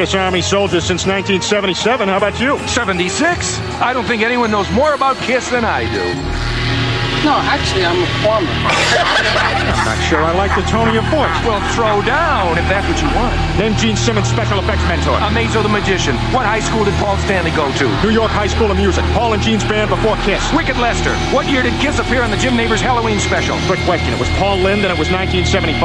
Kiss Army soldier since 1977. How about you? 76? I don't think anyone knows more about Kiss than I do. No, actually, I'm a farmer. I'm not sure I like the tone of your voice. Well, throw down if that's what you want. Name Gene Simmons' special effects mentor. Amazo the Magician. What high school did Paul Stanley go to? New York High School of Music. Paul and Gene's band before Kiss. Wicked Lester. What year did Kiss appear on the Jim Neighbors Halloween special? Quick question. It was Paul Lind and it was 1975.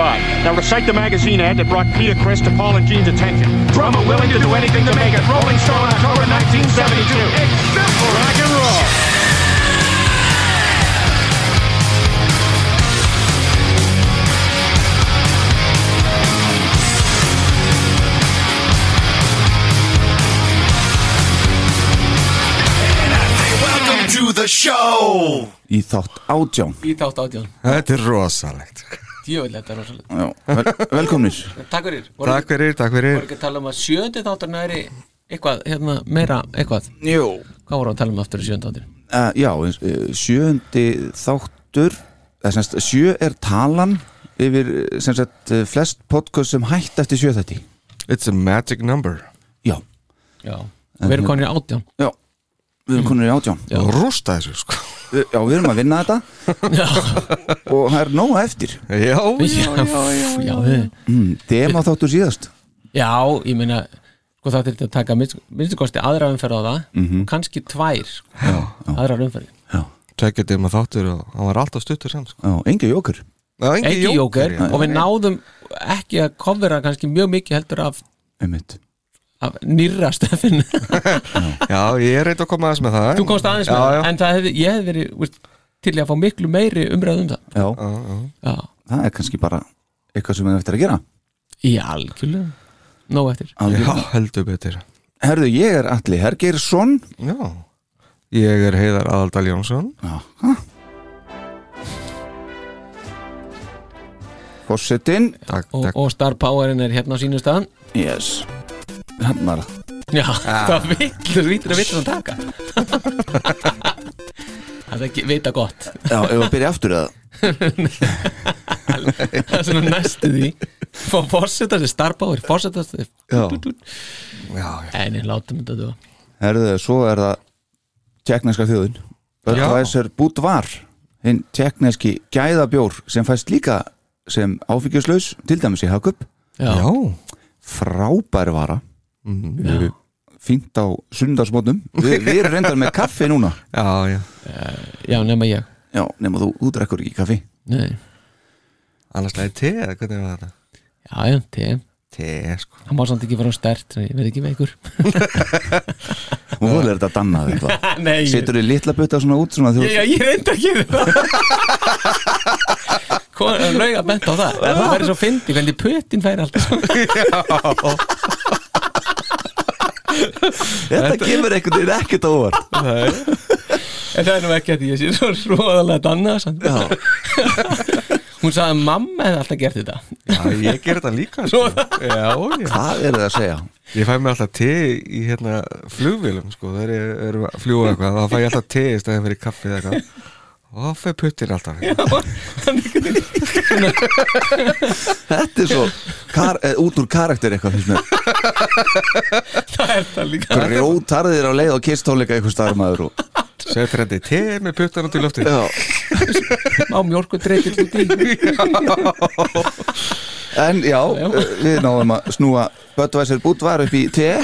Now recite the magazine ad that brought Peter Chris to Paul and Gene's attention. Drummer willing to do anything to make it. Rolling Stone, October 1972. It's simple. Rock and roll. To the show. Í þátt átján. Í þátt átján. Þetta er rosalegt. Djöfull, þetta er rosalega Já, vel, velkomnir. Takk fyrir. Voru Takk fyrir, takk Voru fyrir ekki að tala um að sjöndi þátturinn væri eitthvað, hérna, meira, eitthvað? Jú. Hvað voru að tala um aftur í sjöndi þátturinn? uh, Já, uh, sjöndi þáttur eða semst sjö er talan yfir eh, sem sagt eh, flest podcast sem hætt eftir sjö þetta It's a magic number. Já, Já. Við erum konir í átján. Já Við erum konur í átján. Já. Og rústa þessu sko. Já, við erum að vinna þetta. Já, og það er nóga eftir. Já, já, já, mm, Dema þáttur síðast. Já ég meina sko það þurfti að taka minnst- minnstu kosti aðra umferð á það. Mhm. kannski tvær aðra umferð Tvekkja dima þáttur og hann var alltaf stuttur samt sko. Já, engi jókur Já, engi já. og við náðum ekki að kofvera kannski mjög mikið heldur af, Einmitt af nýrra stöfin Já, ég er reynd að koma aðeins með það. Þú komst aðeins já, með já. en það hefði, ég hefði verið veist, til að fá miklu meiri umræð um það. Já, Já, já. já, það er kannski bara eitthvað sem við eftir að gera. Í algjörlega. Nóg eftir. Já, Algjörlega. heldur betur. Herðu, ég er Alli Hergeirsson. Já. Ég er Heiðar Aðaldal Jónsson. Já, ha? Fossetin Takk, og, og Star Powerin er hérna á sínu staðan Yes Hann var já, það villur vítur að vittur að taka. Það er ekki vita gott. Já, ef við byrja aftur eða? Það er svona næstu því. Fá fórseta sér Star Power fórseta sér Já. Já, já. En ég látum þetta þú Herðu, svo er það Tjekkneska þjóðin. Budweiser Budvar Hinn tjekkneski gæðabjór sem fæst líka sem áfengjuslaus til dæmis í Hakup já, Já, vara já. fínt á sundarsmótnum Vi, Við erum reyndar með kaffi núna. Já, já. Já, nema ég. Já, nema þú, þú drekkur ekki kaffi. Nei. Annars læði te, eða hvernig var þetta? já, já, te. Te, sko. Hann má samt ekki fara á stert ég verð ekki veikur. Og þú er þetta dannað eitthvað. Nei, ég, Setur þið litla butta svona út svona þú, ég, ég reynda að gera það. Hvað er lauga bent á það. Það? Verður svo fyndi hvernig pötin færi alltaf Þetta kemur einhvern veginn ekkert á en það er nú ekki að því ég sé svo róðalega danna hún sagði að mamma hefði alltaf gert þetta. Já, ég ger þetta líka, sko. Já, já. Hvað er það að segja? Ég fæ mér alltaf te í hérna flugvélum sko, þegar ég er að fljúa eitthvað þá fæ ég alltaf te í stæðin fyrir kaffi eða eitthvað. Og þá fæ puttin alltaf Þetta er svo kar, eh, út úr karakter eitthvað finnst mér. Það er það líka. Grjótarðir á leið og kistóleika eitthvað starf maður og... Setur þetta í te með puttan út í lofti Já. á mjölku dreifil út í. En já, eh, við náðum að snúa Böttvæsir Bútvar upp í te.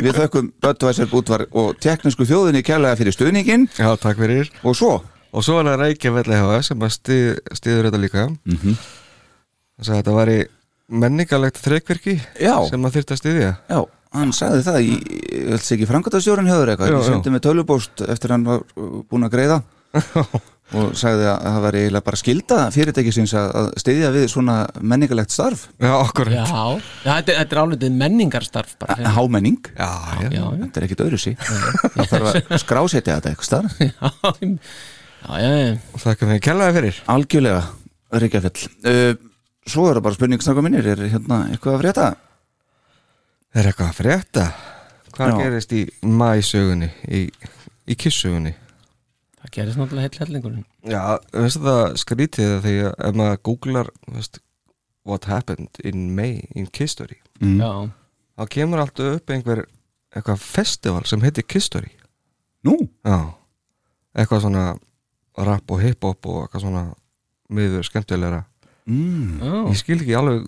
Við þökkum Böttvæsir Bútvar og teknísku þjóðinni kærlega fyrir stuðningin Já, takk fyrir. Og svo Og svo er það Reykjavík HF sem að stið, stiður þetta líka. Mm -hmm. Þess að þetta væri menningalegt þreikverki sem að þyrfti að stiðja Já, hann sagði það í, ég held sig ekki framkvæmtastjórun höfður eitthvað, ég sendi með tölubóst eftir hann var uh, búinn að greiða. Og sagði að það var eiginlega bara skilda fyrirtækisins að, að styðja við svona menningalegt starf. Já, okkur já, já þetta, er- þetta er álítið menningarstarf Hámenning, Já, já, já, já, þetta er ekkit öðru sí það þarf að skrásetja þetta eitthvað starf já, Og þakka fyrir. Kjallaði fyrir. Algjörlega, Ríkjafell uh, Svo er það bara spurningsnaka minnir er hérna eitthvað að frétta? Er eitthvað að frétta? Hvað Já. gerist í mæsögunni, í, í kissugunni? það gerist náttúrulega heill hellingurinn Já, veistu það skrítið að því að ef maður googlar veist, what happened in May in Kiss Story mm. já, þá kemur alltaf upp einhver eitthvað festival sem heitir Kisstory Nú, Já, eitthvað svona rap og hip-hop og eitthvað svona miður skemmtilegra. Mm, Já, Ég skil ekki alveg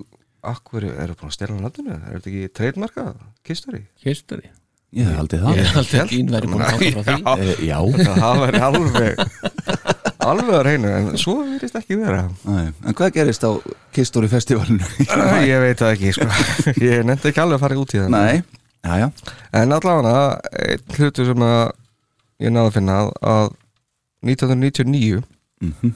Akkur eru búin að stela nafninu Er þetta ekki treytmarka? Kisstory? History ég hef aldrei það. Ég held að Gín væri búin að ganga frá því. E, Já, Það væri alveg alveg að reyna en svo verðist ekki vera. Nei, en hvað gerist á Kistóri festivalinu? Ég veit það ekki sko. Ég nefndi ekki alveg að fara út í það. Nei, já, já. En allavega einn hlutu sem að ég náði að finna að, að 1999 Mhm.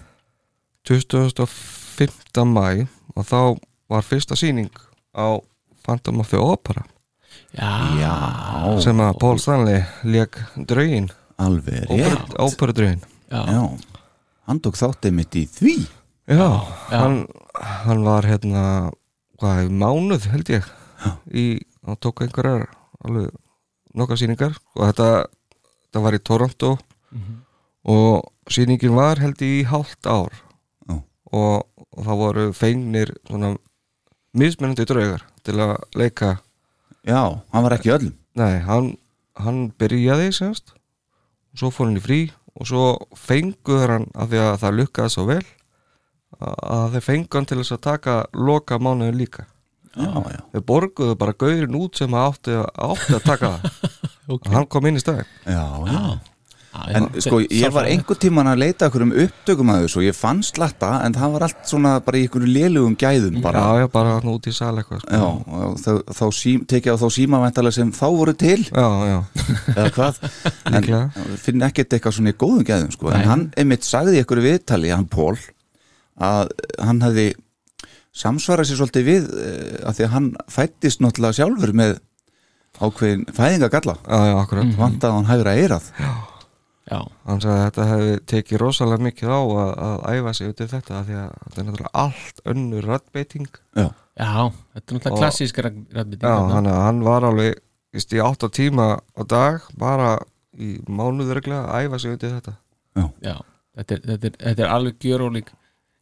25. mæ og þá var fyrsta sýning á Phantom of the Opera. Já, Já, sem að Paul Stanley leik draugin, alveg rétt. Óperudraugin já, Já, hann tók þáttið mitt í því. Já, Hann, hann var hérna hvað, mánuð held ég í, hann tók einhverjar alveg nokkar sýningar. Og þetta, þetta var í Toronto og sýningin var held í hálft ár. Já. og, og það voru fengnir svona mismunandi draugar til að leika. Já, hann var ekki öllum. Nei, hann, hann byrjaði semst. Og svo fór hann í frí og svo fenguður hann af því að það lukkaði svo vel að þeir fengu hann til þess að taka loka mánuðin líka. Já, já, þeir borguðu bara gaurin út sem átti, átti að taka það. Ok. Hann kom inn í staðin já, já. Já, En já, sko, ég var einhver tíman að leita okkur um upptökum að þessu og ég fann slatta en það var allt svona bara í einhverju lélugum gæðum bara. já, já, bara hann út í sal eitthvað sko. Já, og þá, þá sím, tekið á þá símavæntalega sem þá voru til. Já, já, eða hvað? En finn ekkert eitthvað svona í góðum gæðum sko. en Nei. hann einmitt sagði í einhverju viðtali hann Pól að hann hefði samsvarað sér svolítið við eh, að því að hann fættist náttúrulega sjálfur með ákveðin fæðingagalla. Já, já, akkurat. Vantaði hann hægra eirað Já, hann sagði að þetta hefði tekið rosalega mikið á að, að æfa sig út í þetta af því að þetta er náttúrulega allt önnur rattbeiting Já, já, þetta er náttúrulega klassísk ræðbytting já, hann, hann var alveg víst, í 8 tíma á dag bara í mánuðurreglega að æfa sig út í þetta. Já, þetta er, þetta er, þetta er alveg gjörólík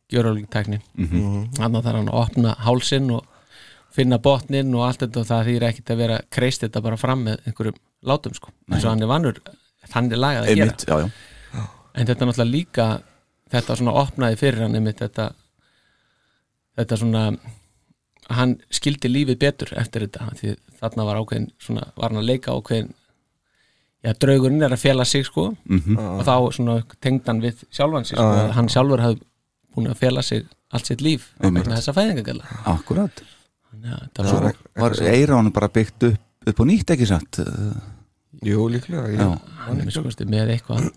gjörólík tækni. Mhm. Þannig þarf hann að opna hálsinn og finna botnin og allt þetta og það þýr ekkit að vera kreist þetta bara fram með einhverjum látum sko eins og hann er vannur þannig lagað að gera. Einmitt, já, já. En þetta er náttúrulega líka þetta svona opnaði fyrir hann einmitt þetta þetta svona hann skildi lífið betur eftir þetta því þarna var ákveðin svona, var hann að leika ákveðin já, draugurinn er að fjela sig sko og þá svona tengd hann við sjálfan sig sko, að hann sjálfur hafði búin að fjela sig allt sitt líf með þessa fæðingagalla Akkurat. Þetta Svo var, var eira hann bara byggt upp upp á nýtt ekki satt jú, líklega ég, Já, hann er sko með eitthvað.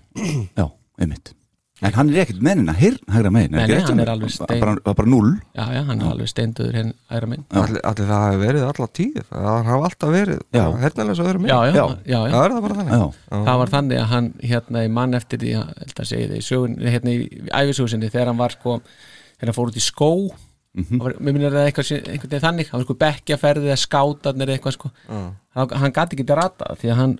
Já, einmitt. En hann er ekkert hirn hægra megin Nei, hann er alveg stein- bara, bara, bara null já, já, hann er alveg steinduður henn æra minn allir, allir það hefur verið alla tíð að hann hafa alltaf verið Já. hernaðlega öðrum já, já, Já. já, já, það er það bara þannig. Já, það var þannig að hann hérna í mann eftir því að held að segja það í sögun hérna í æfisúsinni þegar hann var sko þegar hann fór út í skó mm var, mér minnir það eitthvað, einhvern veginn þannig. Hann var sko bekkjaferði eða skátarnir eitthvað sko. Hann, hann gati ekki rata því að hann,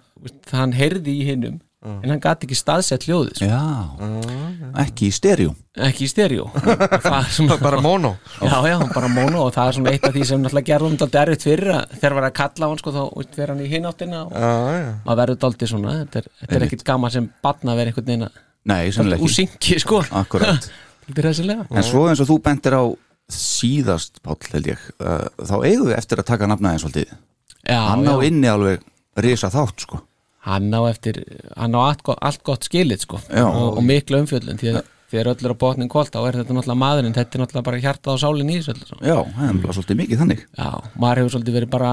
hann heyrði í hinnum en hann gati ekki staðsett hljóðið sko. já. Ekki í stereo. Ekki í stereo. Er svona bara mono. Já, já, bara mono og það er svona eitt af því sem náttúrulega gerðum þetta erfitt fyrir að þegar var að kalla hann sko þá fer hann í hináttina og maður verður daldið svona þetta er, þetta er ekkit gaman sem batna að vera einhvern veginn að úr syngi sko. Er En svo eins og þú bentir á síðast, Páll, held ég uh, þá eigum við eftir að taka nafnaðin svolítið. Já, Hann já. á inni alveg risa þátt, sko. Hann á eftir hann á allt, gott- allt gott skilið sko. Já. og, og miklu umfjöllun því að þegar öll er á botnin kvöld þá er þetta náttúrulega maðurinn þetta er náttúrulega bara hjartað á sálinn í þessu. Já, það er bara svolítið mikið þannig. Já, maður hefur svolítið verið bara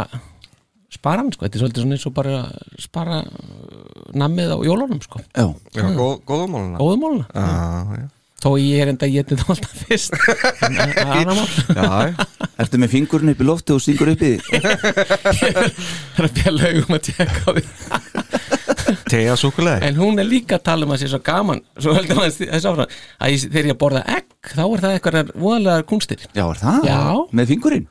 sparan sko, þetta er svolítið svona eins og bara spara uh, nammið á jólunum sko, Já, já góðumóluna já, já. Þó ég er enda að geti það alltaf fyrst. En það er annar mál. Já, ertu með fingurinn upp í lofti og stingur upp í það er að bjalla augum að tjekka á því. Tegja súkulega En hún er líka að tala um að sé svo gaman Svo heldur maður þess áfram ég, þegar ég að borða egg Þá er það eitthvað voðalegar kunstir Já, er það? Já. Með fingurinn?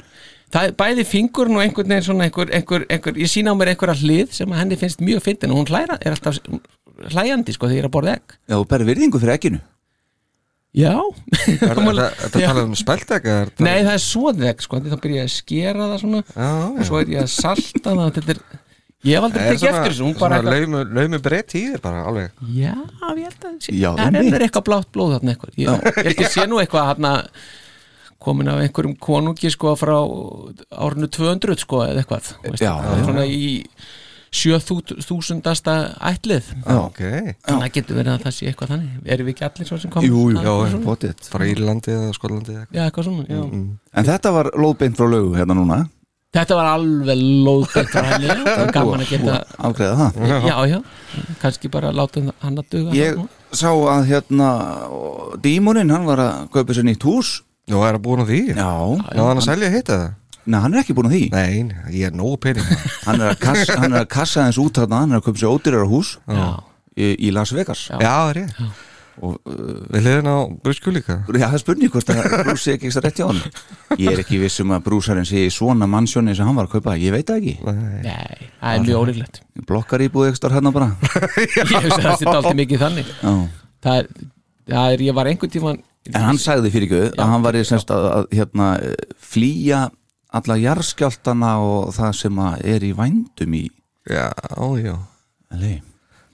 Það er bæði fingurinn og einhvern veginn svona einhver, einhver, einhver Ég sína á mér einhverja hlið sem að henni finnst mjög fyndin Og hún hlæra, er alltaf hlæjandi sko þegar ég er að borða egg. Já, þú berði virðingu fyrir ekkinu Já. Þetta þetta Já. talað um þetta- Nei, það er svoðeg, sko, þá byrja ég að skera það svona Já, og svo er ég að salta það þetta er, Ég hef aldrei tekið eftir þessu, svona laumu, laumu breytt í þér bara alveg. Já, ég held að Já, Það er eitthvað blátt blóð þarna eitthvað. Ég, ég held ég sé nú eitthvað hérna komin af einhverjum konungi sko frá árinu 200 sko eða eitthvað veist, Já, já. svona í 7000. ætlið. Ok, þannig að það getur verið að það sé eitthvað þannig. Erum við ekki allir svo sem komum Jú, jú, Það já, svona- potið frá Írlandi eða Skollandi eða já, eitthvað svona já. En þetta var lóðbeint frá lögu hérna núna. Þetta var alveg lóðbætt frá henni. Það var gaman að geta Afgreða það. Já, já, kannski bara láta hann að duga Ég sá að hérna Dímonin, hann var að kaupa sér nýtt hús. Nú er það búin á því. Já, Náðu hann að selja hitt eða? Nei, hann er ekki búin að því. Nei, nei, ég er nógu pening. Hann er að kassa, hann er að kassa þess út þarna Hann er að kaupa sér ódýrara hús já, í, í Las Vegas. Já. Það er ég og uh, Við hliðin á Brusku líka. Já, það er spurning hvort að Brús sé ekki ekki rétt hjá hann Ég er ekki viss um að Brúsarinn sé í svona mannsjóni sem hann var að kaupa, ég veit það ekki. Nei. nei, það er mjög ólíklegt. Blokkar íbúið ekstra hérna bara. Ég hef að þetta er alltaf mikið þannig. Já. það er, það er ég var einhvern tíman En hann sagði fyrir göðu að hann var í semst að, að hérna, flýja alla jarðskjáltana og það sem að er í vændum í. Já, já. LA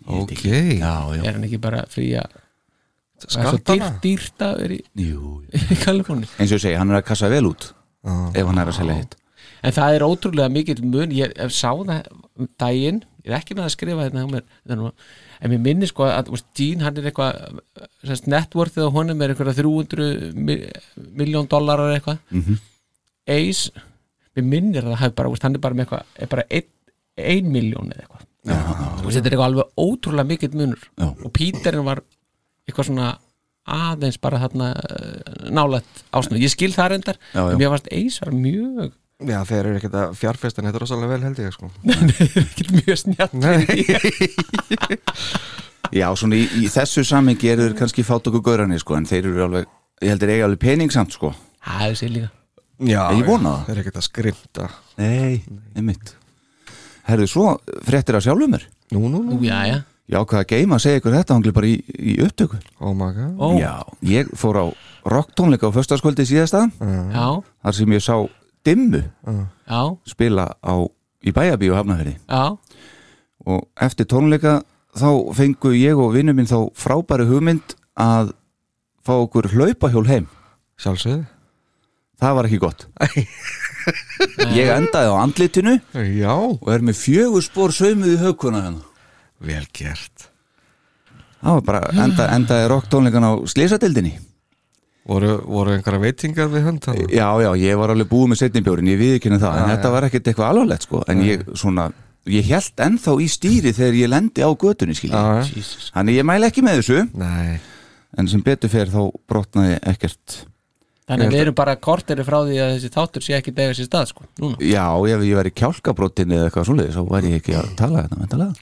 Ok. Já, já, er hann ekki bara frí að Skattana dýrt, að vera í, í Kaliforni Eins og ég segi, hann er að kassa vel út Já. ef hann er að selja hitt. En það er ótrúlega mikill mun. Ég sá það daginn ég er ekki með að skrifa þetta hjá mér þetta er en mér minni sko að Gene hann er eitthvað networthið á honum er eitthvað 300 miljón dólarar eitthvað. Mhm. Ace mér minnir að það hafi bara, hann er bara með eitthvað er bara ein, ein miljón eða eitthvað. Þú veist, þetta er eitthvað alveg ótrúlega mikill munur. Já. og Peterin var eitthvað svona aðeins bara þarna uh, nálætt ásnum, ég skil það reyndar Já, já. mér varst Ace var mjög Já, þeir eru ekkert að fjárfestan Þetta er rosalega vel held ég sko. Ekki mjög snjátt Nei. Já, svona í, í þessu samengi eru þeir kannski fát okkur gaurani sko, en þeir eru alveg, ég heldur eiga alveg pening samt sko. Það er sér líka Já, Ég vona það. Þeir eru ekkert að skrimta. Nei, einmitt. Herðu, svo fréttir að sjálfum mér Nú, nú, nú. Nú, já, já, Já, hvað að geima að segja ykkur þetta hangli bara í, í upptöku. Oh my god ó, já, ég fór á rocktónleika á föstaskvöldi síðasta. Já, þar sem ég sá Dimmu já, spila á, í bæjabíu hafnafyrði já. og eftir tónleika þá fengu ég og vinnu minn þá frábæri hugmynd að fá okkur hlaupahjól heim. Sjálfsögðu það var ekki gott. Ég endaði á andlitinu Já. og er með fjögur spór saumuð í högkuna hérna. Vel gert. Það var bara enda, endaði rocktónleikan á slísadildinni Voru, voru einhverja veitingar við hönd þarna? já já, ég var alveg búið með setnimbjórin ég við ekki það, en þetta var ekkert eitthvað alvarlegt sko. en ég svona, ég held ennþá í stýri þegar ég lendi á götunni skilji. Jesus. þannig ég mæla ekki með þessu. Nei. En sem betur fer þá brotnaði ekkert Þannig að við erum bara korteri frá því að þessi þáttur sé ekki dega sér stað sko, núna. Já, ef ég væri kjálkabrotinni eða eitthvað svoleiðis þá væri ég ekki að tala þetta mentalega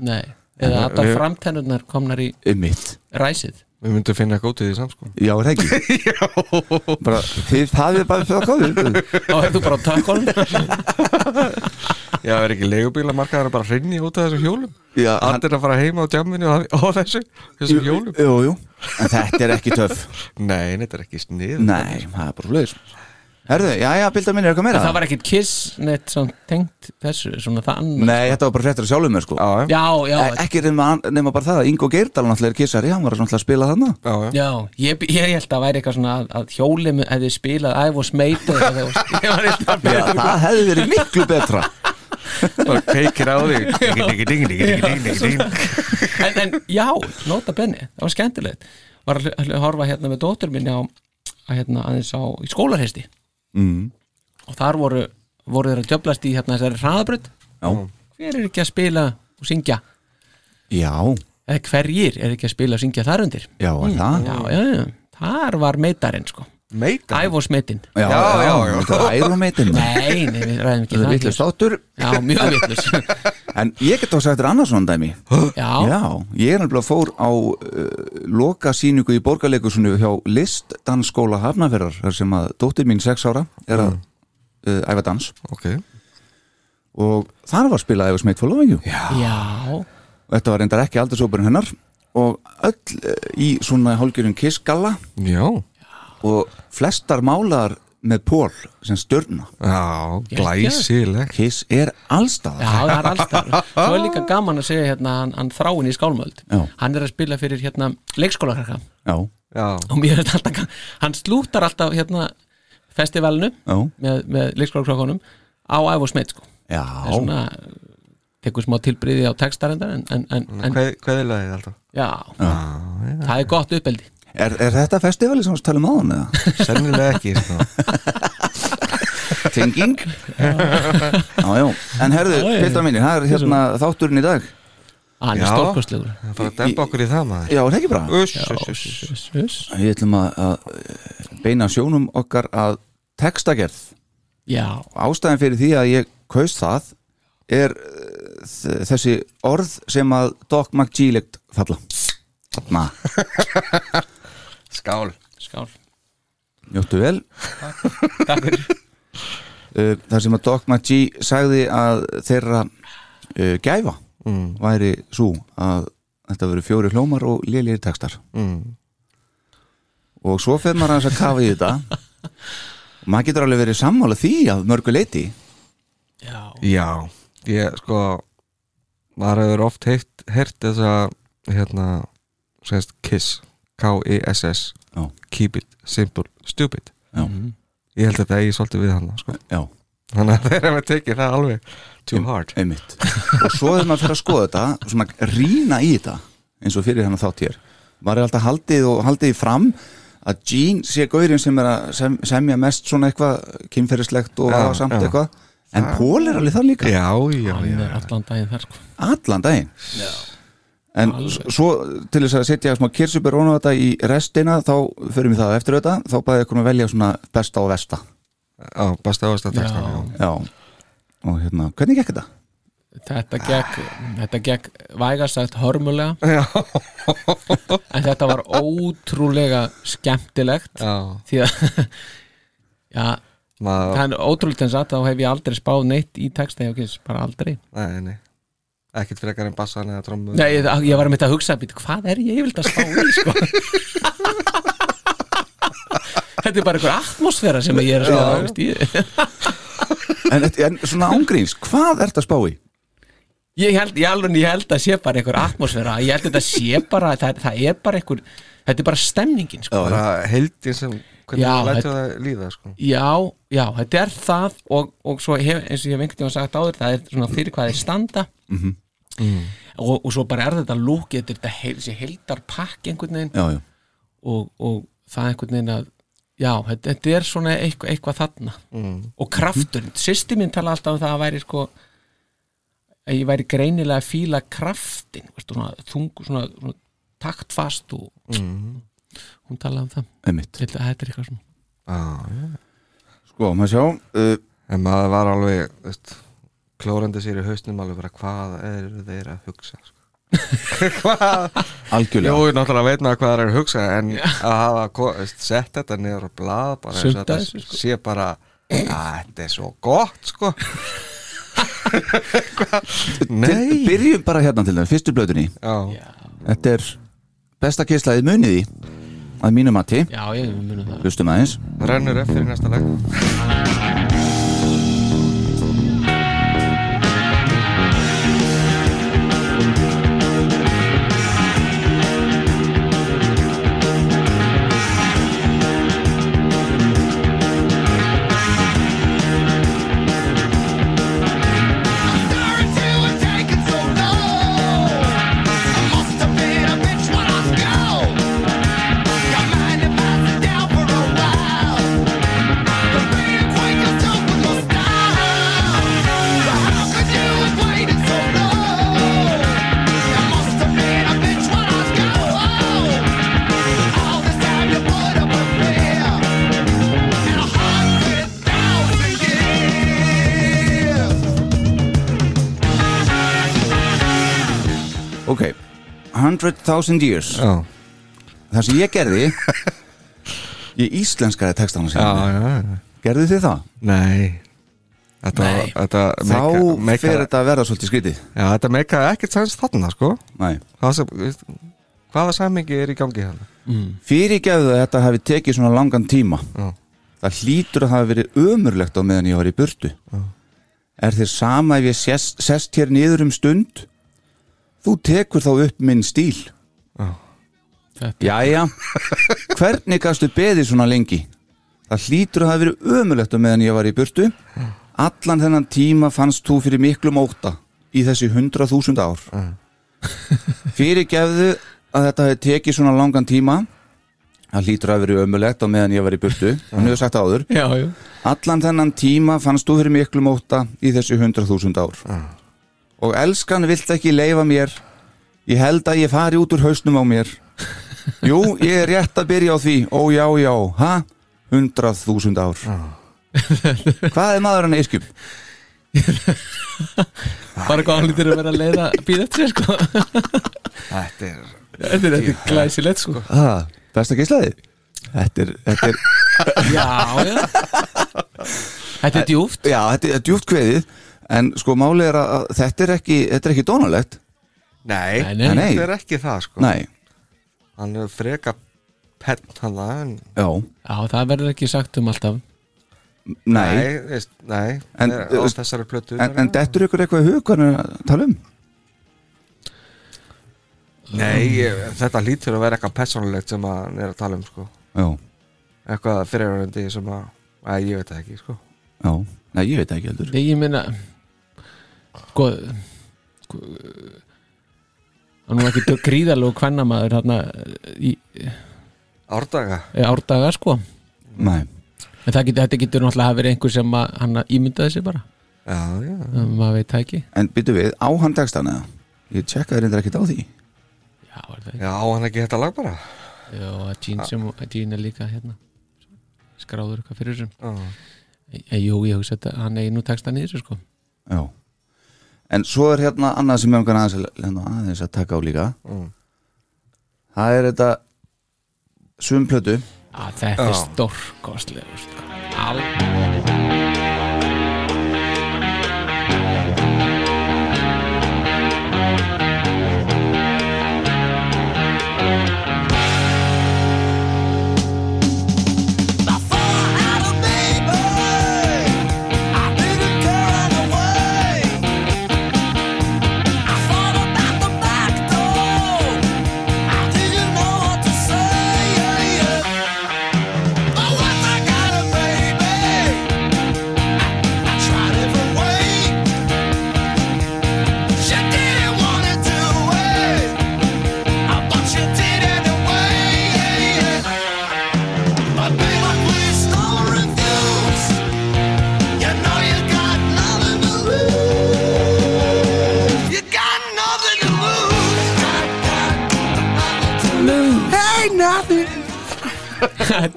Nei, eða allar við- framtennurnar komnar í mitt ræsið. Við myndum finna eitthvað út í sko. Já, er það ekki? Já. Bara, Þið það er bara fyrir að kóðu Þá er þú bara á takkonum Já, er ekki leigubílamarkaðar bara hrinni út af þessum hjólum? Já, hann, Allir að fara heima á djamminu á, á þessu Þessum hjólum? Jú, jú, en þetta er ekki töff. Nei, þetta er ekki snið Nei, það er bara flöðis Herðu, já, já, bilda mín er eitthvað meira? Það var ekkit kiss neitt svona tengt þessu svona það annars Nei, þetta var bara fréttur sjálfum mér sko. Já, já, Já, E- Ekki nema, bara það að Ingo Geirdal náttúrulega er kissari, hann var svona að spila þarna. Já, já. já ég, ég held að væri eitthvað svona að, að hjóli hefði spilað I was made Já, það hefði verið miklu betra Bara kveikir á þig Ding, ding, ding, ding, ding, ding, ding. en, en já, nota benni, það var skemmtilegt. Var að horfa hérna með dóttur minni á að hérna aðeins á í skólarheisti mm. og þar voru, voru þeir að djöblast í hérna þessari hraðabrödd Já, hver er ekki að spila og syngja? Já, eða hverjir er ekki að spila og syngja þar undir? Já, það? Já, já, já, þar var meitarinn sko Meita Ævos meitinn Já, Já, já, já. Þetta er ærumeitin nei, nei, við ræðum ekki Þetta er það vitlega státtur já, mjög vittlust En ég get þá sagt þér annars svona dæmi. Já, Já, ég er nefnilega fór á uh, loka síningu í borgarleikusinu hjá listdansskóla Hafnafjörðar þar sem að dóttir mín 6 ára er að uh, æfa dans. Ok. Og þar var spilað Efa Smeit for Loving You já, og þetta var reyndar ekki aldursópurinn hennar. Og öll eh, í svona hálgjörun kissgalla Já, og flestar málaðar með pól sem stjörna. Já, glæsileg Kiss er allstað Já, það er alltaf Svo er líka gaman að segja hérna hann, hann þráin í skálmöld. Já. Hann er að spila fyrir hérna leikskólakrakka Já, Já, og mér er alltaf Hann slútar alltaf hérna festivalinu já, með, með leikskólakrakkanum á æf og smeit sko. Já. Það er svona tekur smá tilbriði á textarendar en, en, en, en Hvað, hvað er lagið alltaf? já, það er gott uppeldi Er, er þetta festivali sem við talum á hann eða? Sennilega ekki sko. Thinking Já, já, en herðu, piltar mínir, það er hérna þátturinn í dag. Hann er stórkostlegur. Það fara að dempa okkur í það maður. Já, er það ekki bara? Uss, uss, uss. Uss. Við ætlum að, að beina sjónum okkar að textagerð. Já, Ástæðan fyrir því að ég kaust það er þ- þessi orð sem að Doc McGee-legt falla. Þarna, Skál. Skál. Njóttu vel. Takk. Fyrir. Uh, þar sem að Doc McGee sagði að þeirra uh, gæfa mm, væri svo að þetta veru fjóri hlómar og lélir textar. Mm. og svo fer maður aðeins að kafa í þetta. Og maður getur alveg verið sammála því að mörgu leiti Já, Já, ég sko maður hefur oft heitt heyrt þessa hérna, segist KISS K-I-S-S Já. Keep it simple, stupid. Já, Ég held að þetta eigi svolítið við hann sko. já, Þannig að þeir hefur tekið það alveg too hard. einmitt. Og svo þegar maður fer að skoða þetta og svona rýna í þetta eins og fyrir hann þátt hér maður er alltaf haldið og haldið fram að Gene sé gaurinn sem er að sem, semja mest svona eitthvað kynferðislegt og Já, samt já. eitthvað. En Pól er alveg það líka. Já, já, hann já er allan daginn þar sko. Allan daginn en s- svo til þess að setja smá kirsubur og þetta í restina þá förum við það eftir þetta þá bæði ykkur að velja svona besta og versta Já, besta ást að texta Já. já. og hérna, hvernig gekk þetta? Þetta gekk, þetta gekk vægast sagt hörmulega Já. en þetta var ótrúlega skemmtilegt já, því að já, maður það er ótrúlega eins að þá hef ég aldrei spáð neitt í texta hjá Kiss, bara aldrei Nei, nei Ekkert frekar en bassan eða trommu Nei, ég, ég var að mynda að hugsa býtu, hvað er ég vild að spá í sko? Þetta er bara einhver atmosfæra sem ég er að spá ég, En, en svona ángríns, hvað ert að spá í? ég held, ég alveg ég held að sé bara einhver atmosfæra ég held að þetta sé bara, það, það er bara einhver þetta er bara stemningin sko. Bara heildin sem Hvernig Já, lætur þetta- það líða sko. Já, já, þetta er það og, og svo hef, eins og ég hef einhvern tímann sagt áður það er svona fyrir hvað þeir standa og, og svo bara er þetta lúk þetta þetta heil, heildar pakk einhvern veginn. Já, já, og, og það einhvern veginn að já, þetta, þetta er svona eitthvað, eitthvað þarna. Mm. og krafturinn, sýsti mín tala alltaf um það að væri sko að ég væri greinilega að fíla kraftin veistu, svona, þungu, svona, svona taktfast og Mm. hún talaði um það. Einmitt. Þetta er eitthvað svona. Ah, já. Sko, maður sjá uh, En maður var alveg veist, klórandi sér í hausnum alveg bara hvað eru þeir að hugsa sko. algjörlega. Jú, náttúrulega veit maður hvað þeir eru að hugsa en að hafa sett þetta niður á blað bara og af þetta sko. sé bara að þetta er svo gott sko. Til, Nei. Byrjum bara hérna til það, fyrstu blöðunni. Já, Þetta er besta kislaðið muniði að mínu mati, Já, ég munum það. Hlustum aðeins. Rennur upp fyrir næsta lag 100,000 years. Já, Það sem ég gerði Ég íslenskaði textana já, sem já, já. Gerðu þið það? Nei. Þetta, Nei. þetta Þá meika, fer þetta að verða svolítið skrítið. Já, þetta meika ekkert sæns þarna sko. Nei, Það sem, veist, hvaða samhengi er í gangi hann fyrirgefðu að þetta hafi tekið svona langan tíma. Já. það hlýtur að hafa verið ömurlegt á meðan ég var í burtu. Er þér sama ef ég sest, sest hér niður um stund þú tekur þá upp minn stíl. Þetta- Jæja, hvernig gastu beðið svona lengi? Það hlýtur að hafa verið ömurlegt á meðan ég var í burtu. Allan þennan tíma fannst þú fyrir miklu móta í þessi hundrað þúsund ár. Fyrirgefðu að þetta hefði tekið svona langan tíma. Það hlýtur að hafa verið ömurlegt á meðan ég var í burtu Hann hefur sagt áður. Já, já. Allan þennan tíma fannst þú fyrir miklu móta í þessi hundrað þúsund ár Og elskan vilt ekki leifa mér. Ég held að ég fari út úr hausnum á mér. Jú, ég er rétt að byrja á því. Ó já, já, ha? Hundrað þúsund ár. Hvað er maður hann eiskjum? Bara hvað hann lítur að vera að leiða býða eftir sér sko. Þetta er Þetta er, er glæsilegt sko. Besta geislaði? Þetta er, þetta er, Já, já. Þetta er djúft já, þetta er djúft kveðið En sko máli er að, að þetta er ekki Þetta er ekki dónalegt. Nei, Nei, nei. Nei. þetta er ekki það sko. Nei, Hann er freka penn hann það en já, Já, það verður ekki sagt um alltaf nei. Nei, veist, nei En, en, á veist, þessari plötu En, en dettur ykkur eitthvað í hug er að tala um? Nei, ég, þetta lítur að vera eitthvað persónulegt sem hann er að tala um sko. Já, Eitthvað fyrirhverjandi sem að Æ, ég veit það ekki sko. Já, nei, ég veit ekki heldur. Nei, ég meina Sko sko, Hann er ekki gríðalegu kvennamaður hérna í Árdaga? Í árdaga sko. Nei, En það getur, þetta getur náttúrulega hafa verið einhver sem að, hann ímyndaði sig bara. Já, já. Um, maður veit það ekki. En byttu við, á hann eða? Ég tjekkaði reyndar ekkert á því. Já, er það ekki? Já, á hann ekki þetta lag bara? Já, að Jean, sem, að Jean er líka hérna skráður eitthvað fyrir þessum. Já, e, Jú, ég hugsa þetta, hann er nú texta niður sko. Já En svo er hérna annað sem ég umkan aðeins, að- hérna, aðeins að taka á líka Mm. Það er þetta Sumplötu Já, þetta er stórkostlega sko. Alveg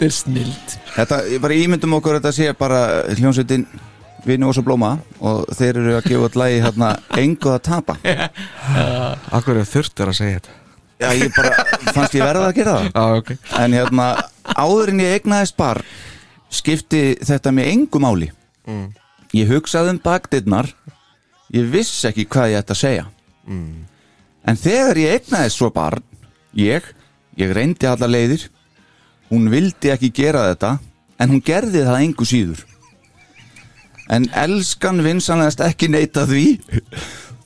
Þetta er snild. Þetta, ég bara ímyndum okkur að þetta sé bara hljómsveitin Vini og svo blóma og þeir eru að gefa út lagi hérna engu að tapa. Akkur er þurft er að segja þetta? Já, ég bara fannst ég verða að gera það. Já, ok. En hérna, áður en ég eignaðist bar skipti þetta með engu máli. Ég hugsaði um bakdyrnar. Ég vissi ekki hvað ég ætti að segja. En þegar ég eignaðist svo barn Ég, ég reyndi alla leiðir Hún vildi ekki gera þetta En hún gerði það engu síður. En elskan vinsanlegast ekki neita því.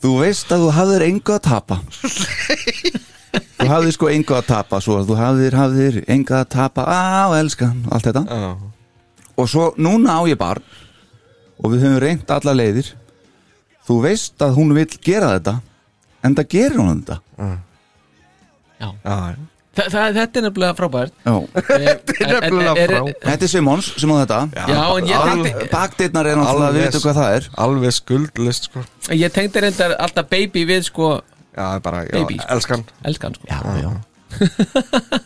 Þú veist að þú hafðir engu að tapa. Þú hafðir sko engu að tapa Svo að þú hafðir, hafðir engu að tapa. Á, elskan, allt þetta. Já, Og svo núna á ég barn Og við höfum reynt alla leiðir. Þú veist að hún vill gera þetta En það gerir hún þetta. Já. já, Þa, það, Þetta er nefnilega frábært. Já. Þetta er nefnilega frábært. Þetta er Simons sem á þetta. Já, en ég tengdi, Bakdyrnar er náttúrulega, við veitum hvað það er. alveg skuldlist sko. Ég tengdi reyndar alltaf baby við sko Já, bara, já, Baby, sko. elskan. Elskan sko. Já, já.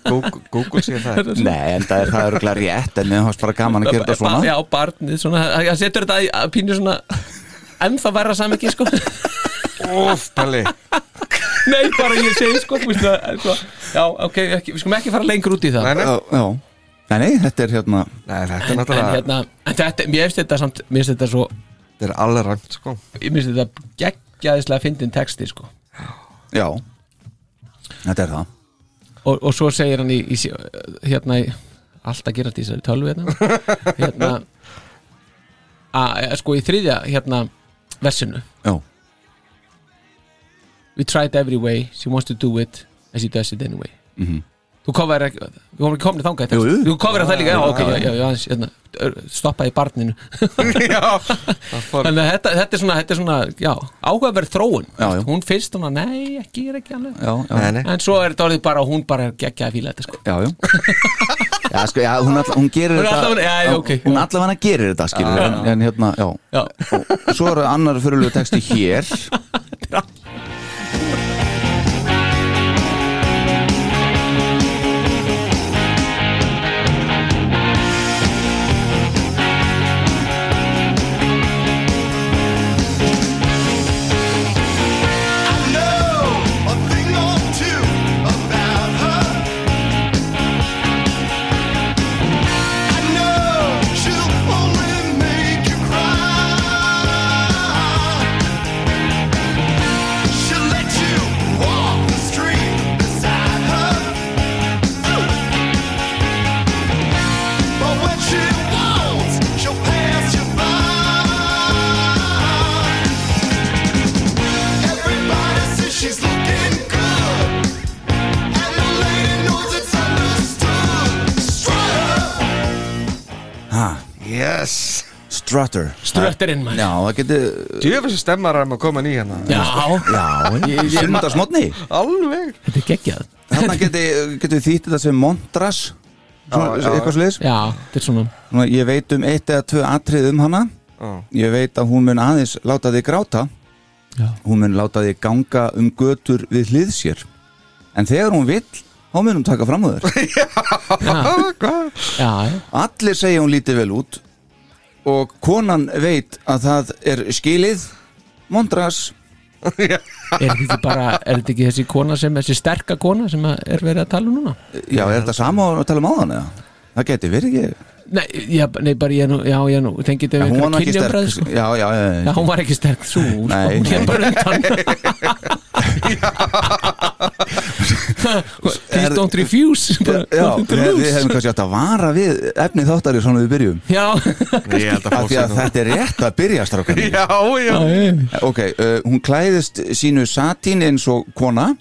Google, Google sér það. Nei, en það er, það er örugglega rétt En mér fannst bara gaman að gera þetta svona. Já, barnið svona Það setur þetta í- að pínu svona ennþá verra samvikið sko Óf, Palli. Nei, bara ég segi sko, sko, Já, ok, ekki, við skulum ekki fara lengur út í það. Nei, nei, Nei, nei, þetta er hérna nei, þetta er En náttúrulega hérna, en þetta, mér finnst þetta samt Mér finnst þetta svo, Þetta er alveg rangt sko. Mér finnst þetta geggjaðislega fyndin texti sko. Já. Þetta er það. Og, og svo segir hann í, í hérna í, alltaf gerast í þessari tölvu hérna, hérna að, sko í þriðja hérna versinu. Já, we tried every way, she wants to do it and she does it anyway. Þú kofar ekki, við vorum ekki jú. texta. þú kofar það líka, já, ok, já, já, já, hérna, stoppaði barninu. Þannig að þetta, þetta er svona, þetta er svona já, áhugaverð þróun. Já, já. hún finnst hún að nei, ekki, er ekki alveg. Já, já, Nei, nei. en svo er þetta orðið bara, hún bara geggja að fíla þetta sko. Já, já. Já, sko, já, hún, alla, hún gerir Hún er þetta allavega- já, já, ok. Hún allavega gerir þetta, skilur en, en hérna, já. Já, Og svo er annar fyrirlegu texti hér. I Strutter. Strötterinn mann Já, það getur Djöfis stemmar að maður koma nýja hérna. Já, Já, sunnudagsmotni Alveg. Þetta er geggjað. Þarna getur getur þýtt þetta sem montras. Svona, Já, já. eitthvað svo já, þetta er svona Svona, Ég veit um eitt eða tvö atrið um hana. Já. Ég veit að hún mun aðeins láta þig gráta. Já, Hún mun láta þig ganga um götur við hlið sér. En þegar hún vill, þá mun hún taka fram á þér. Já, já, já. Allir segja hún lítið vel út Og konan veit að það er skilið. Montras er þetta bara er þetta ekki þessi kona sem þessi sterka kona sem að er verið að tala um núna? Já, er þetta sama að tala um áðan eða? Það geti verið ekki nei, já, nei bara ég nú, já, ég nú Já, var nú ekki sterk kynjumræð sko. Já, já, já, já, hún var ekki sterk svo sko. Hún er bara undan. Please don't refuse Já, við, hefum kannski átt að vara við efni þáttari svona við byrjum já, Ég þetta er rétt að byrja strákan Já, já. Já, já. Ok, uh, hún klæðist sínu satín eins og kona.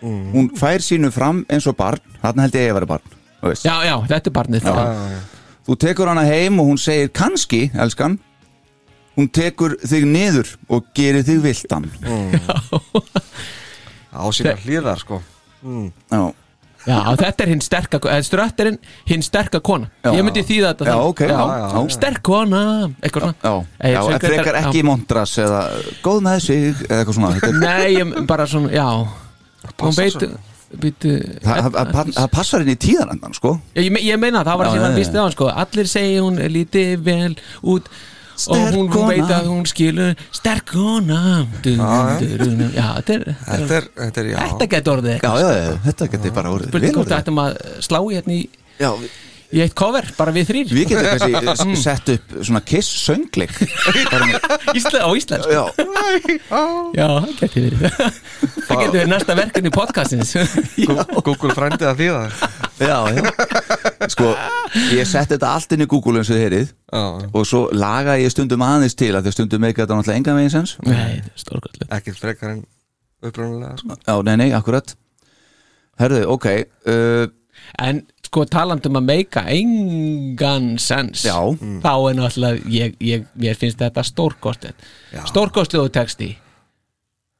Hún fær sínu fram eins og barn. Þarna held ég að vera barn þú veist. já, já, þetta er barnið. Já. Þú tekur hana heim og hún segir kannski, elskan. Hún tekur þig niður og gerir þig viltan Á sína hlýðar sko. Já, já, þetta er hinn sterka strötterinn, hinn sterka kona. Já. ég myndi þýða þetta Já, þannig. ok, já, já. sterk kona, eitthvað svona. Já, en frekar ekki montras eða góð með sig eða eitthvað svona. Þetta Nei, ég, bara svona, já. Hún veit. Býtu, það það- það- það passar inn í tíðarandan sko ég, ég meina það var Já, já. vísti á hann sko Allir segja hún líti vel út og Sterk hún, hún kona. veit að hún skilur sterk kona du, Já, já. du, du, du, já, þetta er Þetta er, þetta er, já Þetta getur orðið þetta getur bara orðið vel hvort við orðið. Að í eitt cover, bara við þrýr við getum kannski s- sett upp svona kiss söngleik. Ísla, á íslensk Já, Já, það getur verið. Það getur verið næsta verkefni í podcastins Google frændi að þýða já, já. Sko, ég setti þetta allt inn í Google eins og þið heyrið Já, og svo laga ég stundum aðeins til að því stundum meika þetta náttúrulega enga veginn sens. Nei, er stórkvæðlega ekkert frekar en upprunalega sko. Já, nei, nei, akkurat. Herðu, ok uh, En sko talandum að meika engan sens Já. þá er náttúrulega ég, ég, mér finnst þetta stórkostið. Já. stórkostið texti.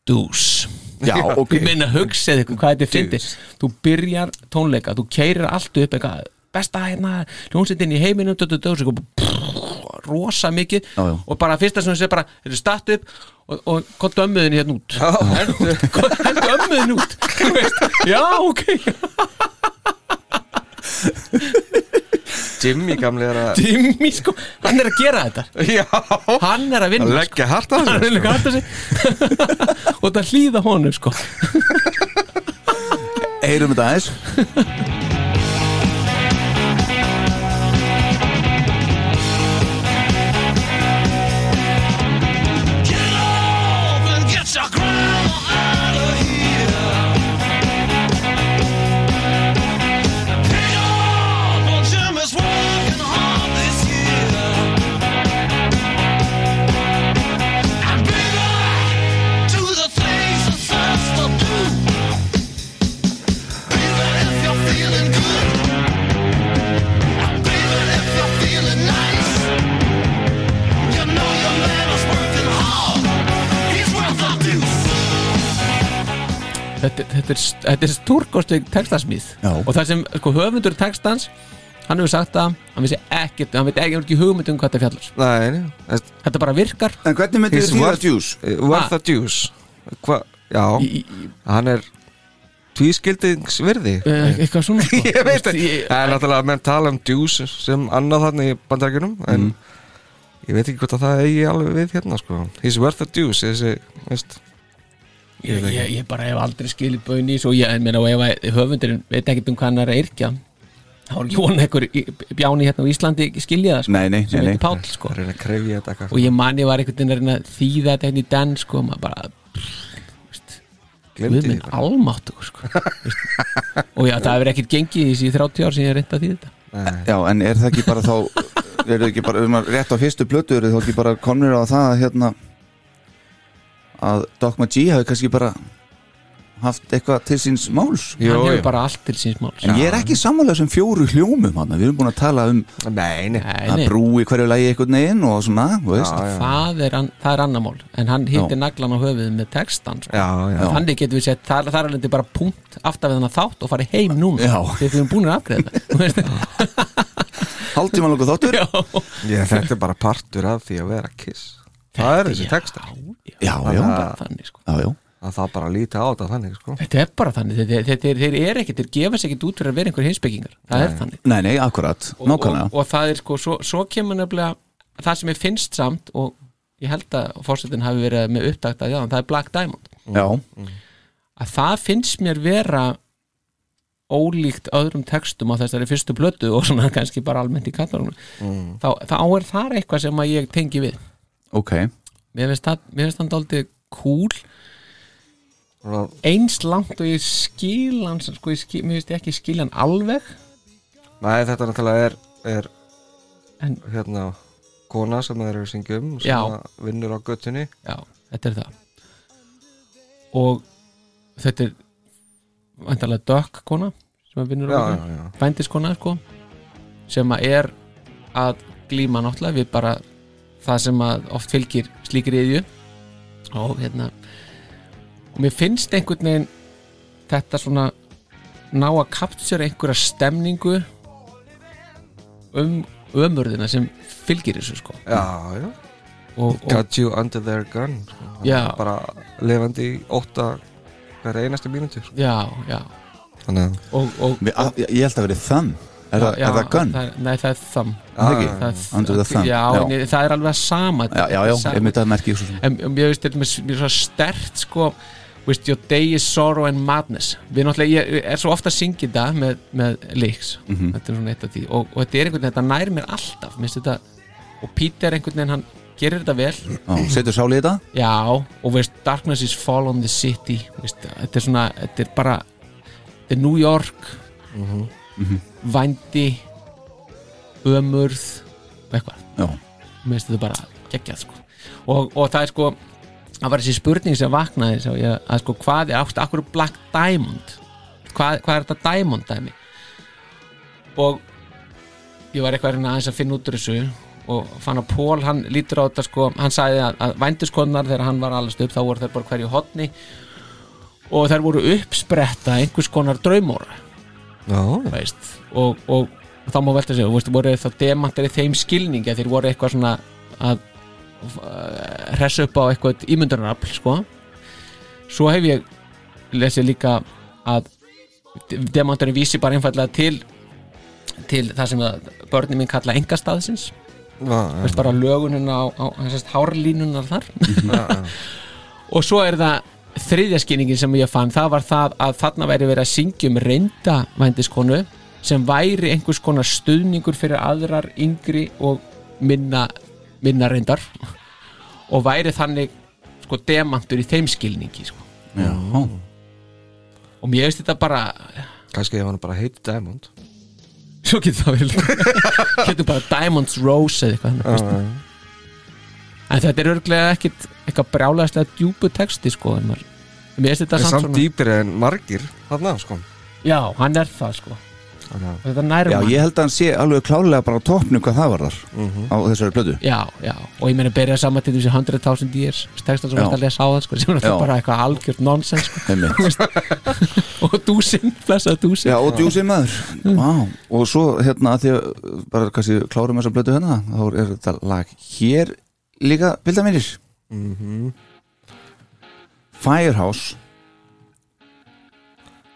Dús Já, ok. Ég minna hugsið ykkur hvað þetta finnir Þú byrjar tónleika, þú keirir allt upp eitthvað, besta hérna hljónsettin í heiminum dö, dö, dö, svo, pff, rosa mikið. Já, já. og bara fyrsta sem þú segir bara þetta er statt upp og, og hvað dömmuðin hérna út? Hvað dömmuðin út? Þú veist, já ok Jimmy gamli er að Jimmy sko, hann er að gera þetta. Já, hann er að að vinna leggja hart að sko. hann er að harta sig og það hlýða honum sko. Heyrum þetta aðeins þetta, er, þetta er stúrkostu textasmíð. Og það sem sko, höfundur textans hann hefur sagt það, hann vissi ekkert hann veit ekki, ekki hugmynd um hvað þetta fjallar. Nei, nei, þetta bara virkar. En hvernig myndið He's þið þýða? worth- juice? worth a juice Hva, Já, í, í, hann er tvískildingsvirði eh, eitthvað svona sko. Ég veit ég- Það er náttúrulega að menn tala um juice sem annað þannig í bandarækjunum en Mhm. ég veit ekki hvort að það eigi alveg við hérna sko. He's worth a juice þessi, veist ég, ég, ég bara hef aldrei skilið bauðin í svo ég meina og ef að höfundurinn veit ekkert um hvað hann er að yrkja þá er einhver í- bjáni hérna á Íslandi skilja það sko, Nei, nei, sem nei, nei. heitir Páll sko. Að og ég man ég var einhvern veginn að að þýða þetta hérna í den sko maður bara við minn því almáttu sko og já það hefur ekkert gengið í þessi 30 ár sem ég reynda að þýða þetta. Nei. Já, en er það ekki bara þá Er það ekki bara, ef maður rétt á fyrstu plötu Er það ekki bara komnir á það að hérna Að Dogma G hafi kannski bara haft eitthvað til síns máls. Jú, hann hefur bara allt til síns máls. En ég er ekki sammálega sem fjóru hljómum hann Við erum búin að tala um Nei, nei. Að nei, brú í hverju lagi einhvern veginn og svona, þú veist. Já, já. það er, er annar mál. En hann hitti naglan á höfuð með textan sko. Já, já, þannig getum við sett, það, það er alveg bara punkt aftar við þannig þátt og farið heim núna. Já. þegar við erum búin að afgreða þetta. Þú veist? Hálftíma langur þáttur. Já. Þetta er bara partur af því að vera kiss. Það er þessi Já, texta já, Já, er bara þannig sko. Já, já. Að það bara líti á þetta þannig sko. Þetta er bara þannig, þeir, þeir, þeir, þeir er ekkit þeir gefa sér ekkit út fyrir að vera einhver heimspekingar. Það er þannig. Nei, nei, akkurat, og, nákvæmlega. og, og það er sko, svo, svo kemur nefnilega það sem ég finnst samt og ég held að fórsetin hafi verið með upptakt að já, það er Black Diamond. Já, að það finnst mér vera ólíkt öðrum textum á þessari fyrstu blötu og svona kannski bara almennt í katalónu þá, þá er það eitthvað sem að ég tengi við. Ok mér finnst það, það dálítið cool. Eins langt og ég skil hann sko, ég skil, mér finnst ég ekki skil hann alveg. Nei, þetta náttúrulega er, er En- hérna kona sem þeir eru að syngja um sem vinnur á göttunni já, þetta er það. Og þetta er vantarlega dökk kona sem vinnur á já. bændiskona sko sem að er að glíma náttúrulega. Við bara það sem að oft fylgir slíkir yðju og hérna og mér finnst einhvern veginn þetta svona ná að kaptsér einhverja stemningu um ömurðina sem fylgir þessu sko. Já, já. Og, og Got you under their gun sko. Já. bara lifandi í ótta hver einasta mínútur já, já. Þannig að og, og, Við, að, Ég held að verið þann Er, það, já, er það gunn? það, nei, það er Það ekki? það, er- Under the thumb, já, já. en það er alveg sama Já, já, já, ég myndi að svo sem en mér veist þetta er svo stert sko veist, your day is sorrow and madness. Við náttúrulega, ég er svo ofta að syngja þetta með, með lyrics, Mhm. þetta er svona eitt af því. Og, og þetta er einhvern veginn, þetta nær mér alltaf. Þetta, og Peter einhvern veginn hann gerir þetta vel, Já, Setur sál í þetta? já og veist, darkness is fall on the city. Veist, þetta er svona, þetta er bara þetta er New York vændi ömurð og eitthvað. Mér finnst þetta bara geggjað sko. og, og það er sko það var þessi spurning sem vaknaði sá ég, að sko hvað er ást, akkur Black Diamond? Hvað, hvað er þetta Diamond dæmi? Og ég var eitthvað aðeins að finna út úr þessu og fann að Pól, hann lítur á þetta sko, hann sagði að, að vænduskonar þegar hann var allast upp, þá voru þeir bara hverju hotni og þær voru uppspretta einhvers konar draumóra og, og, og þá má velta sig, veist, voru þá demantir í þeim skilningi að þeir voru eitthvað svona að uh, hressa upp á eitthvað ímyndunarafl sko. svo hef ég lesið líka að demanturinn vísi bara einfallega til til það sem að börnin minn kalla engastaðsins bara lögunina á, á, hárlínunar þar. Og svo er það þriðja skýningin sem ég fann það var það að þarna væri verið að syngja um reynda vændiskonu sem væri einhvers konar stuðningur fyrir aðrar yngri og minna, minna reyndar og væri þannig sko demantur í þeim skilningi sko. já, og mér veist þetta bara Kannski ef hann bara heit Diamond svo getur það verið getur bara Diamonds Rose eða eitthvað já. en þetta er örglega ekkit eitthvað brjálæðislega djúpu texti sko en maður mér veist þetta samt samt svona dýpir en margir þarna sko. Já, hann er það sko. Og þetta nærum Já, ég held að hann sé alveg klálega bara á toppnum hvað það var þar Mhm. á þessari plötu. Já, já, og ég meina byrja saman til þessi 100.000 years textan sem við að lesa á það sko, sem er bara eitthvað algjört nonsens sko. Og dúsin, flessað dúsin Já, og djúsi maður. Vá, og svo hérna að því að bara kannski klárum þessa blötu hérna þá er þetta lag hér líka bilda mínir Firehouse.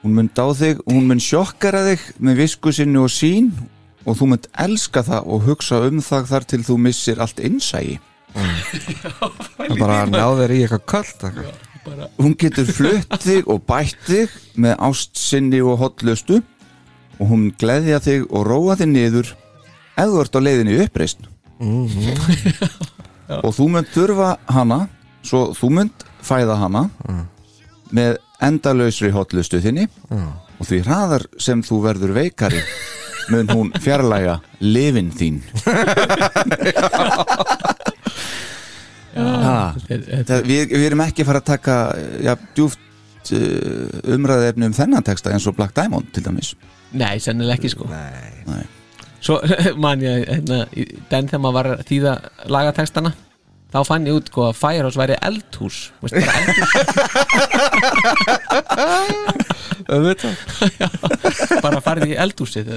Hún mun dá þig hún mun sjokkara þig með visku sinni og sín og þú munt elska það og hugsa um það þar til þú missir allt innsægi Það bara að ná þér í eitthvað kallt hún getur flutt þig og bætt þig með ást sinni og hotlustu og hún gleðja þig og róa þig niður ef þú ert á leiðinni í uppreist og þú munt þurfa hana svo þú munt fæða hana með endalausri hotlustu þinni. Og því hraðar sem þú verður veikari mun hún fjarlæga lifin þín. Ha, það, við, við erum ekki fara að taka ja, djúft uh, umræðefni um þennan texta eins og Black Diamond til dæmis. Nei, sennilega ekki sko. Nei. Svo man ég hérna, den þegar maður var að þýða lagatextana þá fann ég út sko að Firehouse væri eldhús. Veist, bara eldhús. Bara farið í eldhúsið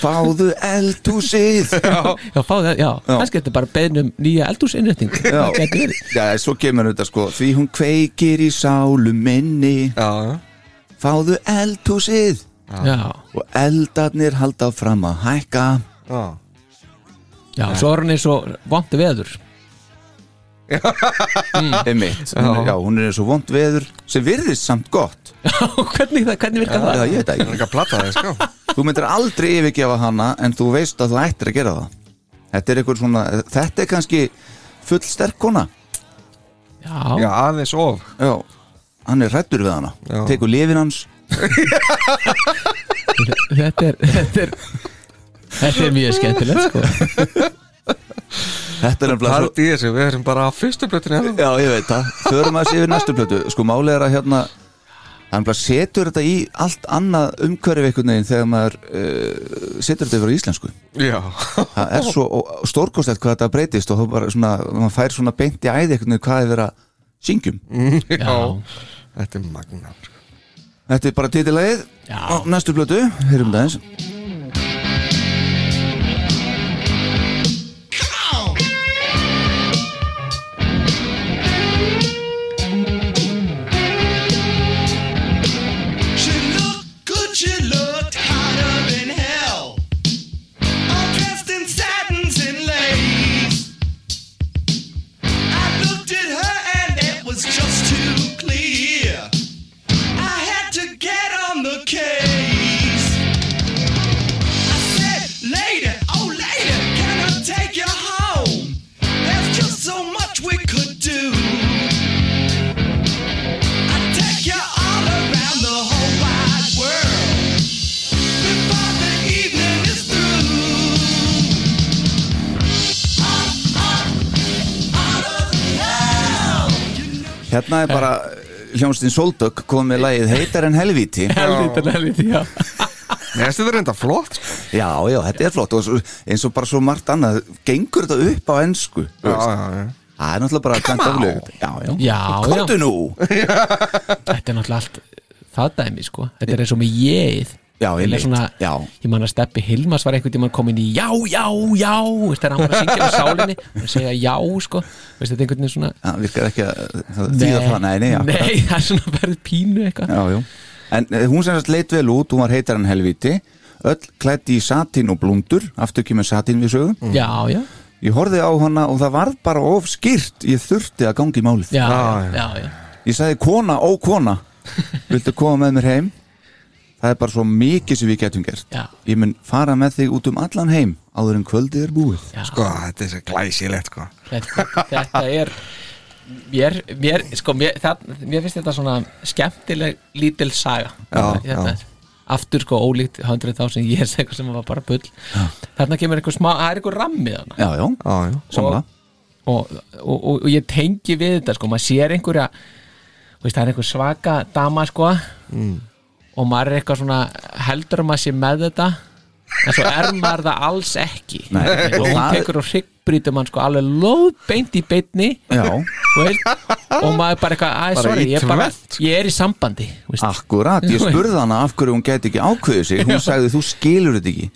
fáðu eldhúsið. Já, fáðu já, kannski þetta er bara beðnum nýja eldhúsinnréttingu Já. Svo kemur þetta sko Því hún kveikir í sálu minni. Já. Fáðu eldhúsið já, Og eldarnir halda fram að hækka. Já. já, svo er hann eins og vondu veður. Hún, er- já, hún er eins og vond veður sem virðist samt gott. Hvernig, það, hvernig virkar Já, það? ég veit Það ekki. Ekki plata þig, sko. Þú myndir aldrei yfirgefa hana en þú veist að þú ættir að gera það. Þetta er einhver svona Þetta er kannski full sterk kona. Já, Já, aðeins of. Já, hann er hrættur við hana. Tekur lifin hans þetta er þetta er, þetta er mjög skemmtilegt sko. Þetta er nefnilega svo Haldi í þessu, við erum bara á fyrstu blötinu hérna. Já, ég veit það Förum að sé yfir næstu plötu Sko málið er að hérna Hann bara setur þetta í allt annað umhverfi einhvern veginn þegar maður uh, setur þetta yfir á íslensku Já. Það er svo stórkostlega hvað þetta breytist og þá bara svona, maður fær svona beint í æði einhvern veginn hvað er verið að syngjum Já, Þetta er magna. Þetta er bara titilagið Já. á næstu plötu Heyrum þetta eins Hérna er bara hljónstinn Soldök kom með lagið Heitar en helvíti. Helvítið, helvítið, já. Ég veist þetta er enda flott, sko. Já, já, þetta er flott. Og eins og bara svo margt annað gengur þetta upp á ensku Já, já, já. Það er náttúrulega bara kvænt af lög Já, já, Já, já. nú! Þetta er náttúrulega allt það dæmi sko. Þetta er eins og með ég Já, Ég, einmitt. svona, Já. ég man að Steppi Hilmas var einhvern tímann komin í já, já, já Veist, þegar hann var að syngja með sálinni og segja já, sko Veist, þetta er einhvern veginn svona Það virkar ekki að það þýða það Nei, nei, akkurat. nei, það er svona verið pínu eitthvað Já, já En eh, hún sem sagt leit vel út, hún var heitar en helvíti Öll klætti í satín og blúndur Aftur kemur satín við sögum Já, já, Ég horfði á hana og það varð bara of skýrt Ég þurfti að gangi í málið já, Já, já, já. já, já. Ég sagði kona, ó kona Viltu koma með mér heim? Það er bara svo mikið sem við getum gert. Já. Ég mun fara með þig út um allan heim Áður en kvöldið er búið. Já. Sko, þetta er svo glæsilegt, sko. þetta, þetta er mér, mér, sko, mér, það, mér finnst þetta svona skemmtileg lítil saga. Já, þetta, aftur sko ólíkt 100.000 years eitthvað sem var bara bull. Þarna kemur eitthvað smá, það er eitthvað rammið hana Já, já, Já, já. samla og, og, og, og ég tengi við þetta sko, maður sér einhverja þú veist, það er einhver svaka dama sko og maður er eitthvað svona heldur að maður sé með þetta? En svo er maður það alls ekki. Nei, og og hún það- tekur og hryggbrýtur mann sko alveg lóðbeint í beinni. Já, veist, og maður bara eitthvað, Bara sorry, í ég, bara, tvett. ég er í sambandi veist. akkurat, ég spurði hana af hverju hún gæti ekki ákveðið sig. Hún sagði þú skilur þetta ekki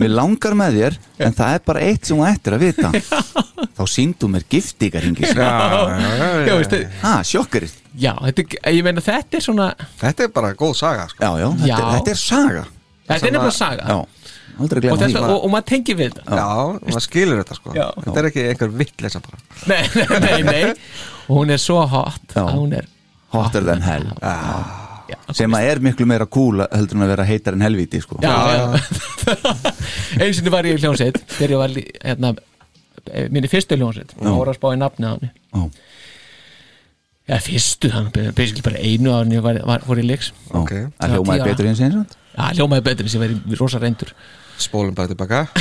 Mér langar með þér, en það er bara eitt sem hún ættir að vita. Þá síndu mér giftingaringi já, veist, Ha, sjokkarið já þetta, ég meina þetta er svona Þetta er bara góð saga sko. Já, já, þetta, Já. Er, þetta er saga. Þetta er nefnilega saga. Já, aldrei og, glemma þetta, því og, og maður tengir við þetta. Já, maður skilur þetta sko. Já. Þetta er ekki einhver vittleysa bara. Nei, nei, nei, nei. Og hún er svo hot Já. að hún er Hotter than hell. Já, Sem að er miklu meira cool heldur en að vera heitar en helvíti sko. já, já. einu sinni var ég í hljónsett þegar ég var hérna, eh, minni fyrstu hljónsett og voru að spá í nafni á henni. Já. já, fyrstu, þannig basically bara einu á henni var, var, fór í leiks. Já. Ok. Það hljómaði betur eins eins og? Já, hljómaði betur en sem verið rosa reyndur. Spólum bara tilbaka.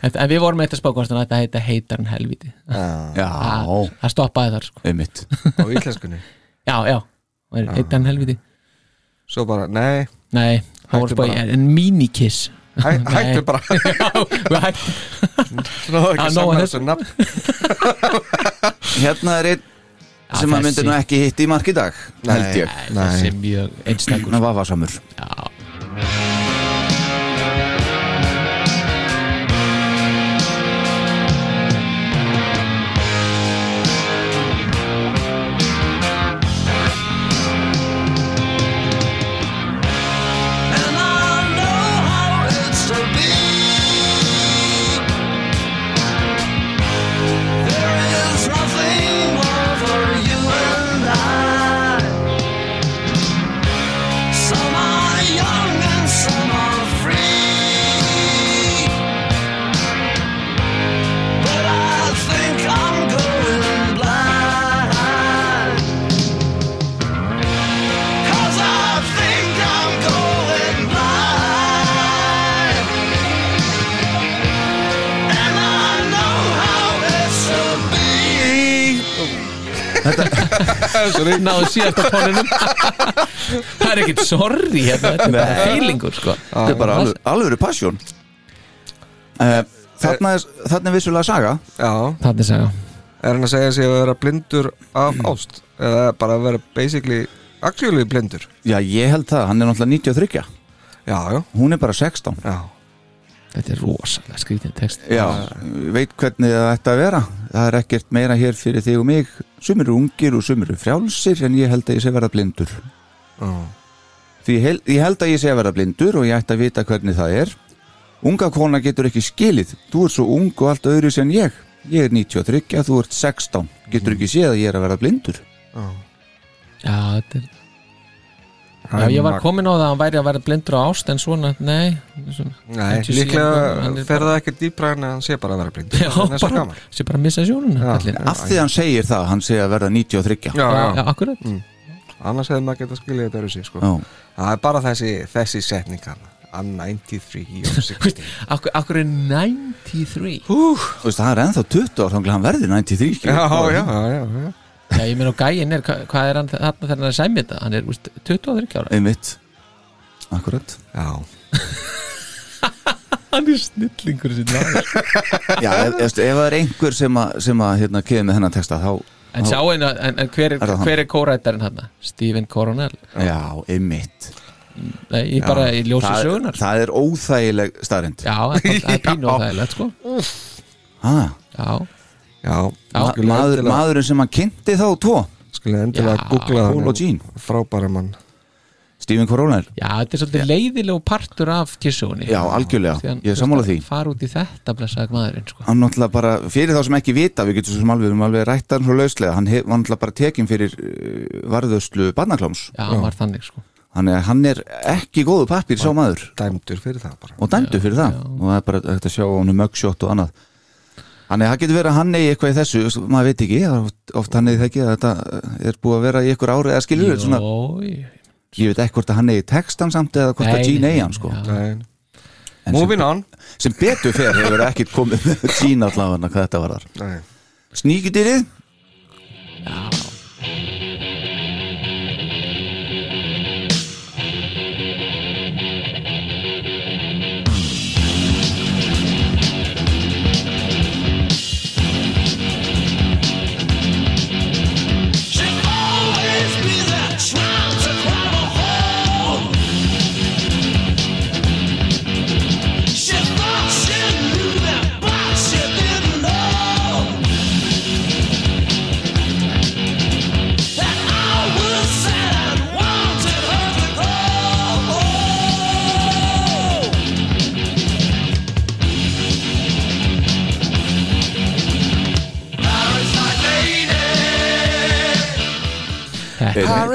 En, en við vorum eitthvað spákvæmst að þetta heita heitar en helviti Já, það það stoppaði þar sko. einmitt. Á íslenskunni? Já, já, heitar en helviti Svo bara, nei. Nei, það voru bara. en minikiss Hæ, Hættu Nei. bara Svo ekki að samna þessu. nafn. Hérna er einn sem að myndi þessi- nú ekki hitt í mark í dag held ég. Þessi er mjög einstakur. Hann var vasamur já, náðu síðast á tóninum það er ekkert sorry hérna, þetta er bara feilingur sko. Þetta er bara alveg, alveg passion. Uh, Þarna er, þarna er vissulega saga. Já, það er segja er hann að segja sig að vera blindur af ást? Eða bara að vera basically Actually blindur? Já, ég held það, hann er náttúrulega 93 Já, já, Hún er bara 16 já þetta er rosalega skrítin text Já, veit hvernig það ætti að vera. Það er ekkert meira hér fyrir þig og mig. Sumir eru ungir og sumir eru frjálsir En ég held að ég sé að verða blindur. Já. Því ég held, ég held að ég sé að verða blindur Og ég ætti að vita hvernig það er. Unga kona getur ekki skilið. Þú ert svo ung og allt öðru sem ég. Ég er 93, þú ert 16 Getur ekki séð að ég er að verða blindur. Já, þetta er Já, ég var komin á það að hann væri að vera blindur á ást en svona, nei svona, Nei, sé- hann líklega er fer það ekki dýpra en að hann sé bara að vera blindur. Já, Það er svo bara, gaman sé bara að missa sjónuna. Af því hann segir það, hann segir að verða 93 Já, já, já, já, akkurat. Annars hefði maður getað skilja þetta öru sig sko. Já. Það er bara þessi, þessi setningar I'm 93 og 60 Akkur, er 93 Þú veist, það er ennþá 20 ár Þannig að hann verði 93 skilur. Já, já, já, já, já. Ég meina á gæin er, hva- hvað er hann þarna þegar hann er þetta? Hann er úst, 23 ára Einmitt Akkurat já. Hann er snillingur sinni Já, ef, ef, ef það er einhver sem að, sem að hérna, kefið með hennan texta þá, En sjá einu, en, en hver er, Er það hann? hver er kórættarinn hann? Stephen Coronel já, einmitt Nei, ég bara, ég ljósi það, sögunar það er óþægileg staðrind Já, það er- það er pínu á það sko. ha, Já, Já, Já. maður, endilega, maðurinn sem hann kynnti þá tvo. Skulum endilega Já, googla Paul og Jean. frábæra mann. Stephen Coronel já, þetta er svolítið leiðilegu partur af kissugunni Já, algjörlega. Ég er sammála því. að Fara út í þetta blessaði maðurinn sko. hann náttúrulega bara, fyrir þá sem ekki vita við getum svo sem alveg, við erum alveg rætt hann svo lauslega hann hef, var náttúrulega bara tekin fyrir uh, varðuslu barnakláms. Já, hann var þannig sko. hann er, hann er ekki góðu pappir sá maður. dæmdur fyrir það bara. Og dæmdu fyrir það. og það er bara hægt að sjá á hann mugshot og annað Þannig að það getur verið að hann eigi eitthvað í þessu maður veit ekki, oft, oft hann eigi það ekki að þetta er búið að vera í ykkur ári eða skilur þetta svona, Jó, ég- ég veit ekki hvort að hann eigi textan samt eða hvort að Gene eigi hann sko. Moving on. sem, betur fer hefur ekki komið með Gene allavega hvað þetta var þar Nei.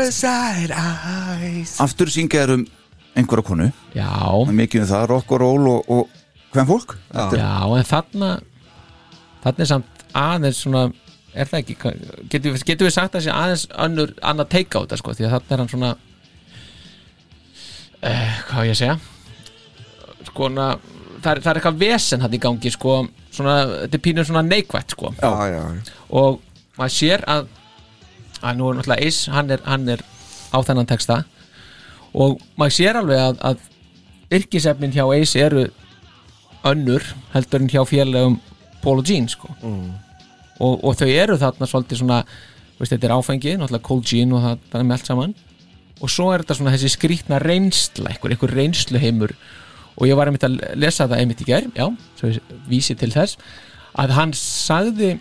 Sníkudýrið Parasite eyes. Aftur syngja þér um einhverja konu. Já, mikið um það, rock og roll og, og hvern fólk Þetta er- já, en þarna þarna er samt aðeins svona er það ekki, getur við, getum við sagt að sé aðeins önnur, annað teika á þetta sko, því að þarna er hann svona eh, hvað á ég að segja? Sko, na, það, er, það er eitthvað vesen hann í gangi sko, svona, þetta er pínur svona neikvætt sko. Já, já, já. Og maður sér að að nú er náttúrulega Ace, hann er, hann er á þennan texta. Og maður sér alveg að, að yrkisefnin hjá Ace eru önnur heldur en hjá félagum Paul og Gene sko. Og, og þau eru þarna svolítið svona veist, þetta er áfengi, náttúrulega Cold Gene og það, er með allt saman. Og svo er þetta svona þessi skrítna reynsla einhver, einhver reynsluheimur. Og ég var einmitt að lesa það einmitt í gær já, svo vísi til þess að hann sagði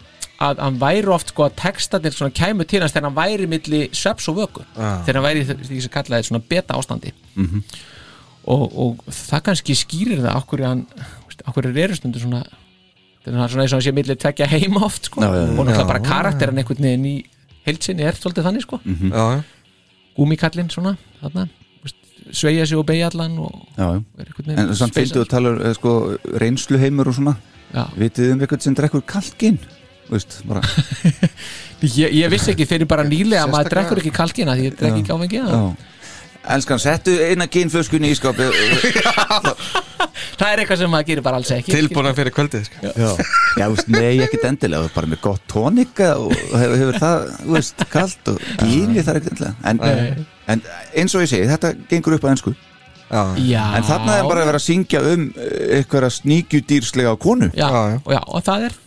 að hann væri oft sko að textatir svona kæmu til hans þegar hann væri milli sveps og vöku. Þegar hann væri því sem kallaði svona beta ástandi og, og það kannski skýrir það okkur hann, okkur er erustundu svona þetta er svona eins og hann sé milli tvekja heima oft sko. Já, já, og náttúrulega bara karakterin einhvern veginn í heilsinni er svolítið þannig sko. Mhm. Já, já. Gúmikallinn svona þarna, sveigja sig og beigja allan og er en samt fylgdu að tala um sko, reynsluheimur og svona. Já. vitið um eitthvað sem drekkur kalkinn veist, bara ég, ég vissi ekki fyrir bara nýlega að maður drekkur ekki kalkina því ég drekk ekki áfengi já. Elskan, settu eina gínflöskunni í skápi það er eitthvað sem maður gerir bara alls ekki. Tilbúna fyrir kvöldið sko. Já, já veist, nei, ekkert endilega. Bara með gott tónika og hefur, hefur það, þú veist, kalt og gíni það er ekkert endilega. En, en eins og ég segi, þetta gengur upp að ennsku Já, en þarna er bara að vera að syngja um eh, einhverja sníkjudýrslega konu. Já, Já, já. Og, já, og það er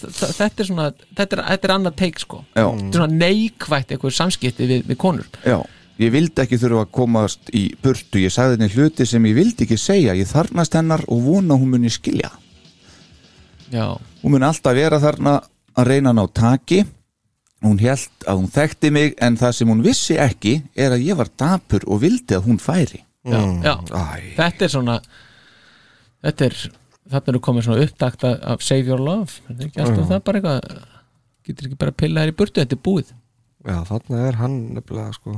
þetta er svona þetta er, þetta er annað teik sko. Já. þetta er svona neikvætt eitthvað samskipti við, við konur. Já, ég vildi ekki þurfa að komast í burtu, ég sagði henni hluti sem ég vildi ekki segja, ég þarnast hennar og vona hún muni skilja. Já, hún muni alltaf vera þarna að reyna að ná taki. Hún held að hún þekkti mig en það sem hún vissi ekki er að ég var dapur og vildi að hún færi. Já, já. Æ, þetta er svona þetta er þarna eru komið svona upptakt af- af Save Your Love er það ekki alltaf það bara eitthvað getur ekki bara að pilla þær í burtu, þetta er búið já, þarna er hann nefnilega sko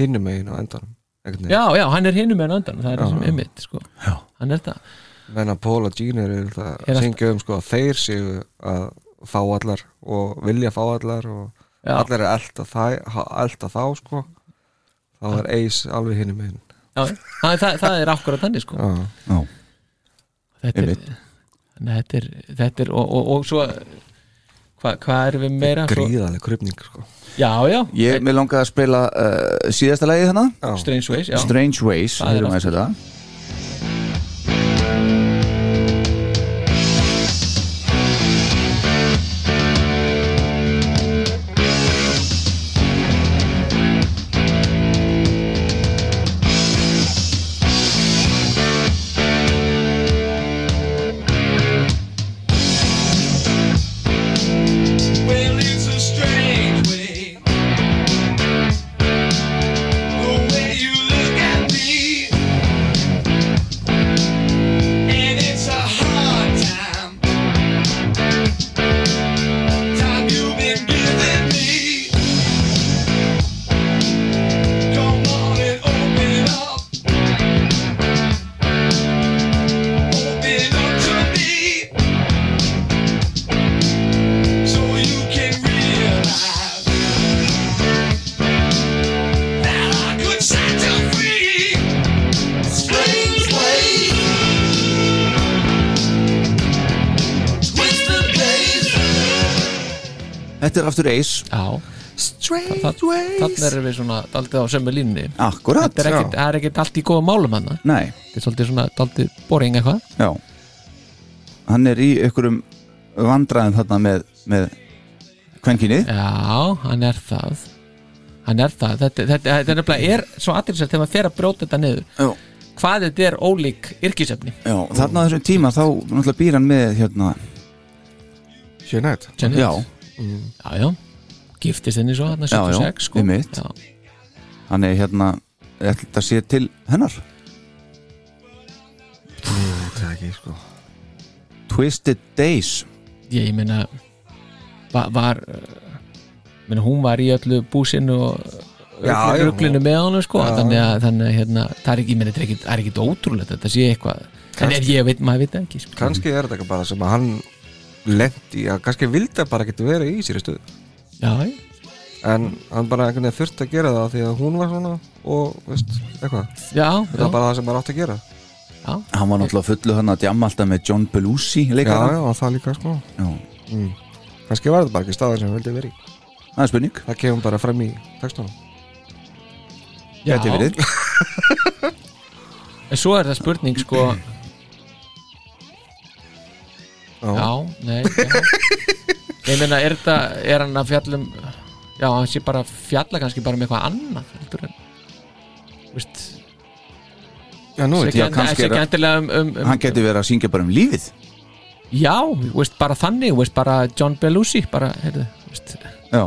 hinnum megin á endanum einhvern veginn. já, já, hann er hinum með andan það er það sem er mitt sko. Já. hann er það menn að Paul og Gene eru Er að allt- syngja um sko að þeir séu að fá allar og vilja fá allar og Já. allir er elda, það, elda þá sko þá er Ace alveg hinnum megin já, það, það, það er akkurat þannig sko. Já, Já, þetta er, þetta er, þetta er og, og, og svo hvað hva erum við meira? Svo, gríðaleg krupning sko. Já, já, ég með langaði að spila uh, síðasta lagi þannig Já, Strange Ways já. Strange Ways, Það er erum við að setja Þetta er aftur Ace, já. Strange Þa- þannig erum við svona daldið á sömu línni akkurat þetta er ekkert, það er ekkert allt í góða málum hann Nei, þetta er svolítið svona daldið boring eitthvað. Já. Hann er í einhverjum vandræðum þarna með, með kvenkinni já, hann er það. Hann er það, þetta, þetta, þetta er nefnilega er svo aðeinsvægt þegar maður fer að brjóta þetta niður. Já, hvað þetta er ólík yrkisefni. Já þarna á þessum tíma þá náttúrulega býr hann með hérna Jeanette. Janet. Já, já, já, giftist henni svo hann Já, já, 76 sko. já, hann er hérna Þetta sé til hennar. Þetta er ekki sko. Twisted Days. Ég, ég meina var, var uh, Meni, hún var í öllu búsinu og Já, já. ruglinu með honum sko. Þannig að, þannig að hérna, það er ekki, meni, það er ekki, það er ekki ótrúlegt þetta sé eitthvað. En ef ég veit, maður veit það ekki sko. kannski er þetta bara sem að hann lendi að kannski vildi bara geta verið í sér stöðu. Já, en hann bara einhvern veginn þurfti að gera það því að hún var svona og veist, eitthvað. Já, það já, er bara það sem maður átti að gera. Já. Hann var náttúrulega fullu hann að djamma alltaf með John Belushi já, leikara. Já, það líka sko. Já. mm. kannski var þetta bara ekki staðar sem hann vildi verið í. Það er spurning. Það kemur bara fram í textunum. Já. Gæti verið. En svo er það spurning sko Já. já, nei já. ég meina, er þetta er hann að fjallum já, hann sé bara að fjalla kannski bara um eitthvað annað heldur en veist, já, nú veit ég en, kannski sé er að- um, um, um Hann geti verið að syngja bara um lífið. Já, veist, bara þannig veist, bara John Belushi bara, heyrðu, veist, Já,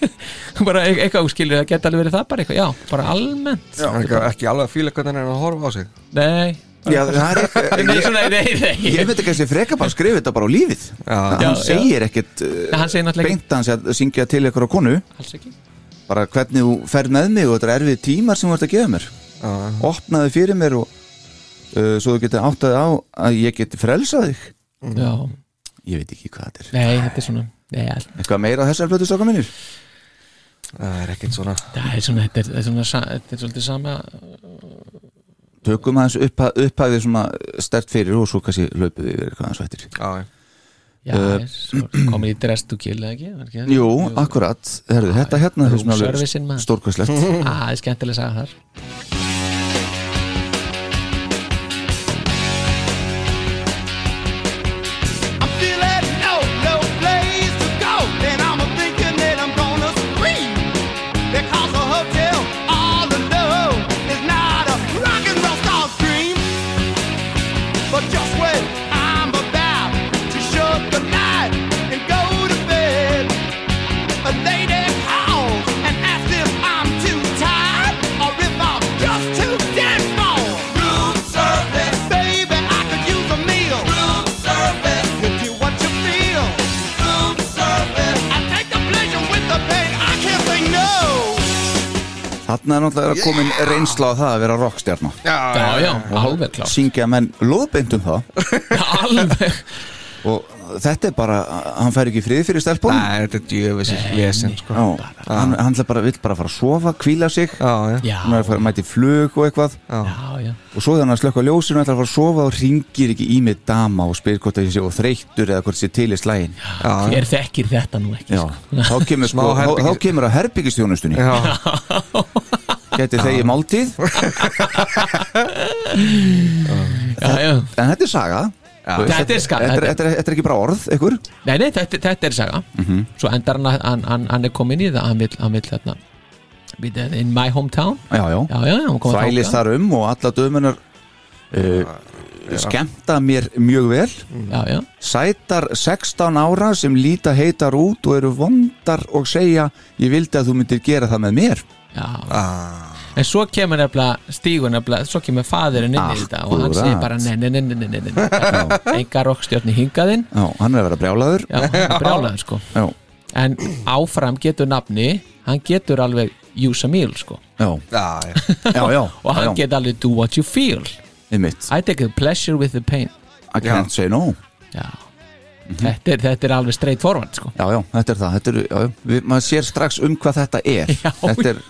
bara e- eitthvað skilur, það geti alveg verið það bara eitthvað, já, bara almennt. Er ekki, ekki alveg að fíla hvernig hann er að horfa á sig. Nei, já það er nei, ekki svona, nei, nei, Ég veit ekki að þessi freka bara skrifa þetta bara á lífið. Já, Já, Hann segir ekkert Nei, uh, hann segir náttúrulega beint sé að syngja til ykkur á konu. Alls ekki. Bara hvernig þú ferð með mig og þetta er erfið tímar sem þú ert að gefa mér. Já, opnaði fyrir mér og uh, svo þú getur áttaði á að ég geti frelsað þig. Já, ég veit ekki hvað þetta er. Nei, þetta er svona nei, all- eitthvað meira á þessar flötu stráka mínir? Það er ekkert svona. Það er svona, þetta er, þetta er svona sa- þetta er svolítið sama tökum aðeins upphæ, upphæfið svona stert fyrir og svo kannski löpuð við eitthvað aðeins vættir já, já. já, Uh, komið í dress to kill eða ekki, ekki? Jú, akkurat, herðu, þetta hérna er stórkvæslegt Ah, það er skemmtilega að sagða þar Þarna er náttúrulega komin reynsla á það að vera rockstjarna. Já, já, alveg klart syngja menn loðbeint um það. Alveg, og þetta er bara, hann fær ekki frið fyrir stelpunum? Nei, þetta er djöfisins vesen sko. Hann, hann bara, vill bara fara að sofa, kvíla sig. Já, já, hann er að fara að mæti flug og eitthvað. Já, já og svo þegar hann er að slökka ljósinu ætla að fara að sofa og ringir ekki í mig dama og spyr hvort það sé og þreyttur eða hvort það sé til í slægin já, hver þekkir þetta nú ekki Já, sko. þá kemur, sko, þá, þá kemur að herbyggistjónustunni já. geti þegi máltíð. En þetta er saga. Þetta er ska- þetta, er- ekki bara orð, ykkur. Nei, nei, þetta, þetta er saga. Svo endar hann að hann, hann, hann er komin í það Hann vill, hann vill hérna býta, In my hometown. Já, já, Já, þvælist þar um og alla dömunar uh, skemmta mér mjög vel. Já, já, sætar 16 ára sem líta heitar út og eru vondar og segja ég vildi að þú myndir gera það með mér Ah, En svo kemur nefnilega stígur nefnilega Svo kemur faðurinn inn í þetta Og hann segir bara nei, nei, nei, nei, nei, nei, nei. Enga rockstjórni hingaðinn já, hann er að vera brjálaður. Já, hann er brjálaður sko. Já, En áfram getur nafni Hann getur alveg use a meal sko. Já, já, já. já, já, Og hann getur alveg do what you feel. I take a pleasure with the pain. I can't say no. Já þetta, er, þetta er alveg straight forward sko. Já, já, þetta er það, þetta er, já, já, við, maður sér strax um hvað þetta er. Já, þetta er,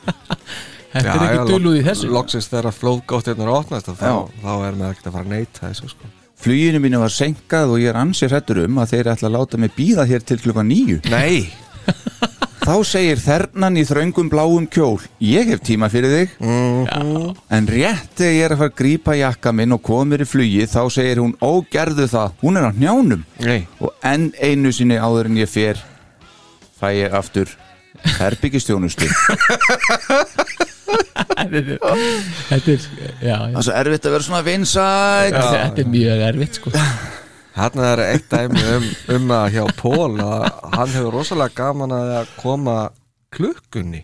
Þetta er ekki duluð í þessu. Loksins þegar flóðgáttirnar opnast þá, þá er maður ekkert að fara að neyta þessu sko. fluginu mínu var senkað og ég er ansið hrættur um að þeir ætla að láta mig býða hér til klukkan nýju Nei þá segir þernan í þröngum bláum kjól ég hef tíma fyrir þig. En rétt þegar ég er að fara að grípa jakka minn og koma mér í flugi þá segir hún ógerðu það, hún er á hnjánum. Nei. Og enn einu sinni áður en ég fer fæ ég aftur herbyggistjónustu Þetta er, já, já. það er svo erfitt að vera svona vinsætt Þetta er mjög erfitt sko Þarna er eitt dæmi um, um að hjá Pól að hann hefur rosalega gaman að koma klukkunni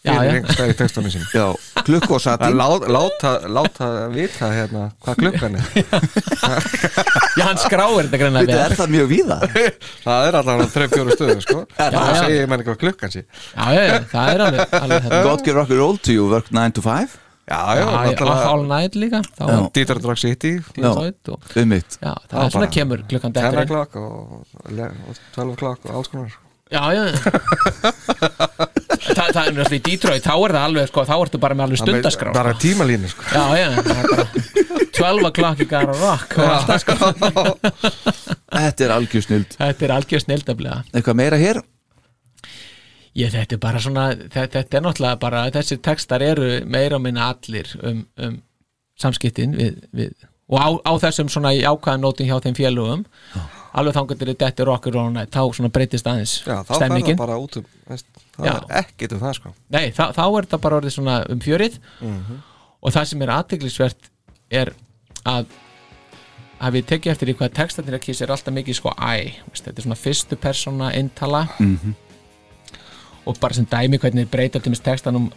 Já, fyrir já. einhvers stað í textunum sín Já, klukku og satín. Láta, láta, láta vita hérna hvað klukkan er. Já, hann skráir þetta greinlega Þetta er það mjög víða? Það er alltaf þreif fjóru stöðu sko. Já, það segir manni hvað klukkan sé. Já, já, já, það er alveg, alveg God give rock and roll to you, work 9 to 5 já, All Night líka. Dieter Drag City. Detroit og, Um mitt Já, það er svona kemur klukkan 10 dettur inn. o'clock og, le- og 12 o'clock og alls konar. Já, já. Þa, Það er náttúrulega í Detroit, þá er það alveg sko, þá ertu bara með alveg stundaskrá bara sko. tímalínu sko. Já, já, það er bara 12 o'clock í gara rock og allt það sko. Þetta er algjör snild Þetta er algjör snildaflega Eitthvað meira hér? Ég, þetta er bara svona, þetta, þetta er náttúrulega bara, þessir textar eru meira og minna allir um, um samskiptin við, við, og á, á þessum svona í ákvæðan nótum hjá þeim félugum alveg þangatir þetta er rocker og þá svona breytist aðeins já, þá fer það stemmingin bara út um veist, það Já. er ekkert um það sko. Nei, þá, þá er þetta bara orðið svona um fjörið. Og það sem er aðteglisvert er að að við tekið eftir í hvað textanir ekki er alltaf mikið sko veist, þetta er svona fyrstu persóna eintala og bara sem dæmi hvernig þeir breyta til þess textanum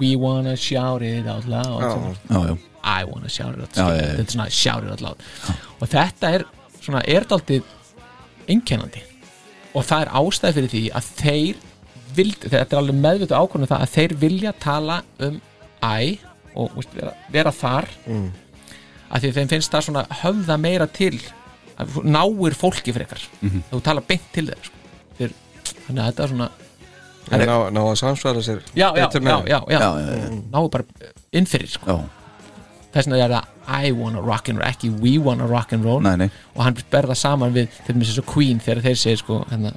we wanna shout it out loud. Já. I wanna shout it out. Já, loud já, þetta er svona shout it out loud. Og þetta er svona er daldið einkennandi. Og það er ástæð fyrir því að þeir vild, þetta er alveg meðvitað ákvörðum það að þeir vilja tala um I og veist, vera, vera þar. Mm. að því þeim finnst það svona höfða meira til náir fólki frekar. Mhm. þú tala beint til þeir, sko. þeir þannig að þetta er svona en ná, ná að samsværa sér já, já, betur já, með já, já, Já, já, já. náu bara inn fyrir sko. Þess vegna er það I wanna rock and roll ekki we wanna rock and roll. Nei, nei. Og hann berða saman við til dæmis eins og Queen þegar þeir segir sko hérna,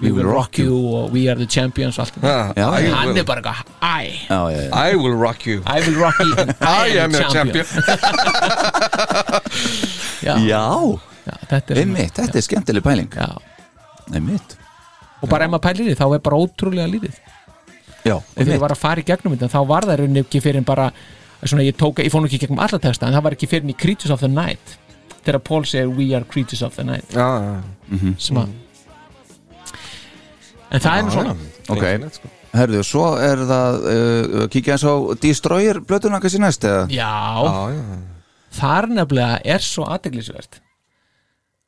we will rock you. Og we are the champions og allt þetta. I, hann er bara eitthvað I, Já, já, já. I will rock you. I will rock you. And I am a champion. já, Já, já, þetta er einmitt, þetta er skemmtileg pæling. Já. Einmitt og bara ef maður pælir í því þá er bara ótrúlega lítið Já, og þegar ég var að fara í gegnum þetta þá var það rauninni ekki fyrir en bara svona ég tók, ég fór nú ekki í gegnum alla texta en það var ekki fyrir en í Creatures of the Night þegar Paul segir we are Creatures of the Night. Já, já, sem að en það er nú svona. Ok. Sko. herðu, svo er það uh, kíkja eins á Destroyer blötuna kannski næst eða? Já, já, já, þar nefnilega er svo aðteglisvert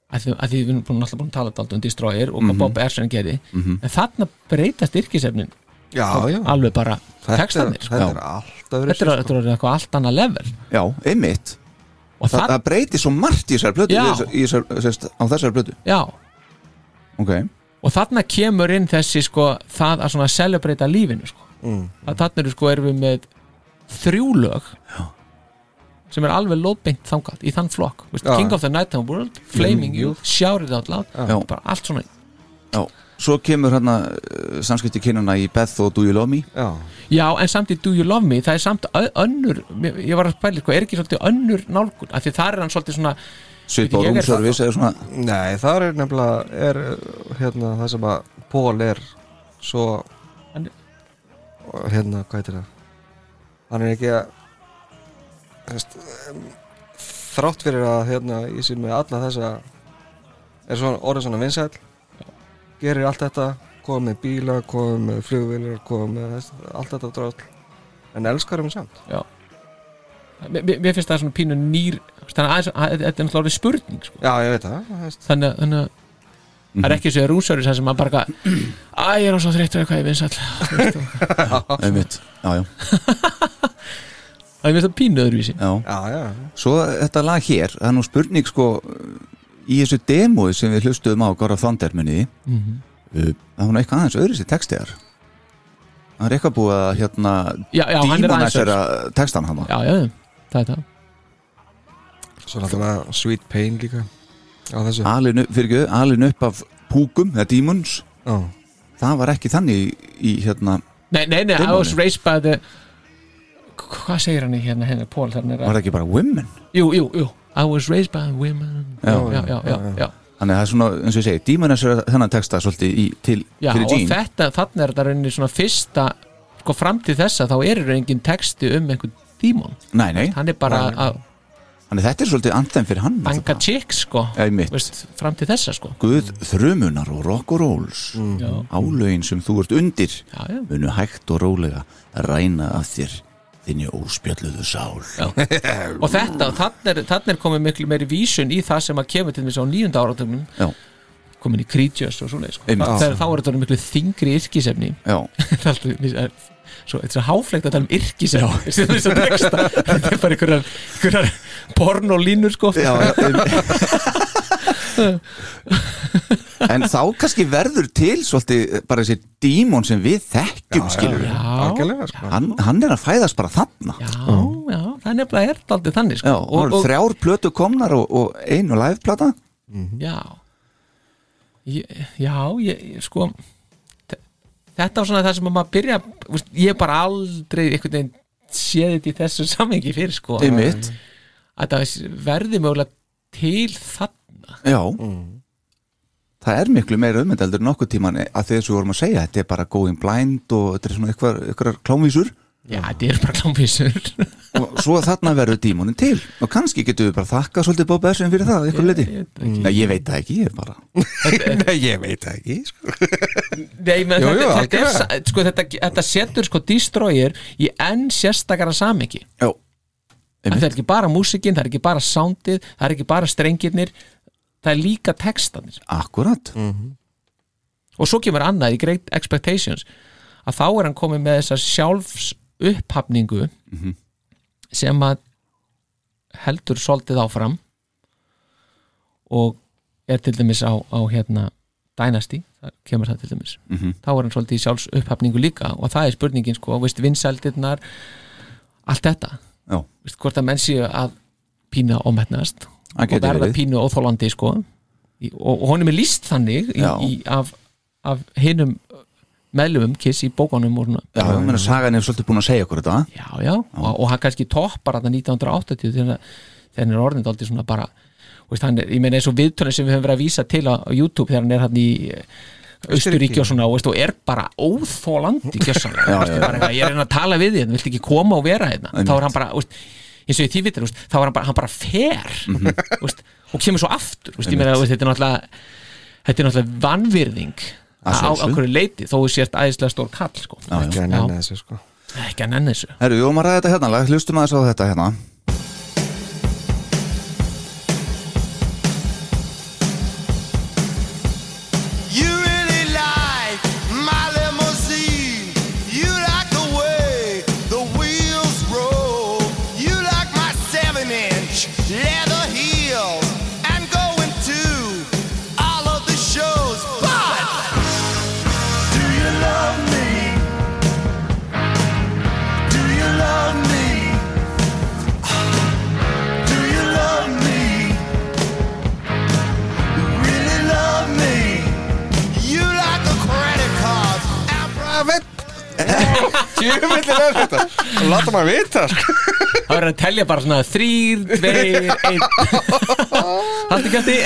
að því, að því við erum alltaf búin að tala dálítið um Destroyer og hvað Bob Ersen gerir en þarna breytast yrkisefnin já, já. alveg bara er, textanir sko. þetta er alltaf verið þetta er, þetta er eitthvað allt annað level Já, einmitt og Þa, það, Það breyti svo margt í þessar blötu Já. í þessar, þessar, á þessar blötu já, Ok, og þarna kemur inn þessi sko, það að svona celebrata lífinu sko. Mm. þarna eru sko erum við með þrjú lög já. Sem er alveg lóðbeint þangað í þann flokk, Vist. King of the Nighttime World Flaming Youth, Shout It Out Loud Já. bara allt svona. Já. Svo kemur hérna uh, samskipti kynuna í Beth og Do You Love Me? Já, já, en samt í Do You Love Me, það er samt önnur, ég var að spæla sko, er ekki svolítið önnur nálgun, af því þar er hann svolítið svona Svipa og Ég er rúmservice eða svona? Nei, það er nefnilega er, hérna, það sem að Paul er svo og hérna, hvað heitir það? Hann er ekki að veist, um, þrátt fyrir að hérna, ég sé með alla þessa er svona, orðið svona vinsæll gerir allt þetta komið með bíla, komið með flugvilar komið með þess, allt þetta drátt en elskar um samt. Mér, mér- mér finnst það svona pínu nýr þannig að þetta er náttúrulega orðið spurning sko. já, ég veit það, það þannig að þannig að það er ekki svo rúsörður sem maður bara æ, ég er á svo þreyttur eitthvað ég vinsall Einmitt, já, já, það er mér það pínu öðruvísi. Já. Já, já, Svo þetta lag hér, það er nú spurning sko í þessu demói sem við hlustuðum á of Thunder muniði Mhm. uh, það var nú eitthvað aðeins öðru sér textiðar það er eitthvað búið að hérna er dímonæsera textan hann já, já, það er það. Svo náttúrulega Sweet Pain líka á þessu. Alin upp, fyrir ekki, alin upp af púkum, eða demons. Já, það var ekki þannig í, í hérna nei, nei, nei, I was raised by the hvað segir hann í hérna henni, Pól þannig var að, það ekki bara women? Jú, jú, jú. I was raised by women. Já. já, já, já, já, þannig að það er svona, eins og ég segi, dímonæsera þennan texta svolítið í, til, já fyrir og Gene þetta, þannig er þetta rauninni svona fyrsta sko fram til þessa þá er það engin texti um einhvern dímon. Nei, nei, hann er bara að Þannig þetta er svolítið anthem fyrir hann Banga Chicks sko. Einmitt. Veist, fram til þessa sko. Guð þrumunar og rock og rolls. Já. Álögin sem þú ert undir Já, já. munu hægt og rólega ræna af þér þinni óspjalluðu sál. Já. og þetta, þannig er, er komið miklu meiri vísun í það sem að kemur til þess á nýjunda áratögnum Já. komin í Creatures og svona sko. Þegar þá er þetta miklu þingri yrkisefni. Já, Það er alltaf- svo, þetta er háflegt að tala um að texta þetta er bara einhverjar, pornolínur sko. Já, En þá kannski verður til svolítið bara þessi dímon sem við þekkjum skilur algjörlega sko. hann, hann er að fæðast bara þarna. Já, já, það er nefnilega er aldrei þannig sko. Já, og, og þrjár plötu komnar og, og einu liveplata Já. Ég, Já, ég, ég sko þe- Þetta var svona það sem að maður byrja Ég bara aldrei einhvern veginn séð þetta í þessu samhengi fyrir sko. Einmitt. að það verði mögulega til þarna. Já. Það er miklu meira ummyndeldur en okkur tíman að því þess að við vorum að segja þetta er bara going blind og þetta er svona eitthvað, eitthvað klámvísur. Já, þetta er bara klámvísur. Og svo þarna verður dímonin til. Og kannski getum við bara þakka svolítið Bob Essin fyrir það, eitthvað liti Nei, ég veit það ekki, ég er bara Nei, ég veit það ekki sko. Nei, menn, Jú, þetta, jú, þetta, er, sko, þetta, þetta setur sko Destroyer í enn sérstakara samhengi. Já, Það er ekki bara músikinn, það er ekki bara soundið það er ekki bara strengirnir það er líka textanir akkurat. Og svo kemur annað í Great Expectations að þá er hann komið með þessa sjálfs upphafningu sem að heldur svolítið áfram og er til dæmis á, á hérna Dynasty, það kemur það til dæmis. Þá er hann svolítið í sjálfs upphafningu líka og það er spurningin sko, veist, vinsældirnar allt þetta Já, veist, hvort að menn séu að pína ómetnast og verða pínu óþólandi sko. Og, og honum er líst þannig í, Já. í, af, af hinum meðlumum kiss í bókunum og svona já, ég meina sagan er svolítið búin að segja okkur þetta. Já, já, og, og hann kannski toppar þarna 1980 þegar hann er orðin dálítið svona bara veist, hann ég meina eins og viðtölinn sem við höfum verið að vísa til á YouTube þegar hann er hann í Austuríki og svona og, veist, og er bara óþólandi gjössanlega, Já, Veistu, já. bara, eitthvað, ég er reyna að tala við þið, viltu ekki koma og vera hérna? Þá er hann bara, veist, eins og ég því vitur veist, þá er hann bara, hann bara fer veist, og kemur svo aftur veist, ég meina, veist, þetta er náttúrulega þetta er náttúrulega vanvirðing á okkur leiti þó þú sért æðislega stór kall sko. Já, já. Ekki að nenni þessu sko. Ekki að nenni þessu. Herru, við vorum að ræða þetta hérna, hlustum aðeins á þetta hérna Tjöfellin er þetta. Láta maður vita sko. þá er hann að telja bara svona þrýr, tveir, einn. Haldi gæti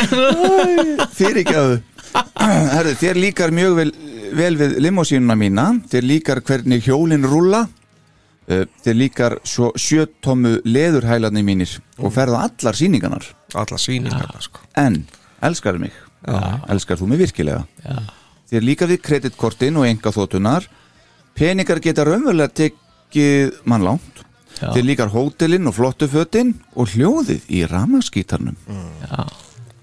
Fyrirgjáðu Herru, þér líkar mjög vel, vel við limósínuna mína. Þér líkar hvernig hjólin rúlla. Uh, Þér líkar svo sjötommu leðurhælarni mínir og ferða allar sýningarnar. Alla sýningarna sko. En, elskar mig. Elskar þú mig virkilega? Já. Þér líkar við kreditkortin og enga þótunar Peningar geta raunverulega tekið mann langt. Þér líkar hótelin og flottu fötin og hljóðið í ramaskítarnum.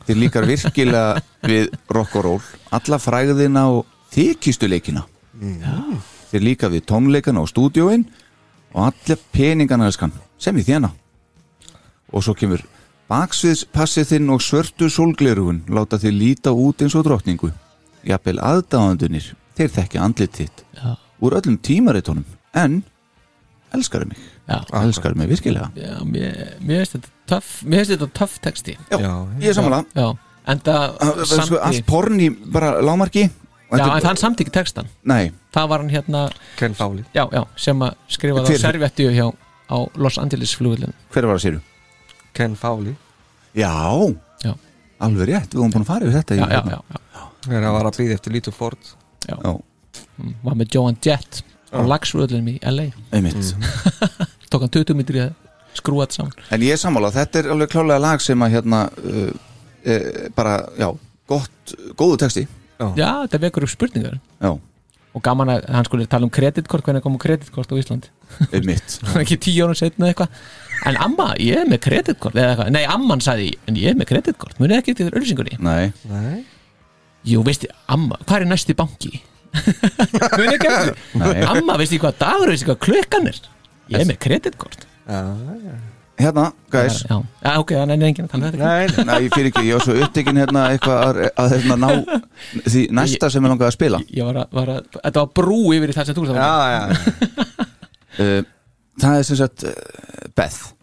Þér líkar virkilega við rock og roll alla fræðina og þykistuleikina Þér líkar við tónleikana og stúdíóin og alla peningana sem í þjána og svo kemur baksviðspassið þinn og svörtu sólglerugun láta þér líta út eins og drottningu. Jafnvel aðdáðandunir þeir þekkja andlit þitt. Já. Úr öllum tímaritónum en elskaru mig. Já. elskaru mig virkilega. Já, mér, mér finnst þetta töff mér finnst þetta töff texti. Já, Já, ég er samanlega já, en það sko, allt porn í bara lámarki já, en hann samt ekki textan. Nei, það var hann hérna, Ken Fowley. Já, já, sem að skrifa það Hver- á servettu hjá á Los Angeles flugvillin hver var það séru? Ken Fowley. Já, Já. alveg rétt, við vorum búin að fara yfir þetta já, já, já, já, hann var að býða eftir Lítið Ford. Já. Já, Mm, var með Joan Jett á lagsflugvillin í LA einmitt. Tók hann 20 mítri að skrúa þetta saman. En ég er sammála, þetta er alveg klálega lag sem að hérna uh, e, bara, já, gott, góðu texti. Já, þetta vekur upp spurningar. Já, og gaman að hann skulle tala um kreditkort hvernig kom kreditkort á Íslandi? Ekki tíu árum setna eitthvað. En amma, ég er með kreditkort nei, amman sagði, en ég er með kreditkort. Munið ekki til ölsingunni Nei, Nei. Jú, veistu, amma, hvað er næsti banki amma, veistu hvað dagur, veistu hvað klukkan er? Ég er með kreditkort. Hérna, guys. Já, já, ok, þannig er enginn þetta. Nei, Nei, ég fyrir ekki, ég var svo upptekinn hérna eitthvað að, að hérna ná því næsta sem ég langaði að spila. Ég var að, var að, þetta var brú yfir í það sem þú sagði Já, já, uh, Það er sem sagt uh, Beth. já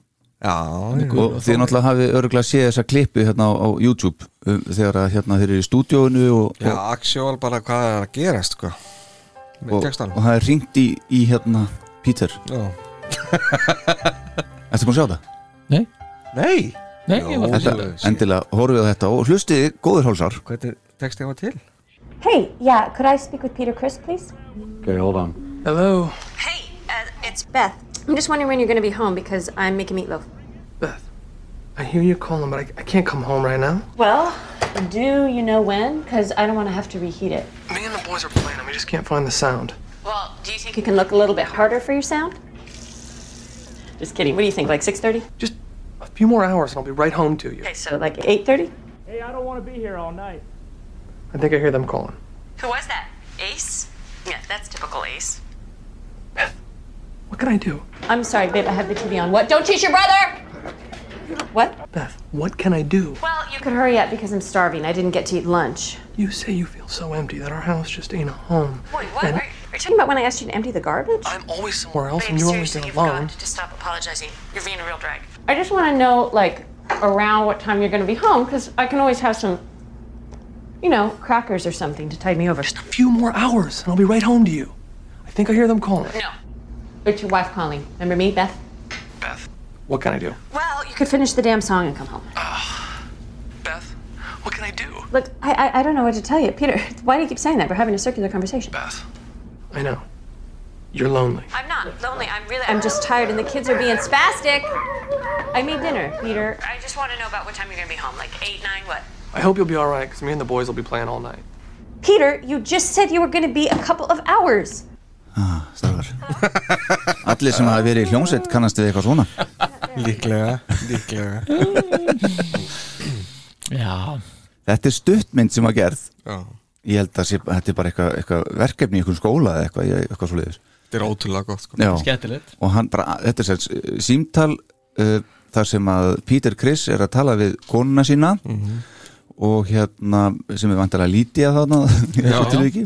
og þið náttúrulega hafi örgulega séð þessa klippu hérna á, á YouTube um, þegar að hérna þeir eru í stúdíóinu og, Já, og, actual bara hvað er að gerast sko og, og það er ringt í, í hérna Peter, Já. ertu búin að sjá það? nei, Nei nei, var Þetta, endilega horfið á þetta og hlustiði góður hálsar Hvernig textið var til? Hey, yeah, could I speak with Peter Chris, please? Okay, hold on. Hello, Hey, uh, it's Beth. I'm just wondering when you're going to be home because I'm making meatloaf. Beth. I hear you calling, but I, I can't come home right now. Well, do you know when? Because I don't want to have to reheat it. Me and the boys are playing, and we just can't find the sound. Well, do you think you can look a little bit harder for your sound? Just kidding. What do you think, like 6.30? Just a few more hours, and I'll be right home to you. Okay, so like 8.30? Hey, I don't want to be here all night. I think I hear them calling. Who was that? Ace? Yeah, that's typical Ace. What can I do? I'm sorry, babe, I have the TV on. What? Don't teach your brother! What? Beth, what can I do? Well, you could hurry up because I'm starving. I didn't get to eat lunch. You say you feel so empty that our house just ain't a home. Wait, what? And Are, are you talking about when I asked you to empty the garbage? I'm always somewhere else, and you're always there alone. to stop apologizing. You're being a real drag. I just want to know, like, around what time you're going to be home, because I can always have some, you know, crackers or something to tide me over. Just a few more hours, and I'll be right home to you. I think I hear them calling. No. It's your wife calling. Remember me, Beth? Beth, what can I do? Well, you could finish the damn song and come home. Ah, Beth, what can I do? Look, I, I, I don't know what to tell you. Peter, why do you keep saying that? We're having a circular conversation. Beth, I know. You're lonely. I'm not lonely. I'm really. I'm just tired, and the kids are being spastic. I made dinner, Peter. I just want to know about what time you're gonna be home. Like eight, nine, what? I hope you'll be all right, because me and the boys will be playing all night. Peter, you just said you were gonna be a couple of hours. Stafar Allir sem hafi verið í hljómsveit kannast við eitthvað svona. Líklega, líklega. Já, Þetta er stuttmynd sem var gerð. Já, Ég held að sé, þetta er bara eitthvað, eitthvað verkefni í einhvern skóla eða eitthvað, eitthvað svo liðis þetta er ótrúlega gott sko. Og hann bara, þetta er sem sagt, símtal uh, þar sem að Peter Criss er að tala við konuna sína. Og hérna sem er vantilega lítið þarna þessu tilviki.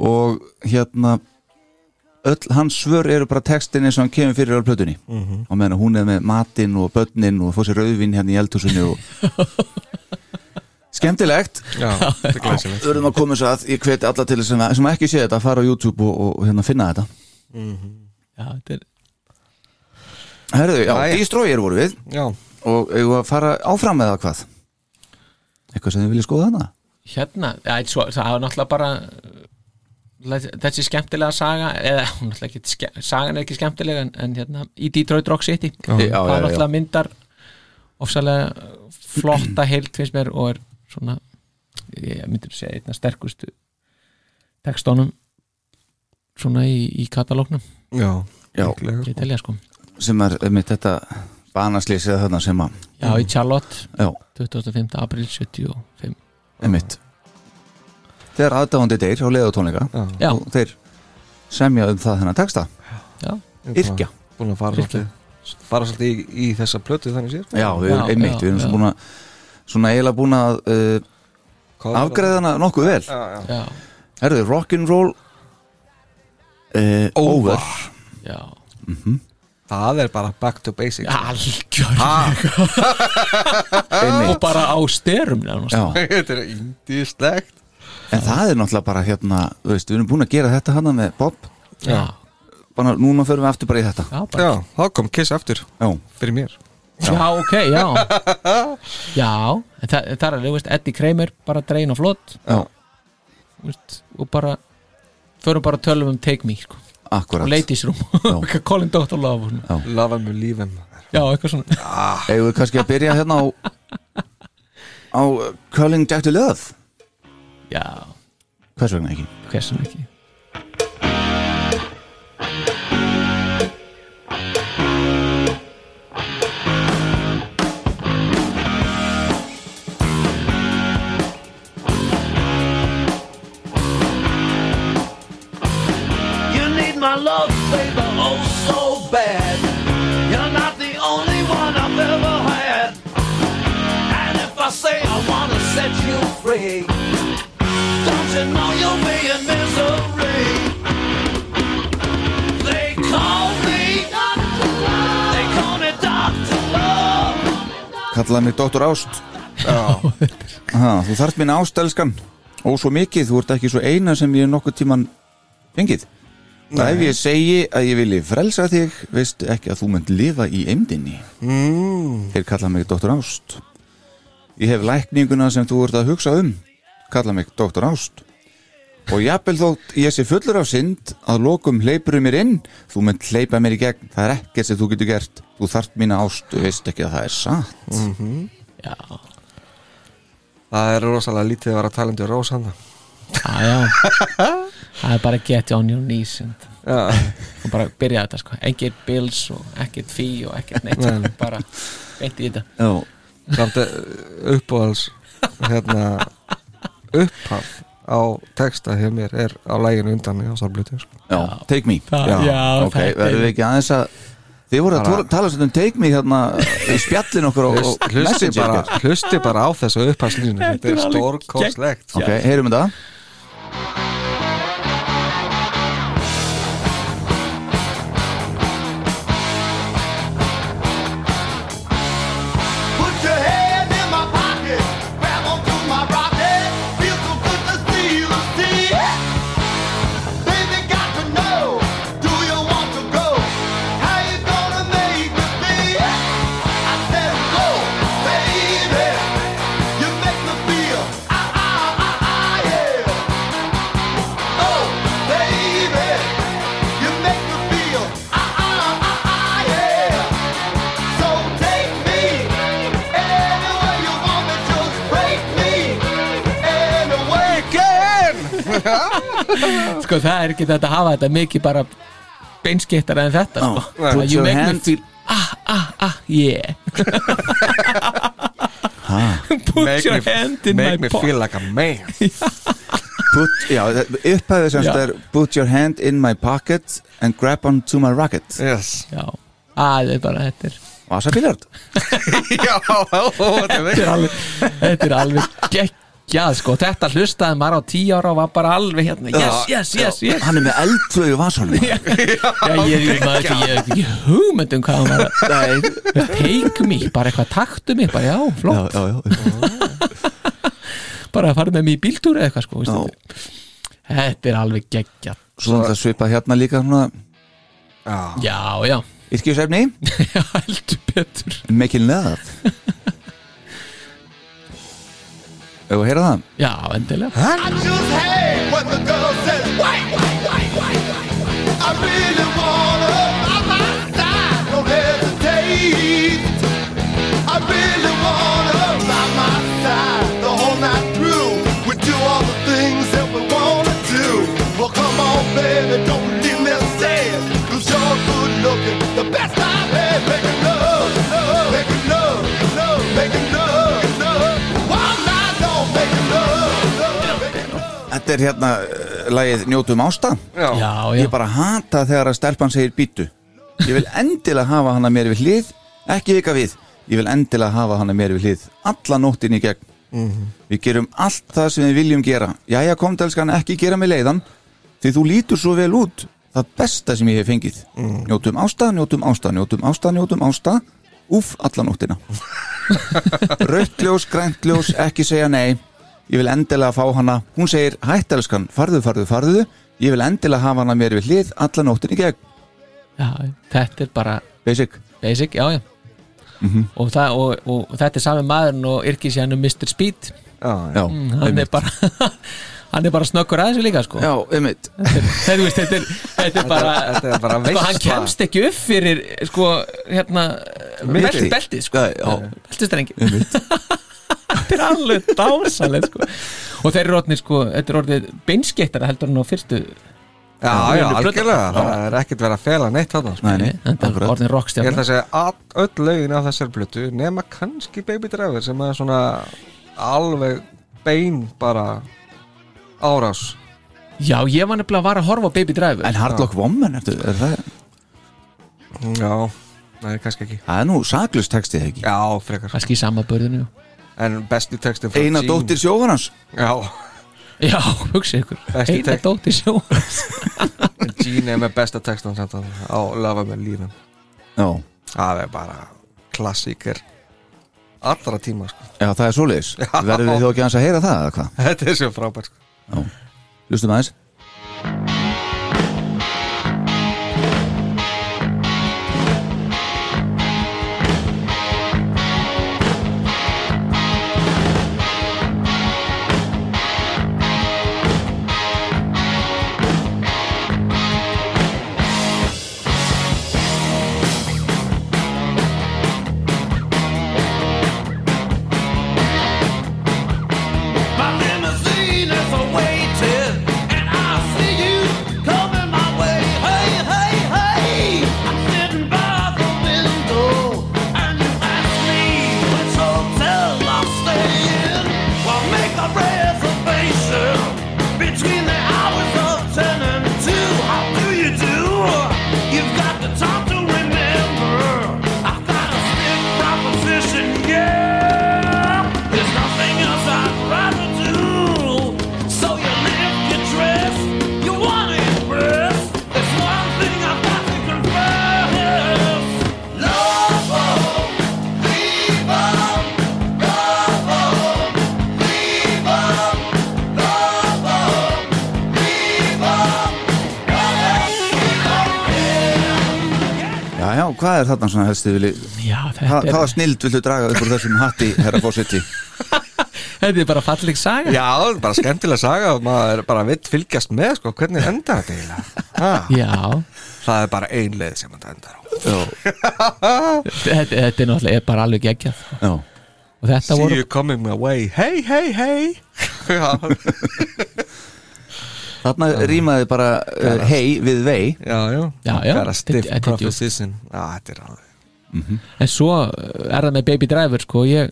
Og hérna öll hans svör eru bara textin eins og hann kemur fyrir á plötunni. Og meðan hún er með matinn og börnin og fór sér rauðvin hérna í eldhúsinu og skemmtilegt. Já, þetta er glæsilegt. Við verðum að koma þess að ég hveti alla til þess að sem ekki sé þetta að fara á YouTube og, og, og hérna finna þetta. Já, þetta er Herðu, já. Destroyer voru við. Já, og eigum að fara áfram með það hvað? Eitthvað sem þið viljið skoða hana hérna, svo, það er náttúrulega bara þessi skemmtilega saga eða hún er ekki, sagan er ekki skemmtilega en, en hérna, í Detroit Rock City. Það er náttúrulega myndar ofsalega flotta heilt finnst mér og er svona ég myndir að segja einna sterkustu textónum svona í, í katalóknum já, Já. sko. telja sko. Sem er með þetta banaslýsið þarna sem að já, í Charlotte, já, 25. april 75 einmitt þegar aðdáðandi deyr á leiða tónleika Já, já, og þeir semja um það þennan texta. Já, Yrkja, Búin að fara Yrkja. svolítið Fara svolítið í, í þessa plötu þannig sér já, við erum einmitt við erum já. svo búin að svona eiginlega búin að uh, afgreðana nokkuð vel. Já, já. Já, Herðu, rock'n'roll uh, over. já. Það er bara back to basics. Algjör einmitt. og bara á styrum Þetta er indislegt en það er náttúrulega bara hérna þú veist, við erum búin að gera þetta hana með Bob. Já, bara núna förum við aftur bara í þetta. Já, bara, Já, þá kom Kiss aftur. Já, fyrir mér. Já, ok, já. Já, en það, það er alveg, veist, Eddie Kramer bara dregin á flott já, veist, og bara förum bara að tölum um Take Me sko. akkurat. Og ladies room. Colin Doctor Love og. Love him, leave him já, eitthvað svona. Við kannski að byrja hérna á á uh, Calling Jack to Love já, Hvers vegna ekki? hversum ekki? You one I've ever had. And misery? They call me, they call me Doctor Love. Kallaði mig Dr. Ást Aha, Þú þarft minna ástelskan og svo mikið, þú ert ekki svo eina sem ég nokkuð tíman fengið og ef ég segi að ég vilji frelsa þig veistu ekki að þú munt lifa í eimdinni mm. Þeir kalla mig Dr. Ást Ég hef lækninguna sem þú ert að hugsa um kalla mig Dr. Ást. Og jafnvel þótt ég sé fullur af synd að lokum hleypur mér inn. Þú munt hleypa mér í gegn, það er ekkert sem þú getur gert. Þú þarft mína ást, þú veist ekki að það er satt. Já, Það er rosalega lítið að vera talandi um Rós hann já, já. Það er bara get on your knees og bara byrja þetta sko. Ekkert bills og ekkert fí og ekkert neitt Nei, nei. bara beint í þetta. Já, samt eh, uppáhalds hérna upphaf á texta hjá mér er á læginu undan í ásarbluti sko. já, take me. Það- já, ok, er- verðum við ekki aðeins að þið voru að Bara- tala, um take me hérna í spjallin okkur og, og hlusti bara, hér. hlusti bara á þessu upphafslínu. Þetta er alveg stórkostlegt ok, heyrum við það sko það er ekki þetta að hafa þetta mikið bara beinskiptar en þetta sko. Put your make me hand- feel ah ah ah yeah. Put Make your me- hand in make my me pocket feel like a man. Put, já, upphæðið sem Já. þetta er put your hand in my pocket and grab onto my rocket. Yes. Já, að þetta er bara þetta er, Vasa Billard já, þetta er er alveg þetta er alveg geggjað sko þetta hlustaði maður á tíu ára og var bara alveg hérna yes, yes, yes, yes. Hann er með eldflögu vasanum. Já, ég, ekki, hef ekki hugmynd um hvað hann var að take me, bara eitthvað taktu mig bara já, já, flott, já, já. bara að fara með mig í bíltúr eða eitthvað sko þetta er alveg geggjað. Svo það svipa hérna líka svona já, já, yrkjusefni. Já, heldur betur. Making love Hefur að heyra það? já, endilega I just hate when the girl says, wait, wait, wait, wait, wait. I really wanna Þetta er hérna uh, lagið Njótum ásta. Já, já, Ég bara hata þegar að stelpan segir býtu Ég vil endilega hafa hana mér við hlið Ekki vika við. Ég vil endilega hafa hana mér við hlið Alla nóttin í gegn. Við gerum allt það sem við viljum gera. Jæja komdelskan ekki gera mig leiðan. Því þú lítur svo vel út. Það besta sem ég hef fengið. Njótum ásta, njótum ásta, njótum ásta, njótum ásta. Úff, alla nóttina. Rautt ljós, grænt ljós, ekki segja nei Ég vil endilega fá hana. Hún segir, hætt elskan, farðu, farðu, farðu. Ég vil endilega hafa hana mér við hlið Alla nóttin í gegn, já, þetta er bara basic. Basic, já, já. Og, það, og, og, þetta er sami maðurinn og yrkisjænum Mr. Speed. Já, Mm, hann er bara hann er bara snöggur að þessu líka sko. Já, einmitt. Þetta, þetta, er, þetta er bara, Þetta er bara sko, hann kemst ekki upp fyrir sko, hérna Mitti. belti, belti sko. Beltistrengi þetta er alveg dásalegt sko. Og þeir eru orðnir sko, þetta er orðið beinskeittara heldur en á fyrstu Já, já, algjörlega, það er ekkert verið að fela neitt þarna sko. Nei, nei, þetta er orðin Ég held að segja að öll lögin af þessar blötu nema kannski Baby Driver sem er svona alveg bein bara árás. Já, ég var nefnilega að vara að horfa á Baby Driver. En Hardlock Woman, er, er það Já, nei, kannski ekki. Það er nú saklust textið ekki? Já, frekar. Kannski í sama börðinu En bestu textin frá Eina Gene- dóttir sjóvarans Já, já, hugsa ykkur, Besti eina tek- dóttir sjó Gene er með besta textan samt á á Lava með lífum Já, Það er bara klassíker allra tíma sko. já það er svoleiðis. Verður við þó ekki hans að heyra það, eða hvað? Þetta er svo frábært sko. Hlustum aðeins þið vilji já, Hva, þetta Hvaða er, snild viltu draga upp úr þessum hatti, herra fósetti? þetta er bara falleg saga. Já, bara skemmtilega saga og maður bara vitt fylgjast með sko, hvernig enda þetta eiginlega? Ha, já, Það er bara ein leið sem þetta endar á. Þetta, þetta er náttúrulega er bara alveg geggjað Já, og þetta See voru you coming my way. Hey, hey, hey. Þarna rýmaði bara uh, hei við vei. Já, já. Já, já, Got a stiff þetta- þetta er djúpt. Er alveg en svo uh, er það með Baby Driver sko ég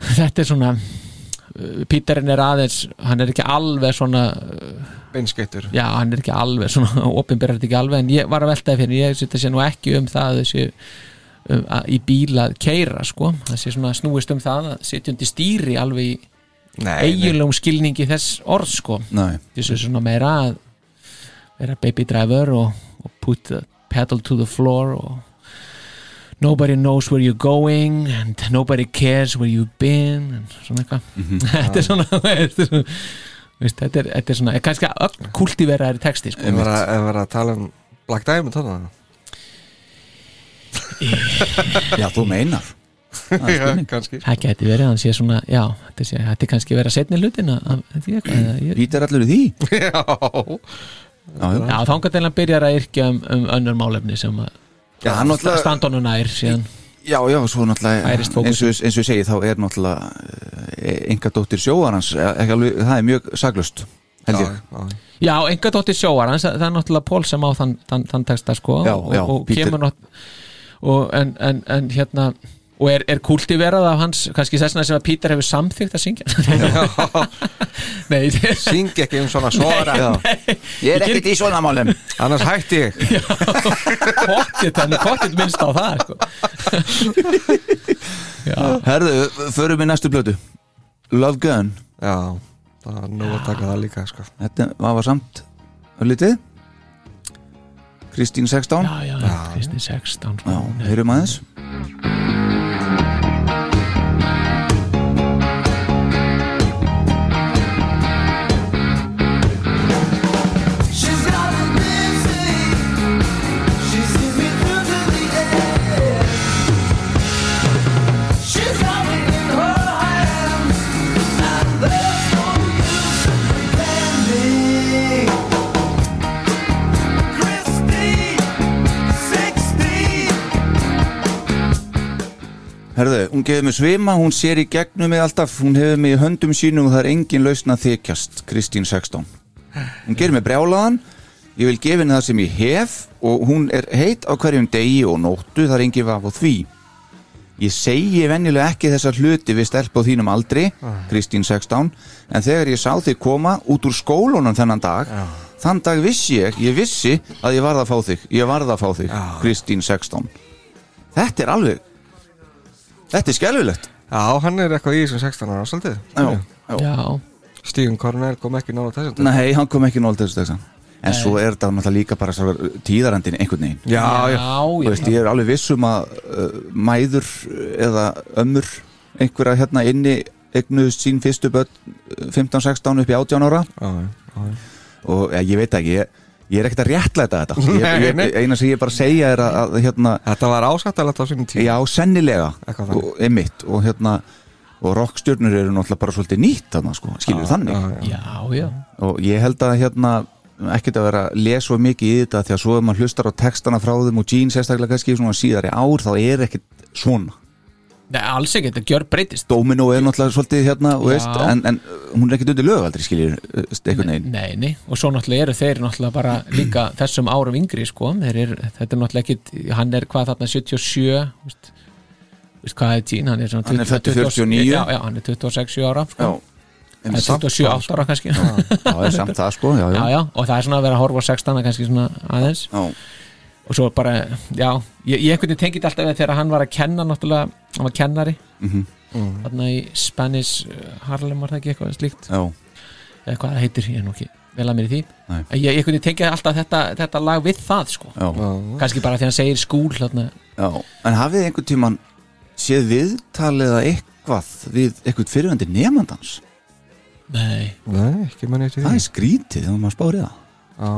þetta er svona uh, Píterinn er aðeins hann er ekki alveg svona uh, Beinskettur já, hann er ekki alveg svona opinberar þetta ekki alveg en ég var að veltaði fyrir ég setja sér nú ekki um það að þessi um, að, í bíl að keira sko. Það sé svona snúist um það að setja undir stýri alveg í eiginlegum skilningi þess orð sko. Nei, þessu svona meira að vera baby driver og, og put the pedal to the floor og nobody knows where you're going and nobody cares where you've been and svona eitthvað. Þetta er svona þetta er svona, veist, þetta er, þetta er svona er kannski kultiveraðri texti sko. Við erum að- að tala um Black Diamond þarna. Já, þú meinar. Er Já, það geti verið, hann sé svona já, þetta sé, þetta er kannski verið að setna hlutin að, að, að, að, Pítur allur í því? Já, Já, já, já, þangar til hann byrjar að yrkja um, um önnur málefni sem að já hann náttúrulega standa honum nær síðan. Já, já, svo náttúrulega eins og, eins og ég segi, þá er náttúrulega enga dóttir sjóarans ekki alveg, það er mjög saglust held ég. já, Já, enga dóttir sjóarans, það er náttúrulega Pól sem á þann, þann, þann texta sko Já, og, já, og Peter. kemur nátt og, en, en, en hérna og er, er kultiverað af hans kannski þessna sem að Pítur hefur samþygt að syngja? Nei, þetta er- Syng ekki um svona svara. Já. Ég er ekkert í svona málum. Annars hætti ég. Pottit, hann er pottit minnst á það sko. Já, Herðu, förum við næstu blötu Love Gun. Já, það er nú að taka það líka sko. Þetta var samt örlítið. Kristín 16 já, já, já. Kristi 16 sko. Já, heyrum aðeins Herðu, hún gefur mig svima, hún sér í gegnum mig alltaf, hún hefur mig í höndum sínum og það er engin lausna þykjast, Kristín 16. Hún gerir mig brjálaðan, ég vil gefa henni það sem ég hef og hún er heit á hverjum degi og nóttu, það er engin vaf á því. Ég segi venjulega ekki þessar hluti við stelp á þínum aldri, Kristín 16, en þegar ég sá þig koma út úr skólunum þennan dag, þann dag vissi ég, ég vissi að ég varð að fá þig, ég varð að fá þig, Kristín 16. Þetta er alveg, þetta er skelfilegt. Já, hann er eitthvað í þessum 16 ára svolítið Já, já. Já, Stígun Kornel kom ekki nála þessum dag. Nei, hann kom ekki til þessu En svo er þetta náttúrulega líka bara tíðarandin einhvern veginn Já, já, já, Þú veist, ég er alveg viss um að uh, mæður eða ömmur einhverja hérna inni eignuðust sín fyrstu börn uh, 15-16 upp í 18 ára já, já, já. og ja, ég veit ekki, ég, ég er ekkert að réttlæta þetta. Ég, ég, nei. eina sem ég bara segja er að, að hérna, Þetta var ásættalegt á sínum tíma. Já, sennilega. Og, einmitt, og hérna og rockstjörnur eru náttúrulega bara svolítið nýtt þarna, sko, skilur þannig? já, já. já, já. Og ég held að hérna ekkert að vera að lesa svo mikið í þetta því að svo ef maður hlustar á textana frá þeim og Gene sérstaklega kannski svona síðari ár þá er ekkert svona Nei, alls ekki, þetta gjör breytist Domino er náttúrulega svolítið hérna veist, en, en uh, hún er ekkert undir lög aldrei skiljir einhvern veginn. Nei, nei, og svo náttúrulega eru þeir náttúrulega bara líka þessum árum yngri sko. Eru, þetta er náttúrulega ekkit hann er hvað þarna 77 veist, veist hvað er Gene, hann er svona Hann er 20 fæddur 49. Já, já, hann er 26 ára sko. Já, en Eða samt 27 8 ára kannski. Já, Já, er samt það sko, já, já, og það er svona að vera horfa á 16 kannski svona aðeins. Já. Og svo bara, já, ég, ég einhvern veginn tengið alltaf við þegar hann var að kenna náttúrulega, hann var kennari Mhm. þarna í Spanish uh, Harlem var það ekki eitthvað slíkt já. eða hvað það heitir, ég er nú ekki vel að mér í því Nei. En ég, ég einhvern veginn tengið alltaf þetta, þetta lag við það sko já. kannski bara því hann segir skúl þarna. já. En hafið einhvern tíman séð viðtalið eða eitthvað við eitthvað fyrirvendir nefandans nei, Nei, ekki manni eftir Það því er skrítið þegar maður spárið það Já,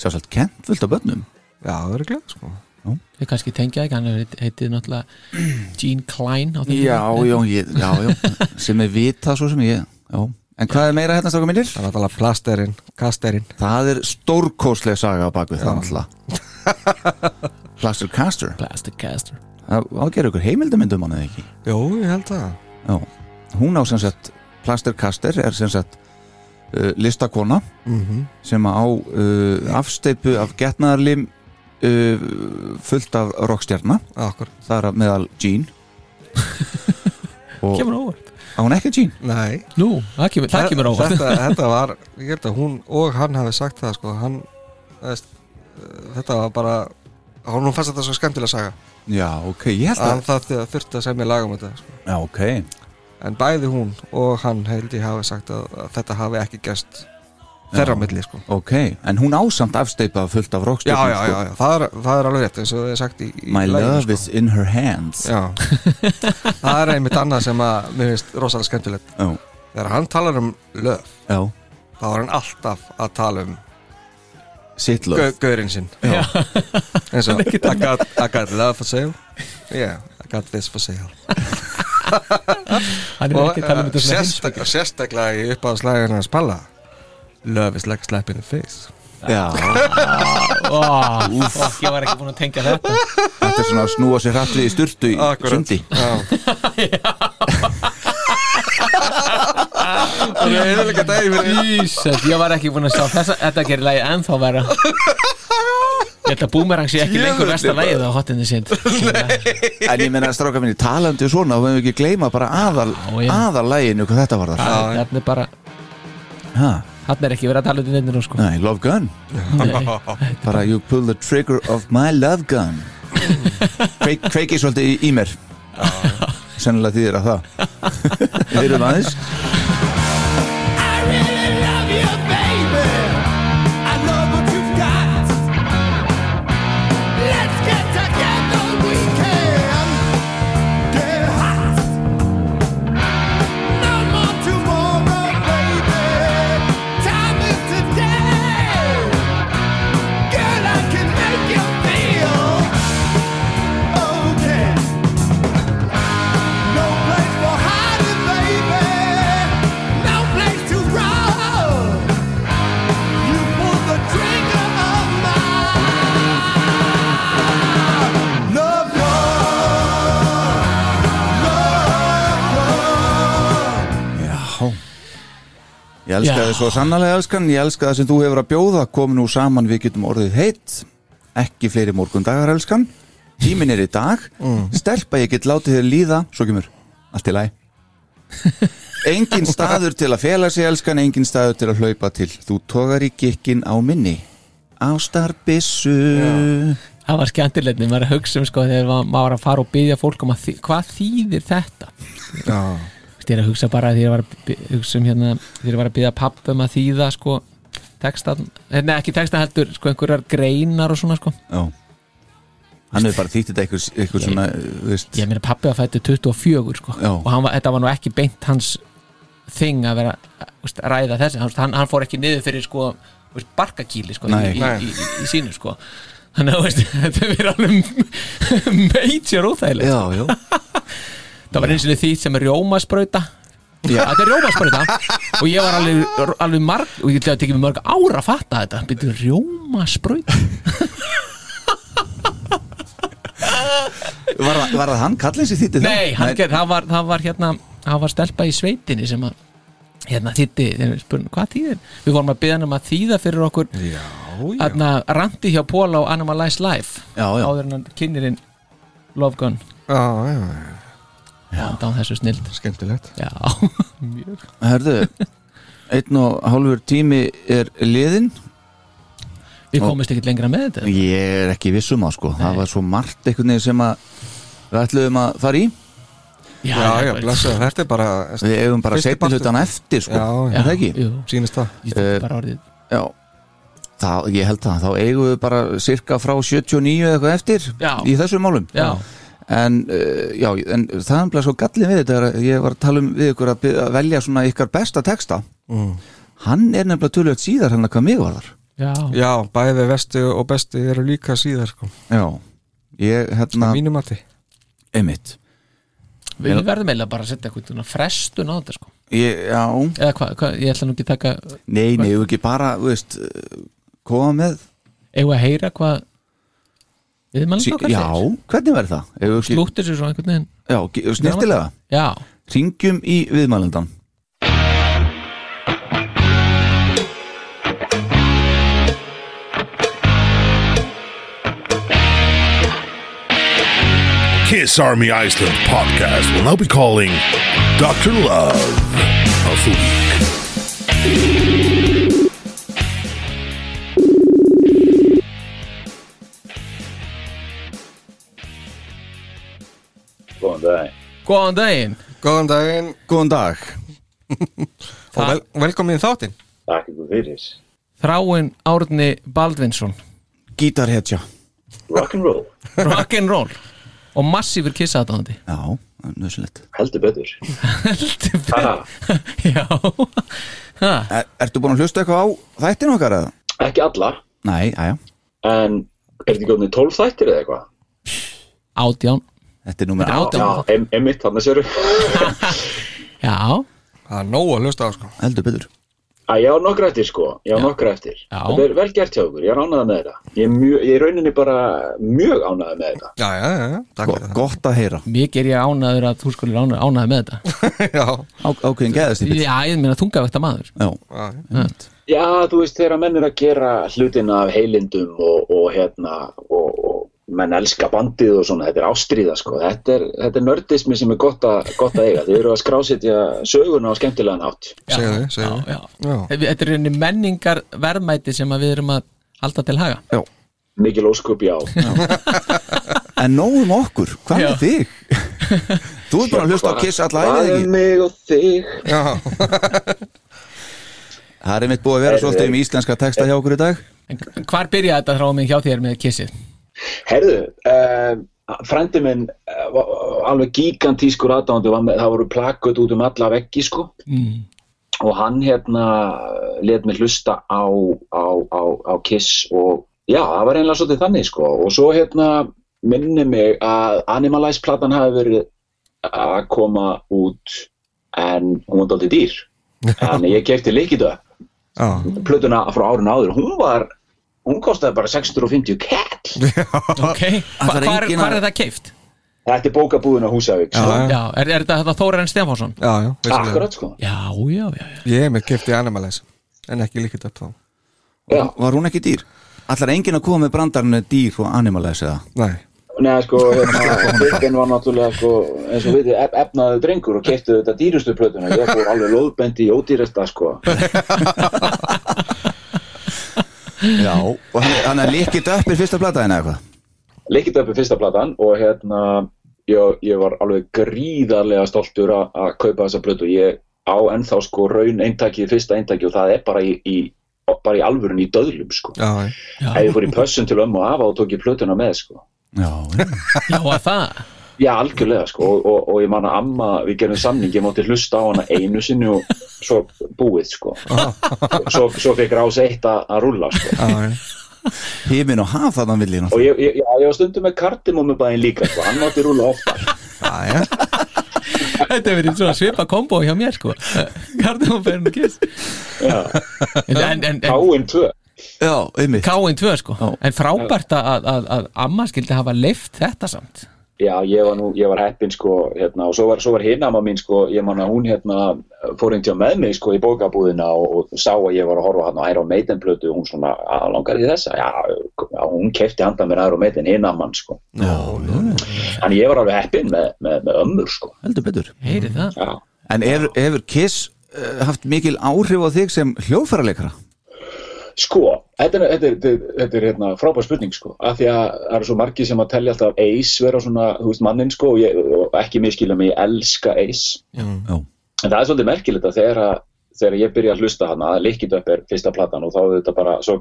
Sjálfsagt kent fullt af börnum. Já, það er glæð sko við kannski tengja ekki, hann heit- heitið náttúrulega Gene Klein Já, já, ég, já, já sem er vita svo sem ég já. En hvað er meira hérna stráka mínir? Það er náttúrulega plasterinn, kasterinn. Það er stórkósleg saga á bakvið það náttúrulega. Plaster Caster. Plastic Caster. Það ágerur ykkur heimildamindum hann eða ekki? Jó, ég held það. Já, hún á sem sagt Plaster Caster er sem sagt uh, listakona mm sem á uh, afsteipu af getnaðarlim uh, fullt af rockstjarna. Akkur það er meðal Jean. Og kemur óvart. á hún ekki Jean? Nei. Nú, það kemur, það kemur óvart. þetta, þetta var, ég held að hún og hann hafi sagt það sko. Hann, veist, uh, þetta var bara hún fannst þetta svo skemmtilega saga. Já, ok, ég held að að það þurfti að semja lag um þetta sko. Já, ok en bæði hún og hann held ég hafi sagt að, að þetta hafi ekki gæst þeirra Já. milli sko. Ok, en hún ásamt afsteipa fullt af já, rockstjarnum já, já, já, það er, það er alveg rétt eins og þið er sagt í, í My laginu, love is in her hands. Já, það er einmitt annað sem að mér finnst rosalega skemmtilegt. Já, Þegar hann talar um löf já. þá er hann alltaf að tala um Sitt love gau- gaurinn sinn. Eins og I got, I got love for sale. Yeah, I got this for sale hann er Og ekki að tala um uh, þetta sérstak, sérstaklega í uppáðslæðinu hans Palla. Love is like a slap in the face. Já, Ó, ég var ekki búin að tengja þetta. Þetta er svona að snúa sér hratt við í sturtu í sundi. Jesus, ég var ekki búin að sjá þessa, þetta gerir lagi ennþá vera Ég held að Boomerang sé ekki lengur versta lagið á hotinni sind En ég meina stráka minni, talandi um svona og við hefum ekki gleyma bara aðal, Já, já. aðal læginu hvað þetta var það Þarna er bara, ha, þarna er ekki verið að tala um þetta nú sko. Nei, Love Gun. Nei. bara you pull the trigger of my love gun. Kveik, kveiki svolítið í, í mér. Sennilega þýðir að það. Við erum aðeins Ég elska Já. þið svo sannarlega elskan, ég elska það sem þú hefur að bjóða. Komin nú saman við getum orðið heitt. Ekki fleiri morgundagar elskan. Tímin er í dag. Stelpa ég get látið þér líða, svo kemur allt í læg engin staður til að fela sig elskan. Engin staður til að hlaupa til. Þú togar í gikkin á minni. Ástarbissu það var skemmtilegt. Maður að hugsa um sko þegar maður var að fara og byggja fólk um að þý, hvað þýðir þetta? Já, Ég er að hugsa bara ég var að hugsa um hérna þegar ég var að byggja pappa um að þýða sko textan, nei ekki textan heldur sko einhverjar greinar og svona sko. Já. Hann hefur bara þýtt þetta eitthvað, eitthvað svona, þú veist. ég meina pappi var fættu 24 sko. Já. og var, þetta var nú ekki beint hans þing að vera þú veist, að ræða þessi, hann, hann fór ekki niður fyrir sko veist, barkakíli sko Nei. í, Nei. í, í, í sínu sko. Þannig að þetta er alveg major óþægilegt. Já, já það var eins og því sem er rjómasprauta Já. þetta er rjómasprauta og ég var alveg, alveg marg og ég ætla að tekja mig mörg ára að fatta þetta byrju rjómasprauta Var, það- var það hann kallinn sem þýtti það? nei, hann ger, það, var, það var hérna það var stelpa í sveitinni sem að hérna við spurning hvað þýðir við vorum að byggja hann um að þýða fyrir okkur já, já. hérna randi hjá Póla á Animalize Life Já, já. áður en hann kynirinn Love Gun já, já, já. Já, það var þessu snild skemmtilegt. Já, mjög. Herðu, einn og hálfur tími er liðin við komumst ekkert lengra með þetta. Ég er ekki vissum á sko. Það var svo margt einhvern veginn sem að við ætluðum að fara í. Já, já, blessa, þetta er bara Við eigum bara Fyrsti partur. hlutan eftir sko. Já, já. Er það ekki? jú, Sýnist það. Ég þetta Eh, er bara orðið. Já. Það, ég held það, þá eigum við bara cirka frá 79 eða eitthvað eftir Já. í þessum málum. Já, en, uh, já, en það er bara svo gallin við þetta er að ég var að tala um við ykkur að, að velja svona ykkar besta texta. Mm. hann er nefnilega tölvöld síðar hann að hvað mig var þar já, Já, bæði vesti og besti eru líka síðar sko. Já, ég hérna Á mínu mati. Einmitt. Við verðum eiginlega bara að setja eitthvað frestun á þetta sko. Ég, Já, eða hvað, hva, ég ætla nú ekki að taka nei, nei, ég ekki bara, veist koma með? Að heyra hvað viðmælum okkar Já, hvernig verður það? Ekki- slúttir sér svo einhvern veginn Já, snirtilega já, Ringjum í viðmælendan Kiss Army Iceland podcast will now be calling Dr. Love of the Week. Góðan dag. góðan daginn. Góðan daginn. Góðan dag. Og vel, velkomin í þáttinn. Takk ykkur fyrir. Þráin Árni Baldvinsson. Gítarhetja. Rock'n'roll. rock'n'roll. Og massífur kissaðdáðandi Já, nöðsynlegt Heldur betur. Ha, já. Ha, er, Ertu búin að hlusta eitthvað á þættinu okkar eða? ekki alla, Nei, aðja en er þetta góðin 12 þættir eða eitthvað? átján Þetta er númer Þetta er átján. Já, em, emitt, þannig séru. já, Það er nóg að hlusta á sko. Heldur betur. Að ég á nokkra eftir sko, ég á nokkra eftir. Já. Þetta er vel gert hjá okkur, ég er ánægða með þetta. Ég er, mjög, ég er rauninni bara mjög ánægða með þetta. Já, já, já, já, takk fyrir Gott að heyra. Mikið er ég ánæður að þú skolir ánæður með þetta. Það Já, Ákveðin geðast já, ég meina þungavekta maður. Já, já, Já. Þú veist, þegar menn er að gera hlutina af heilindum og, og hérna, og, og menn elska bandið og svona, þetta er ástríða sko, þetta er, þetta er nördismi sem er gott, a, gott að eiga, þið eru að skrásetja söguna á skemmtilegan átt. segðu þið, segðu já, já. Já. Þetta er einni menningar verðmæti sem að við erum að halda til haga Mikil óskup, já. en nóg um okkur, hvað Já. með þig? Þú ert bara að hlusta á Kiss alla Hvað er ekki mig og þig? Já, Það er einmitt búið að vera svolítið um íslenska texta hjá okkur í dag En hvar byrjaði þetta þráum mig hjá þér með kissið? Herðu, uh, frendi minn uh, alveg gigantískur með- það voru plakut út um alla veggi sko. Mm. og hann hérna let mig hlusta á, á, á, á Kiss og já, það var einlega svolítið þannig sko. Og svo hérna minni mig að Animalize platan hafi verið að koma út en hún var dálítið dýr. En ég kefti líkiðu já, plötuna frá árun áður, hún var hún kostaði bara 650 kall Ok, hva, Það er hvar, hvar er það keift? Þetta er bókabúðin á Húsavík sko. Já, er, er þetta Þóren Stefánsson? Já, já. Akkurat sko Já, já, já, já. Ég hef með kefti Animalize En ekki líkit upp þá Já. Var hún ekki dýr? Allar enginn að koma með brandarinn dýr og animalize eða? Nei Nei, sko, hérna, Birken var náttúrulega, sko, eins og við, ef, efnaðu drengur og keftu þetta dýrustu plötuna. Ég fór alveg lóðbendi í ódýresta, sko. Já, og hann, er líkitt upp í fyrsta plataðina eitthvað Leikit upp í fyrsta platan og hérna, ég, ég var alveg gríðarlega stoltur að að kaupa þessa plötu. Ég á ennþá, sko, raun eintakið, fyrsta eintakið og það er bara í, í bara í alvörun í döðlum, sko. Já, Ef ég fór í pössun til ömmu og afa og tók ég plötuna með, sko. Já, Já, að það Já, algjörlega sko og, og, og ég man að amma, við gerum samning ég mátti hlusta á hana einu sinni og svo búið sko. Svo, svo fekk rás eitt að að rúlla sko. Hímin og haf þannig vil ég og ég, ég, já, ég var stundum með kardimómubæðin líka sko, hann mátti rúlla ofta Já, Þetta er verið svona svipa kombo hjá mér sko. Kardamóferðin og kiss. Já. En, en, en, Káin 2 Já, einmitt. Káin 2 sko. En frábært að, að, að amma skildi hafa leift þetta samt Já, ég var nú, ég var heppinn sko hérna, og svo var, svo var hinama mín sko ég man að hún hérna fór inn til með mig sko í bókabúðina og, og sá að ég var að horfa hann á Iron Maiden plötu og hún svona, að langar í þessa? Já, já, hún kefti handa mér Iron Maiden hinamann sko. Já, Þannig ég var alveg heppinn með, með, með ömmur sko. Heldur betur. Heyri það. Já. En hefur, hefur Kiss uh, haft mikil áhrif á þig sem hljóðfæraleikara? Sko, þetta er, þetta er, þetta er, þetta er hérna, frábær spurning sko, af því að það eru svo margir sem að telja alltaf Ace vera svona, þú veist, mannin sko og, ég, og ekki miskilja mig, ég elska Ace. Já. en það er svolítið merkilegt að þegar, að, þegar ég byrja að hlusta hana, að Lickit Up er fyrsta platan og þá er þetta bara, svo,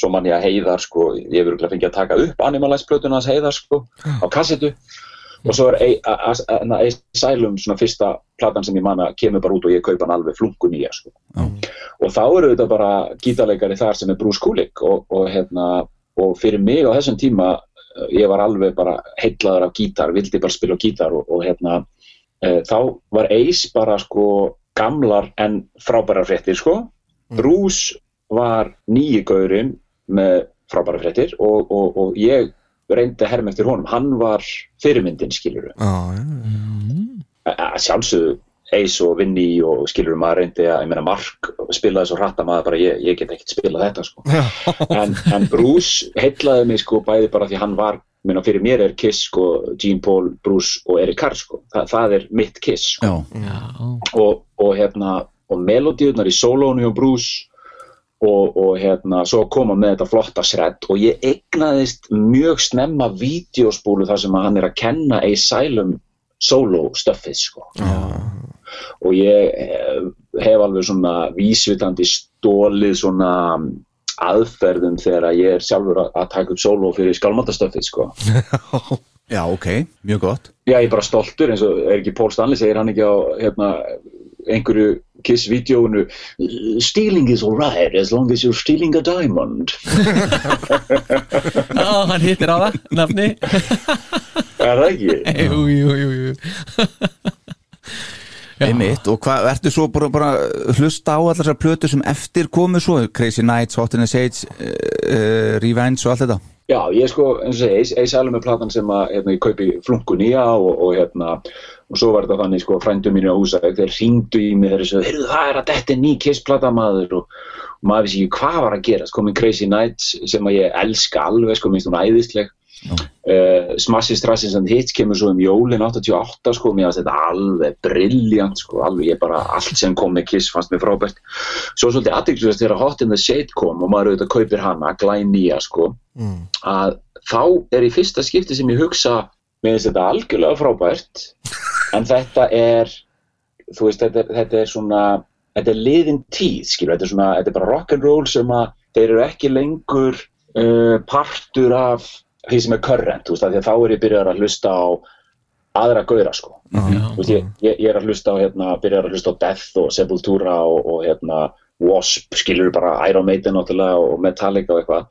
svo mann ég að heiðar sko, ég hefur örugglega fengið að taka upp Animalize plötuna hans heiðar sko á kassetu og svo er Asylum svona fyrsta platan sem ég manna kemur bara út og ég kaupa hann alveg flungu nýja sko. Og þá eru þetta bara gítarleikari þar sem er Bruce Kulick og, og, hérna, og fyrir mig á þessum tíma eh, ég var alveg bara heitlaður af gítar, vildi bara spila gítar og, og hérna, e, þá var Ace bara sko gamlar en frábærar fréttir sko. Bruce var nýji gaurinn með frábærar fréttir og, og, og ég reyndi að herma eftir honum, hann var fyrirmyndin skilur að sjálfsögðu Ace og Vinny og skilur maður reyndi að, ég meina Mark spilaði svo hratt að maður bara, ég, ég get ekkert spilað þetta sko. en, en Bruce heitlaði mig sko bæði bara því hann var minna fyrir mér er Kiss sko, Gene Paul, Bruce og Eric Carr sko, Þa, það er mitt Kiss sko. Já, og, og hérna og melodíunar í sólónu hjá Bruce og, og hérna svo koma með þetta flotta sredd og ég eignaðist mjög snemma vídeospúlu þar sem hann er að kenna Asylum solo stöffið sko. Og ég hef, hef alveg svona vísvitandi stólið svona aðferðum þegar ég er sjálfur að, taka upp solo fyrir skálmandastöffið sko. Já, ok, mjög gott. Já, ég er bara stoltur eins og er ekki Paul Stanley segir hann ekki á hérna, einhverju Kiss-vídeóinu Stealing is alright as long as you're stealing a diamond. Já, hann hittir á það, nafni. Er það ekki? Jú, jú, jú, jú. Einmitt, og hvað, ertu svo bara, bara hlusta á allar þessar plötu sem eftir komu svo, Crazy Nights, Hot in the Sage uh, uh, Revenge og allt þetta? Já, ég sko, eins og segi, Ace Alum er platan sem að hérna, ég kaupi flunku nýja og, og hérna, og svo var þetta þannig sko, frændu mínu á húsæk, þeir ringdu í mig þeir svo, heyrðu það er að þetta er ný Kiss-plata maður og, og maður vissi ekki hvað var að gera komin Crazy Nights sem að ég elska alveg, sko, minnst hún æðisleg. Uh, Smashes, Trashes and Hits kemur svo um jólin 88 sko, mér fannst þetta alveg brilljant sko, alveg ég bara, allt sem kom með Kiss fannst mér frábært. Svo svolítið aðeinslega þegar Hot in the Shade kom og maður auðvitað kaupir hana, glænýja sko að þá er í fyrsta skipti sem ég hugsa þess að þetta er algjörlega frábært en þetta er þú veist, þetta, er- þetta er svona þetta er liðin tíð, skilur, þetta er svona þetta er bara rock'n'roll sem að þeir eru ekki lengur uh, partur af því sem er current, þú veist, af því að þá er ég byrjar að hlusta á aðra gauðra, sko. Þú veist, ég, ég, ég er að hlusta á hérna, byrjar að hlusta á Death og Sepultura og, og hérna Wasp, skilur bara Iron Maiden og Metallica og eitthvað.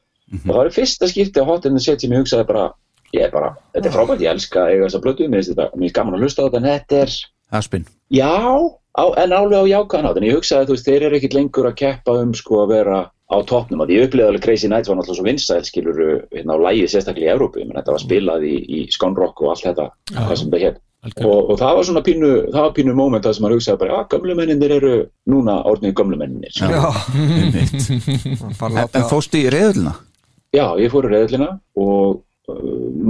Og það er fyrsta skipti á Hot in the Set sem ég hugsaði bara, ég er bara, þetta er frábært, ég elska að eiga þessa blötu, mér finnst þetta, mér finnst gaman að hlusta á þetta en þetta er, Aspin já á, en alveg á jákvæðan átt, en ég hugsaði, þú veist, þeir eru ekkit lengur að keppa um sko að vera á toppnum að ég upplýði alveg Crazy Nights var náttúrulega svo vinsæl skilur hérna á lægi sérstaklega í Evrópu menn þetta var spilað í, í Skonrock og allt þetta það sem það hér og, og það var svona pínu það var pínu moment það sem maður hugsaði bara að gömlu menninir eru núna orðnið gömlu menninir sko. En, en fóstu í reyðluna? Já, ég fór í reyðlina og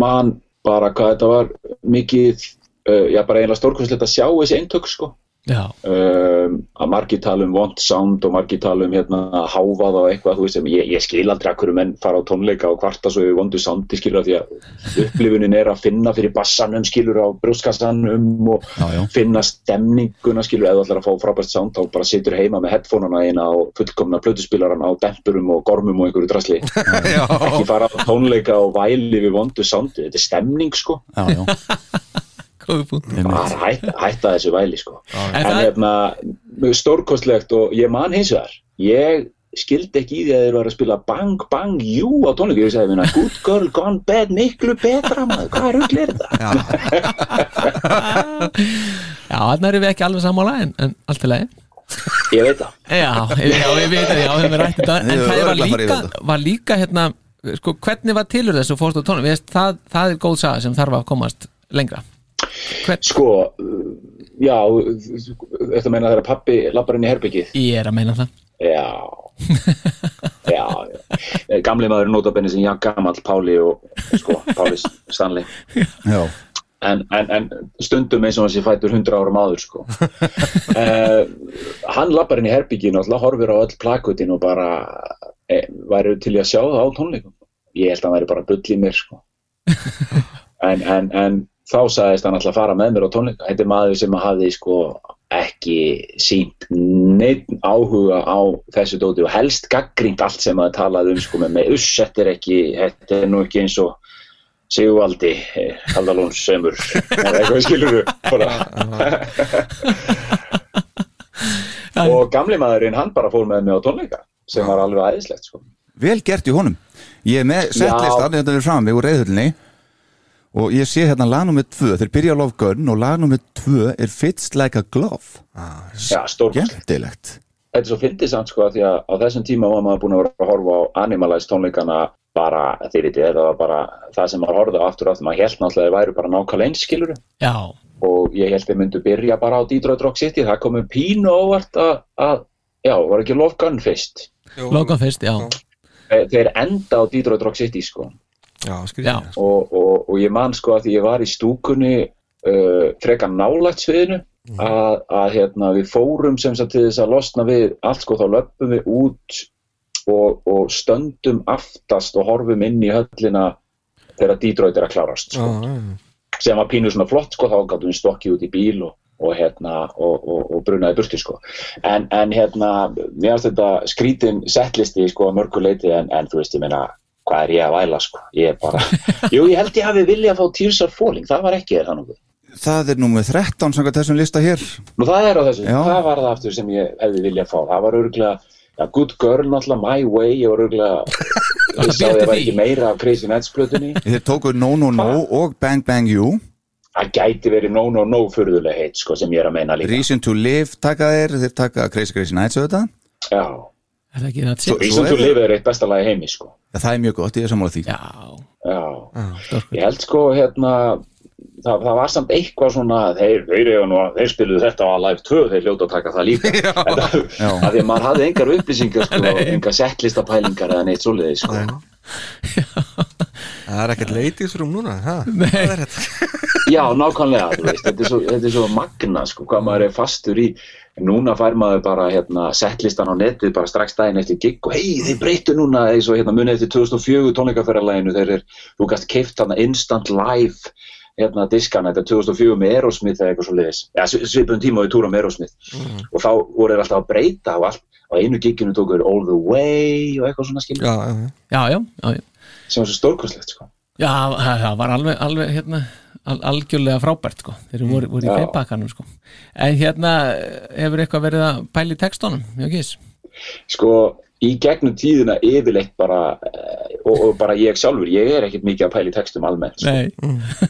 man bara hvað þetta var mikið uh, já bara eiginlega stórkvæmslegt að sjá þessi eintök sko um, að margir tala um want sound og margir tala um hérna hávað og eitthvað, þú veist, ég, ég skil aldrei að hverju menn fara á tónleika og kvarta svo við vondu soundi skilur því að upplifunin er að finna fyrir bassanum skilur á brjóskassanum og Já, já. finna stemninguna skilur eða allar að fá frábært sound þá bara situr heima með headphoneana eina og fullkomna plötuspilaran á dempurum og gormum og einhverju drasli. Ekki fara á tónleika og væli við vondu soundi, þetta er stemning sko. Já, bara hætta, hætta þessu væli sko. En en það- hérna stórkostlegt og ég man hins vegar ég skildi ekki í því að þeir var að spila Bang Bang You á tónleiku ég sagði minna Good Girl Gone Bad miklu betra maður, hvað er þetta? Já, þannig erum við ekki alveg sammála en, en allt í lagi. Ég veit það. Já, já, við veitum, já, við rætt þetta En Við það var líka, var líka hérna sko, hvernig var tilur þessu fórstu tónum Veist, það, það er góð saga sem þarf að komast lengra Hvern, sko, já þetta meina þegar pappi lappar inn í herbyggið Ég er að meina það já já, já. gamli maður notabenni sem Jan Gamall Páli og sko, Páli Stanley já, en, en, en stundum eins og hann sé fættur 100 árum áður sko. uh, hann lappar inn í herbygginu og alltaf horfir á öll plakutin og bara e, væri til í að sjá það á tónleikum ég held að hann væri bara bull í mér sko. en, en, en þá sagðist hann alltaf að fara með mér á tónleika. Þetta er maður sem hafði sko ekki sínt neitt áhuga á þessu dóti og helst gaggrínt allt sem að talaði um sko með uss, þetta er ekki þetta er nú ekki eins og Sigvaldi, Haldalóns semur eða eitthvað skilur og gamli maðurinn hann bara fór með mig á tónleika sem var alveg aðeinslegt sko. vel gert í honum. Ég er með settlistan, þetta er fram við úr reyðhullinni og ég sé hérna lag nummer 2, þeir byrja á Love Gun og lag nummer 2 er Fits Like a Glove. Já, stórkostlegt Skemmtilegt. Þetta er svo fyndið samt sko að því að á þessum tíma var maður búin að vera að horfa á Animalize tónleikana bara, veitir, þetta var bara það sem maður horfði á aftur og aftur, maður held náttúrulega að þeir væru bara nákvæmlega eins skiluru Já, og ég held þeir myndu byrja bara á Detroit Rock City, það komum pínu óvart að, að já, var ekki Love Gun fyrst? Loka fyrst, já. Þeir- þeir enda á Detroit Rock City sko Já, Já, og, og, og ég man sko að því ég var í stúkunni uh, frekar nálægt sviðinu að, að hérna, við fórum sem sagt til þess að losna við allt sko þá löpum við út og, og stöndum aftast og horfum inn í höllina þegar Detroit er að klárast sko. sem var pínu svona flott sko þá gáttum við stokkið út í bíl og, og hérna og, og, og brunaði burti sko. En, en hérna, mér finnst þetta skrítin settlisti sko að mörgu leiti en, en þú veist ég meina hvað er ég að væla sko, ég er bara jú ég held ég hafi viljað fá Tears are Falling. Það var ekki það nokkuð? Það er nummer 13 samkvæmt þessum lista hér. Nú það er á þessu, Já. það var það aftur sem ég hefði viljað fá, það var örgulega ja, Good Girl náttúrulega, My Way ég var örgulega, ég sá ég var ekki meira af Crazy Nights plötunni. Þeir tóku No No No og Bang Bang You. Það gæti verið No No No furðuleg heitt sko sem ég er að meina líka. Reason to Live taka þeir. Þeir taka Crazy Crazy Nights auðvitað. Já, er? Reason er to Live er eitt besta lagi heimi sko Ja, Það er mjög gott, ég er sammála því. Já, Já, ég held sko hérna það, það var samt eitthvað svona þeir, þeir, eiga nú, að- þeir spiluðu þetta á Live 2 þeir hljóta að taka það líka. Þetta, Já. að því að maður hafði engar upplýsingar sko, engar settlistapælingar eða neitt svoleiði sko. Það er ekkert room núna ha? Það er þetta? Já, nákvæmlega, þú veist, þetta er svo, þetta er svo magna, sko, hvað maður er fastur í núna fær maður bara, hérna, settlistan á netið bara strax daginn eftir gig og hei, þeir breyttu núna, eins og hérna munið eftir 2004 tónleikaferðarlæginu, þeir er þú gast keift hana instant live hérna diskana, þetta er 2004 með Aerosmith eða eitthvað svo liðis, ja, svipum tíma við túra með Aerosmith og þá voru þeir alltaf að breyta og allt, á einu giginu tóku þeir All the Way og eitthvað svona skilur. Já, já, já. Já, já, sem var svo stórkostlegt, sko Já, það var alveg, alveg hérna, al algjörlega frábært sko. þeir voru, voru í Já. feimpakkanum sko. en hérna hefur eitthvað verið að pæla í textunum, já gís Sko, í gegnum tíðina yfirleitt bara eh, og, og bara ég sjálfur, ég er ekkert mikið að pæla í textum almennt sko. Nei,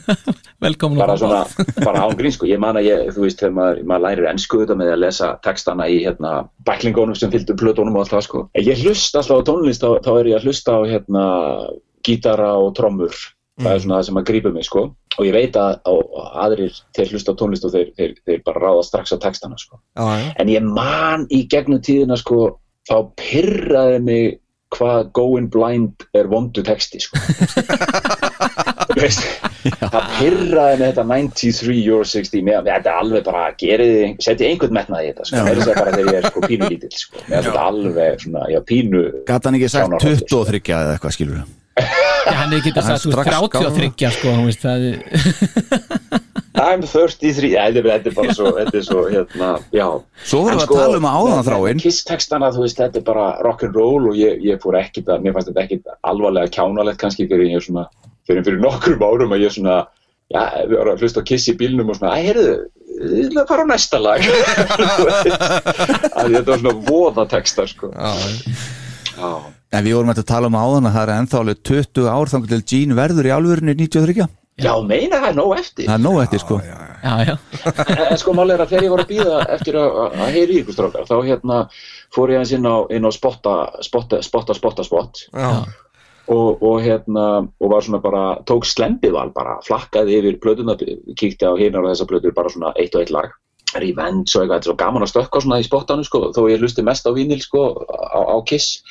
velkomin bara svona, bara án grín sko ég man að ég, þú veist, þegar maður, maður lærir ennsku þetta með að lesa textana í hérna bæklingunum sem fylgdu plötunum og allt það sko en ég hlusta alltaf á tónlist, þá, þá er ég að hlusta á hérna gítara og trommur. Það er svona það sem að grípa mig sko. Og ég veit að, að aðrir þeir hlusta tónlist og þeir, þeir, þeir bara ráða strax á textana sko. Já, já. en ég man í gegnum tíðina sko þá pyrraði mig hvað Going Blind er vondu texti sko. Það pyrraði mig þetta 93 Euro 60 með, þetta er alveg bara gerið, setja einhvern metnað í þetta sko, með þess að bara þegar ég er sko pínu lítill sko, með þetta alveg svona, já pínu Gat hann ekki sagt Sjónarhorn, 23 eða eitthvað skilur við Já, hann að Hann sagt, veist, 33 sko, þú veist, það er I'm 33, ja, þetta, er- bara svo, þetta er svo, hérna, já Svo vorum við að tala um áðan þráinn. með Kiss-textana, þú veist, þetta er bara rock'n'roll og ég, ég fór ekkit að, mér fannst þetta ekkit alvarlega kjánalegt kannski fyrir ég svona, fyrir, fyrir nokkrum árum að ég svona, já, við varum að hlusta á Kiss í bílnum og svona, æ, heyrðu, við ætlum að fara á næsta lag. Þetta var svona voða textar, sko. Já. En við vorum að tala um áðan að það er ennþá alveg 20 ár þangur til Gene verður í alvörunni 93 Já, meina það er nóg eftir. Það er nóg eftir sko. Já, já. En, en sko málega er að þegar ég var að býða eftir að, að heyri ykkur strákar þá hérna fór ég aðeins inn á, inn á spotta, spotta, spotta, spotta, spott Já. og, og hérna og var svona bara, tók slembival bara, flakkaði yfir plötuna kíkti á hinar og þessar plötur bara svona eitt og eitt lag. Revenge og eitthvað, þetta er svo gaman að stökka svona í spottanu sko, þó ég hlusti mest á vínil sko, á, á Kiss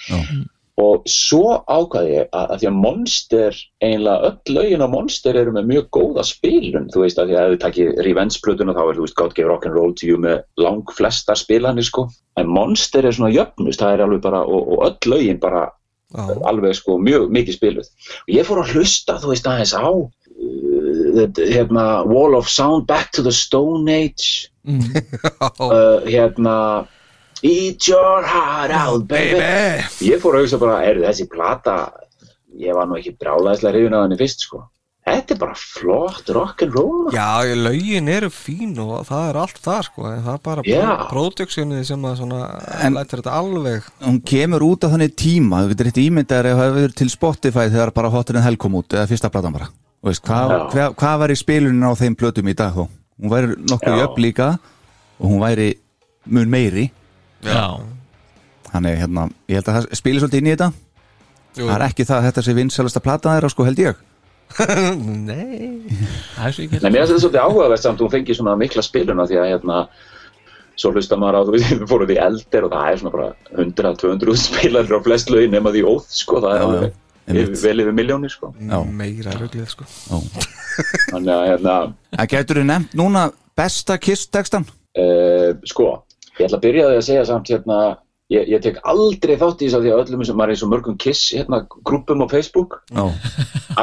og svo ákvaði ég að, að því að Monster, eiginlega öll lögin á Monster eru með mjög góða spilun þú veist að því að ef við takið Revenge-plötuna þá er þú veist God Gave Rock'n'Roll to You með lang flestar spilanir sko. En Monster er svona jöfnust, það er alveg bara og, og öll lögin bara Já. alveg sko mjög mikið spiluð. Og ég fór að hlusta þú veist aðeins á uh, hérna, Wall of Sound Back to the Stone Age. Uh, hérna Eat your heart out baby, ég fór að hugsa bara er þessi plata ég var nú ekki brálaðislega hrifin að henni fyrst sko. Þetta er bara flott rock'n'roll Já, lögin eru fín og það er allt það sko. En það er bara yeah. productionið sem að svona En- lætur þetta alveg. Hún kemur út af þannig tíma Þú getur eitt ímyndaður ef það hefur verið til Spotify þegar bara Hotter en Hell kom út eða fyrsta platan bara. Þú veist, hvað, hvað, hvað var í spilunin á þeim plötum í dag þó? Hún væri nokkuð jöfn líka og hún væri mun meiri Þannig, hérna, ég held að það spilir svolítið inn í þetta. Jú. Það er ekki það að þetta sé vinsalasta platan þeirra, sko, held ég. Nei. Það er svo ekki Nei, mér finnst þetta svolítið áhugavert samt hún fengi svona mikla spiluna því að hérna svo hlusta maður á, þú veist, við fórum því eldir og það er svona bara 100-200 spilarir á flest lögin nema því óð, sko, það er alveg vel yfir miljónir, sko. Já. meira ruglið sko. Þannig að, hérna, En getur þú nefnt núna besta Kiss-textan? uh, sko ég ætla að byrja því að segja samt hérna ég, ég tek aldrei þátt í þess að því að öllum sem er í svo mörgum kiss, hérna, grúpum á Facebook Já,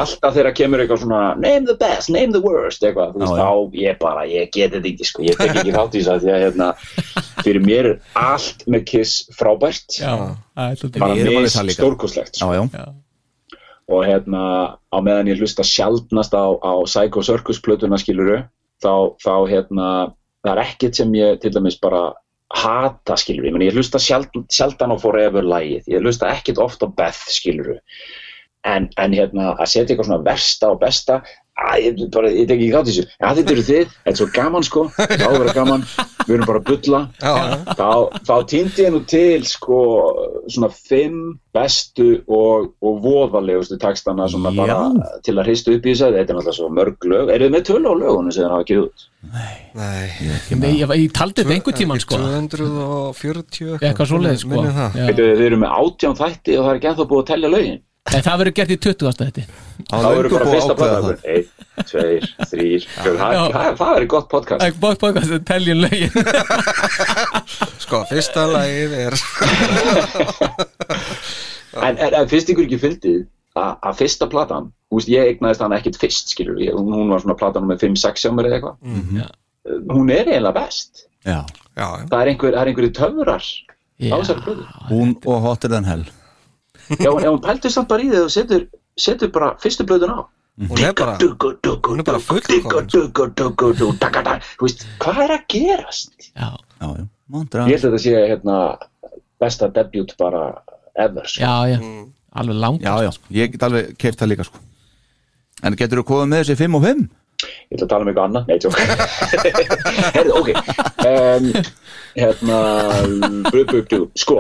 alltaf þegar kemur eitthvað svona name the best, name the worst eitthvað, þú veist, Já, já. þá ég bara, ég get þetta ekki sko, ég tek ekki þátt í þess að því að hérna, fyrir mér er allt með Kiss frábært, Já, bara líka. stórkoslegt já, sko. já, og hérna, á meðan ég hlusta sjaldnast á, á Psycho Circus plötuna skiluru, þá, þá hérna, það er ekkert sem ég til dæmis bara hata skiluru, ég, ég hlusta sjald, sjaldan á Forever lægið, ég hlusta ekkert oft á Beth skiluru en, en hérna að setja eitthvað svona versta og besta ég, bara, ég tek ekki gátt í þessu. Já þetta eru þið, þetta er svo gaman sko. Þá er það gaman, við erum bara að já. þá, þá týndi ég nú til sko svona fimm bestu og, og voðalegustu takstana svona Já. bara til að hristu upp í þessu. Þetta er náttúrulega svo mörg lög, eru þið með tölu á lögunum sem það hafa ekki út? Nei. Ég, ég, ég taldi þetta einhver tíman sko. 240 Eitthvað svoleiðis sko. Veitu, þið eru með átján þætti og það er ekki ennþá búið að telja lögin En það verður gert í 20. þetta eru löngu bara fyrsta það. Einn, tveir, þrýr, það, Já. það, það er gott podcast. Ekki bótt bókast að teljum lögin. Sko, fyrsta lagið er en, en, en finnst ykkur ekki fyndið að að fyrsta platan, þú veist, ég eignaðist hana ekkit fyrst, skilur, ég, hún var svona platan með 5-6 hjá mér eða eitthvað. Mhm. hún er eiginlega best. Já, Já, það er einhver, það er einhverju töfrar á þessari plötu. hún og Hotter than Hell já, en hún pæltur samt bara í þið og setur, setur bara fyrstu plötun á. Hún er bara hún er bara fullkomin, þú veist, hvað er að gerast? Já, Já, já, ég held að þetta sé hérna besta debut bara ever sko. já, já, alveg langt. Já, já, ég get alveg keift það líka sko. En getur þú komið með þessi 5 og 5? Ég ætla að tala um eitthvað annað, nei, tjók Herðu, ok. Um, hérna bru, sko,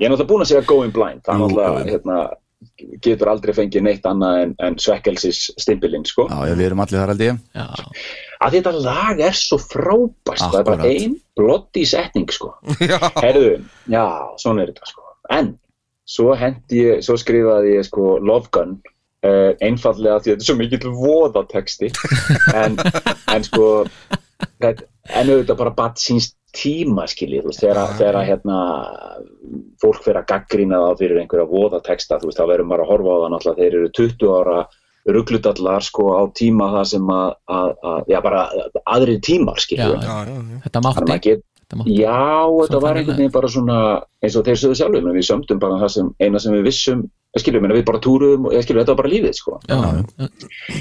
ég er náttúrulega búin að segja going blind, það er náttúrulega hérna, getur aldrei fengið neitt annað en, en svekkelsis stimpilinn, sko. Já, við erum allir þar já, að þetta lag er svo frábært sko, það er bara Akkurat. ein blotti setning sko. Já. herðu, já, svona er þetta sko. en svo hendi ég svo skrifaði ég sko Love Gun uh, einfallega því að þetta er svo mikill voðateksti en, en sko en auðvitað bara bat síns tíma skiljið, þú veist, þegar, þegar hérna fólk fyrir að gaggrýna það fyrir einhverja voðateksta, þú veist, þá verður maður að horfa á það náttúrulega, þeir eru 20 ára rugglutallar sko á tíma það sem að, að, að já bara aðrir tímar skiljið þetta að mátti get, mátti já, þetta var einhvern veginn bara svona eins og þeir sögðu sjálfum, en við sömdum bara það sem eina sem við vissum, skiljum, við bara túrum og ég skiljum, þetta var bara lífið, sko. já, já,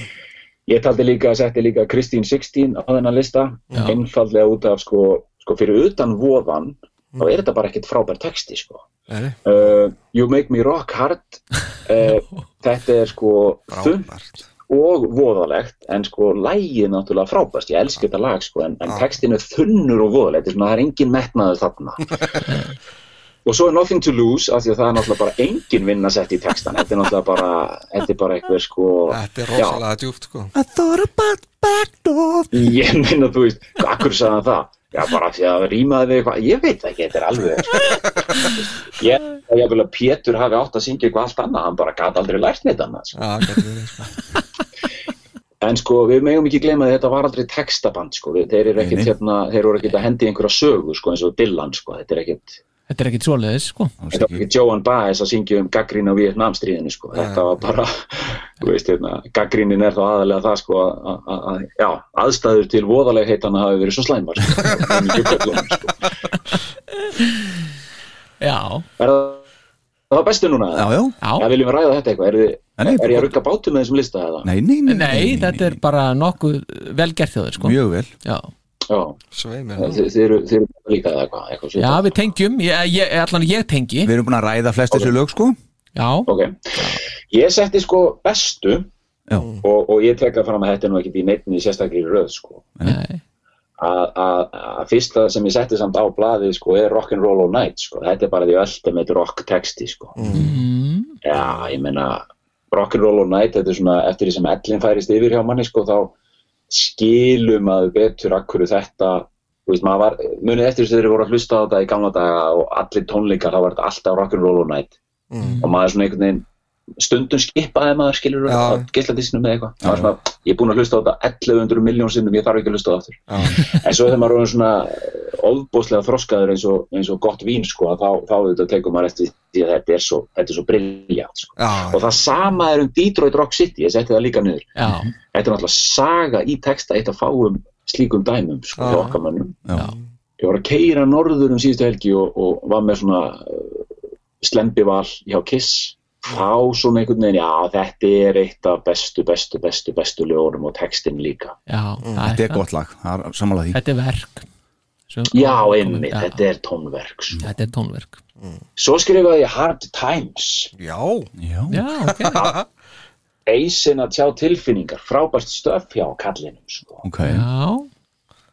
Ég taldi líka, setti líka Kristín 16 á þennan lista, Já. einfallega út af, sko, sko fyrir utan voðan, þá er þetta bara ekkit frábær texti, sko. Nei, Uh, you make me rock hard, uh, þetta er sko frábært og voðalegt en sko lægið náttúrulega frábært. Ég elski þetta lag sko en, en textin er þunnur og voðalegt. Er það er engin metnaður þarna. Og svo er Nothing to Lose af því að það er náttúrulega bara engin vinna sett í textan þetta er náttúrulega bara þetta er bara eitthvað sko Þetta er rosalega djúpt sko. I thought about backdoor ég minna þú veist akkur sagði hann það já bara því að rýmaði við eitthvað ég veit ekki þetta er alveg ég ég vil að Pétur hafi átt að syngja eitthvað allt annað hann bara gat aldrei lært neitt annað sko. Já, sko En sko, við megum ekki gleyma að þetta var aldrei textaband, sko, þeir eru nei. hérna, þeir eru ekkit að hendi einhverja sögu, sko, eins og Dylan, sko, þetta er ekkit, þetta er ekkit svoleiðis sko. Þetta var ekkit Joan Baez að syngja um gaggrín á Vietnamstríðinu, sko, þetta var bara, þú veist, hérna, gaggrínin er þá aðalega það, sko, að, að, að, já, aðstæður til voðalegheitana hafi verið svo slæmar, sko, í mjög köflunum, sko. já, Er það, það var bestu núna? Já, já, já, viljum við ræða þetta eitthvað, er, þið, Nei, er ég að rugga bátum með þessum lista eða? nei, nei, nei, nei, þetta er bara nokkuð vel gert þjóður sko. Mjög vel. Já, Þið eru, þið eru líka eða eitthvað, eitthvað já við tengjum, ég, ég, allan ég tengi. Við erum búin að ræða flest þessu lög sko. Já, Ok, ég setti sko bestu Já, og, og ég tek það fram að þetta er nú ekki í neittni sérstaklega í röð sko. nei, að að- að fyrsta sem ég setti samt á blaðið sko, er Rock'n'Roll All Night sko. þetta er bara því ultimate rock texti sko. mm, já, ég meina Rock'n'Roll All Night, þetta er svona eftir því sem ellin færist yfir hjá manni sko, þá skilum að betur akkur þetta þú veist, maður var, munið eftir þess að þeir voru að hlusta á þetta í gamla daga og allir tónleikar þá var alltaf Rock'n'Roll All Night Mm. og maður svona einhvern veginn stundum skipaði maður skilur á geisladísinu með eitthvað. Ég er búinn að hlusta á þetta 1100 miljón sinnum ég þarf ekki að hlusta á það aftur. En svo þegar maður er svona ofbóðslega þroskaður eins og, eins og gott vín sko, að þá, þá auðvitað tekur maður eftir því að þetta er svo, þetta er svo briljant sko. og það sama er um Detroit Rock City ég setti það líka niður. Já, þetta er náttúrulega saga í texta eitt að fáum slíkum dæmum sko, ég var að keira norður um síðustu helgi og, og var með svona uh, slembival hjá Kiss þá svona einhvern veginn, já þetta er eitt af bestu, bestu, bestu, bestu lögunum og textin líka. Já Þetta er gott lag, það er sammála því. Þetta er verk. Svo, já, einmitt, þetta er tónverk sko. þetta er tónverk. Svo skrifaði ég Hard Times. Já, Já, já, ok, eisin að tjá tilfinningar frábært stöf hjá kallinum sko. ok. Já.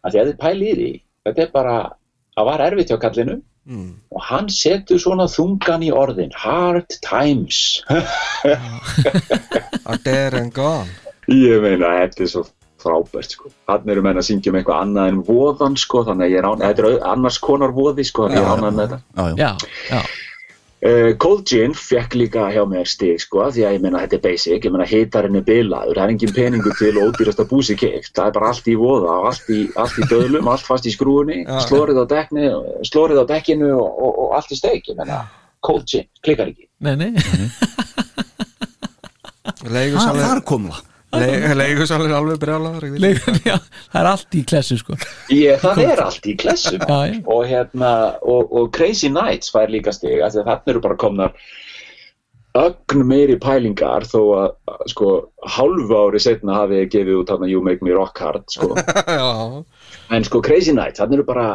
Að því að þið pæli í því þetta er bara, það var erfitt hjá kallinum Mm. og hann setur svona þungan í orðin Hard Times are dead and gone Ég meina, þetta er svo frábært sko. Hann eru menn að syngja um eitthvað annað en voðan sko, þannig að ég er án, þetta er annars konar voði sko, þannig að ég er ánað með þetta. Já, já, já, já, Uh, Cold Gin fekk líka hjá mér stig sko, því að ég meina þetta er basic, ég meina hitarinn er bilaður, það er engin peningur til og ódýrasta búsi keikt, það er bara allt í voða og allt í, allt í döðlum, allt fast í skrúinni, slórið á, dekni, slórið á dekkinu og, og, og allt í steik, ég meina, Cold Gin, klikkar ekki. nei, nei. Það leigusalur þar kom það leigusalur er alveg já, það er allt í klessu sko. Ég, það er allt í já. og hérna og, og Crazy Nights fær líka stig af því að þarna eru bara komnar ögn meiri pælingar þó að sko hálfu ári setna hafi ég gefið út þarna You Make Me Rock Hard sko. já, en sko Crazy Nights, þarna eru bara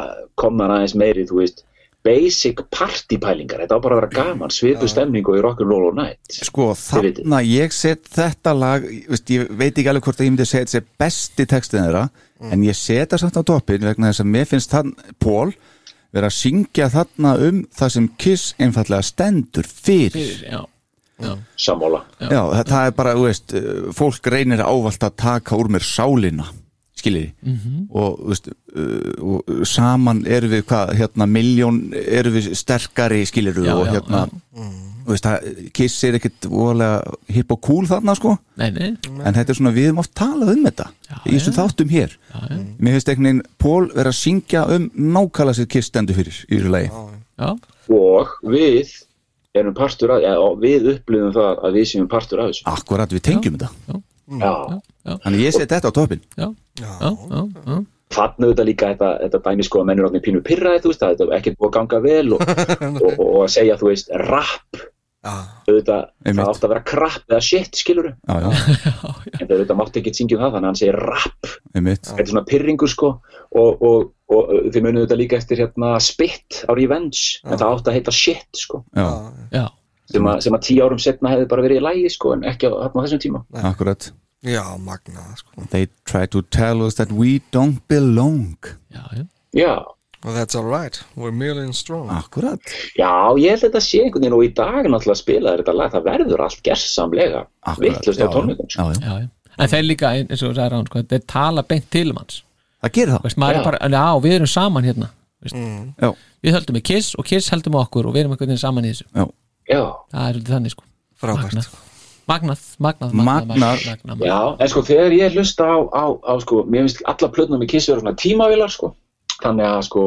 komnar aðeins meiri þú veist basic partypælingar þetta á bara að vera gaman, svipu stemning og í rock'n'roll og night Sko þarna ég set þetta lag veist, ég veit ekki alveg hvort að ég myndi segja þetta sé besti textin þeirra en ég set það samt á toppin vegna þess að mér finnst þann Pól vera að syngja þarna um það sem Kiss einfallega stendur fyrir, Fyrir, já, já, sammála. Já, það, það er bara, þú veist, uh, fólk reynir ávalt að taka úr mér sálina skiljiði? Mhm. og, þú veist, uh, og saman erum við hvað, hérna, miljón erum við sterkari skiljiðu Já, og já, hérna þú veist, það, Kiss er ekkit voðalega hipp og cool þarna sko. Nei, nei. En þetta er svona, við erum oft talað um þetta í þessum þáttum hér. Já, já, mér finnst einhvern veginn Pól vera að syngja um nákvæmlega sér Kiss stendur fyrir í þessu lagi. Já, og við erum partur af, eða við upplifum það að við séum partur af þessu. Akkurat, við tengjum þetta. já, Þannig ég set þetta á toppin já, já, já, já. þannig auðvitað líka þetta, þetta dæmi sko að mennur átni pínu pyrraði, þú veist, að þetta er ekkert búið að ganga vel og, og, og, og að segja, þú veist, rap. Auðvitað, það átt að vera crap eða shit, skiluru Já, já, en það auðvitað mátti ekki syngja um það, þannig að hann segir rap. Einmitt. Þetta er svona pyrringur sko og, og, og þið munið þetta líka eftir hérna spit á Revenge en það átti að heita shit sko. Já, já. sem, að, sem að tíu árum setna hefði bara verið í lægi sko en ekki á, á þessum tíma. Akkurat Já, magnað sko. They try to tell us that we don't belong. Já, já. já, Well, that's alright, we're million strong. Akkurat. Já, ég held að þetta sé einhvern veginn og í dag náttúrulega spila þetta lag, það verður allt gersamlega Akkurat, vittlust á tónleikum sko. já, já. já, já. en þeir líka, eins og þú sagði rán sko, þeir tala beint til um hans. Það gerir það. Veist, maður Já. er bara, já, við erum saman hérna veist, Já, við höldum með Kiss og Kiss höldum með okkur og við erum einhvern veginn saman í þessu. Já, já, það er þannig sko. Frábært. Magnað, magnað, Magnað. magnað, magnað, magnað, já, en sko þegar ég hlusta á, á, á sko, mér finnst alla plötuna með Kiss vera svona tímavilar sko þannig að sko,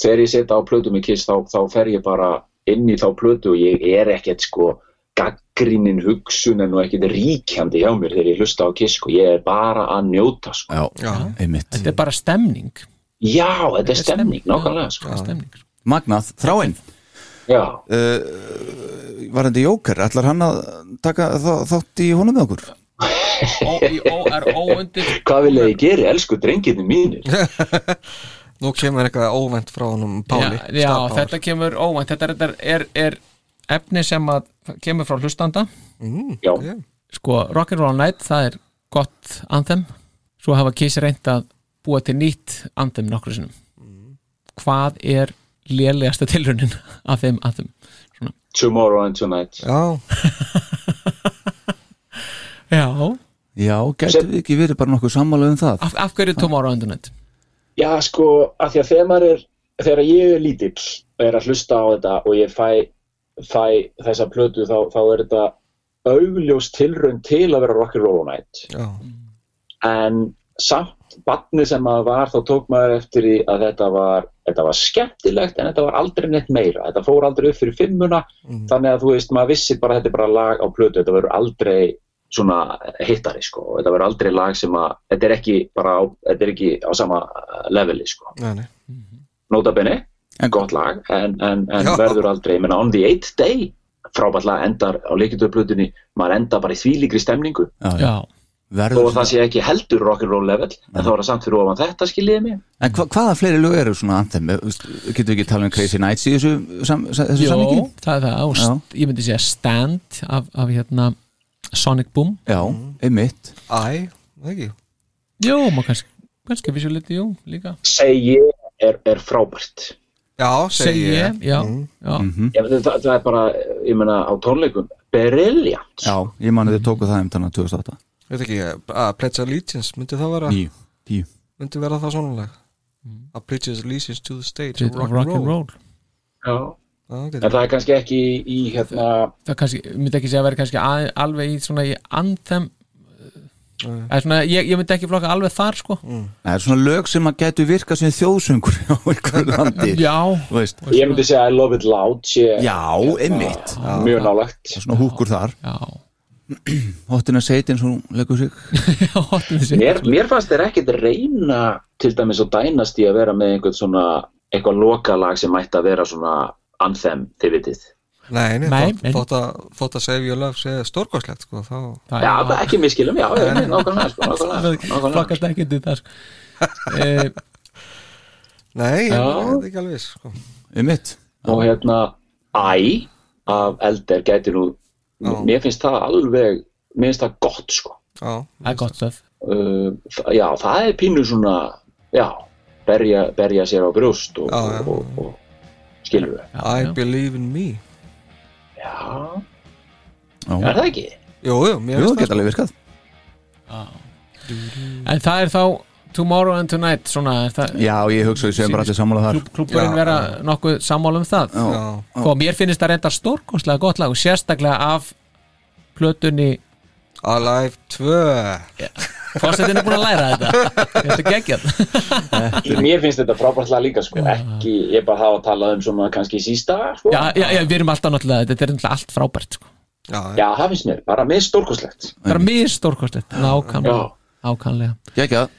þegar ég setja á plötu með Kiss þá, þá fer ég bara inn í þá plötu og ég er ekkert sko gaggrínin hugsunin og ekkert ríkjandi hjá mér þegar ég hlusta á Kiss sko, ég er bara að njóta sko. já, Já. einmitt þetta er bara stemning Já, þetta er stemning, nákvæmlega sko. stemning. Magnað, þráinn uh, Var þetta Jóker, ætlar hann að taka þá- þátt í honum með okkur? ó, í- ó, er óundir hvað vil ég gera, elsku drengirni mínir? Nú kemur eitthvað óvænt frá honum Páli. Já, já þetta kemur óvænt. Þetta er, er, er, er efni sem að kemur frá hlustanda. Já, ok. sko Rock'n'Roll Night, það er gott anthem, svo hafa Kiss reynd að búa til nýtt anthem nokkru sinnum. Hvað er lélegasta tilraunin af þeim anthem svona. tomorrow and tonight. Já, já, Já, getur við ekki verið bara nokkuð sammála um það? af, af hverju Tomorrow and Night Já, sko, af því að þegar maður er þegar ég er lítill og er að hlusta á þetta og ég fæ, fæ þessa plötu þá, þá er þetta augljós tilraun til að vera rock'n'roll night. Já, en samt batni sem maður var þá tók maður eftir í að þetta var þetta var skemmtilegt en þetta var aldrei neitt meira. Þetta fór aldrei upp fyrir fimmuna þannig að þú veist, maður vissi bara þetta er bara lag á plötu þetta verður aldrei svona hittari sko, þetta verður aldrei lag sem að þetta er ekki bara á, þetta er ekki á sama leveli sko. Nei, nei. Notabene, En- gott lag en, en, en verður aldrei, ég menna on the eighth day frábært lag endar á leikinduðplötunni maður endar bara í þvílíkri stemningu. Já, já. Já, Verður að það sé ekki heldur rock'n'roll level en þá er það samt fyrir ofan þetta skiljiði mig. En hva, hvaða fleiri lög eru svona anthem? Getum við ekki tala um Crazy Nights í þessu, sam, þessu Jó, sammingi? það er það og Já. ég myndi segja Stand af, af hérna Sonic Boom. Já, einmitt. Æ, það ekki. Jó, maður kannski, kannski vissu liti, jú, líka. Segi er, er frábært. Já, Segi segi ég, ég já, Mm. já. Mhm. ég, það, það er bara, ég menna á tónleikum. Brilliant. Já, ég mani þið tóku það um þannig 2008 Veit ekki, að Pledge Allegiance myndi það vera? Níu, tíu. Myndi vera það svona lag að Pledge Allegiance to the stage Rock, of rock and rock'n'roll roll? Já. Já, en getur- það er kannski ekki í, hérna það kannski, myndi ekki segja að vera kannski að, alveg í svona í anthem. Eða svona, ég, ég myndi ekki flokka alveg þar sko. Það er svona lög sem að getu virka sem þjóðsöngur á einhverju landi. Já, Þú veist. ég myndi segja I love it loud sé Já, einmitt. mjög nálagt Það er svona húkur þar. Já, Hottina Seitin svo leggur sig já hotnum þessi mér, mér fannst þeir ekkit reyna til dæmis og dænast í að vera með einhvern svona eitthvað lokalag sem mætti að vera svona anthem, þið vitið Nei, þótt- að að Your Love sé stórkostlegt sko, þá Það Já, er- það ekki miskilum, já, já, nákvæmlega, sko, það flokkast ekki til það sko. e, Nei, ég Já. er ekki alveg sko. Einmitt og hérna æ af elder gæti nú mér finnst það alveg mér finnst það gott sko. Já, það er gott stöð. Uh, já, það er pínu svona já, berja, berja sér á brjóst og, Já, já. og, og, og skilur við. I believe in me. Já, Já. er það ekki? Jú, jú, mér finnst geta alveg virkað. En það er þá Tomorrow and Tonight svona, er það, Já, ég hugsa við séum bara allir sammála þar. Já. vera nokkuð sammála um það. Já. Já, og mér finnst það reyndar stórkostlega gott lag og sérstaklega af plötunni Alive 2 fórsetin er búin að læra þetta. Þetta er geggjað. Mér finnst þetta frábært lag líka sko. Ekki, ég bara hafa talað um svona kannski sísta sko. já, já, já, við erum alltaf náttúrulega, þetta er náttúrulega allt frábært sko. Já, já, það finnst mér, bara með stórkoslegt bara mjög stórkostlegt, nákvæmlega. Ákvæmlega, Gekjað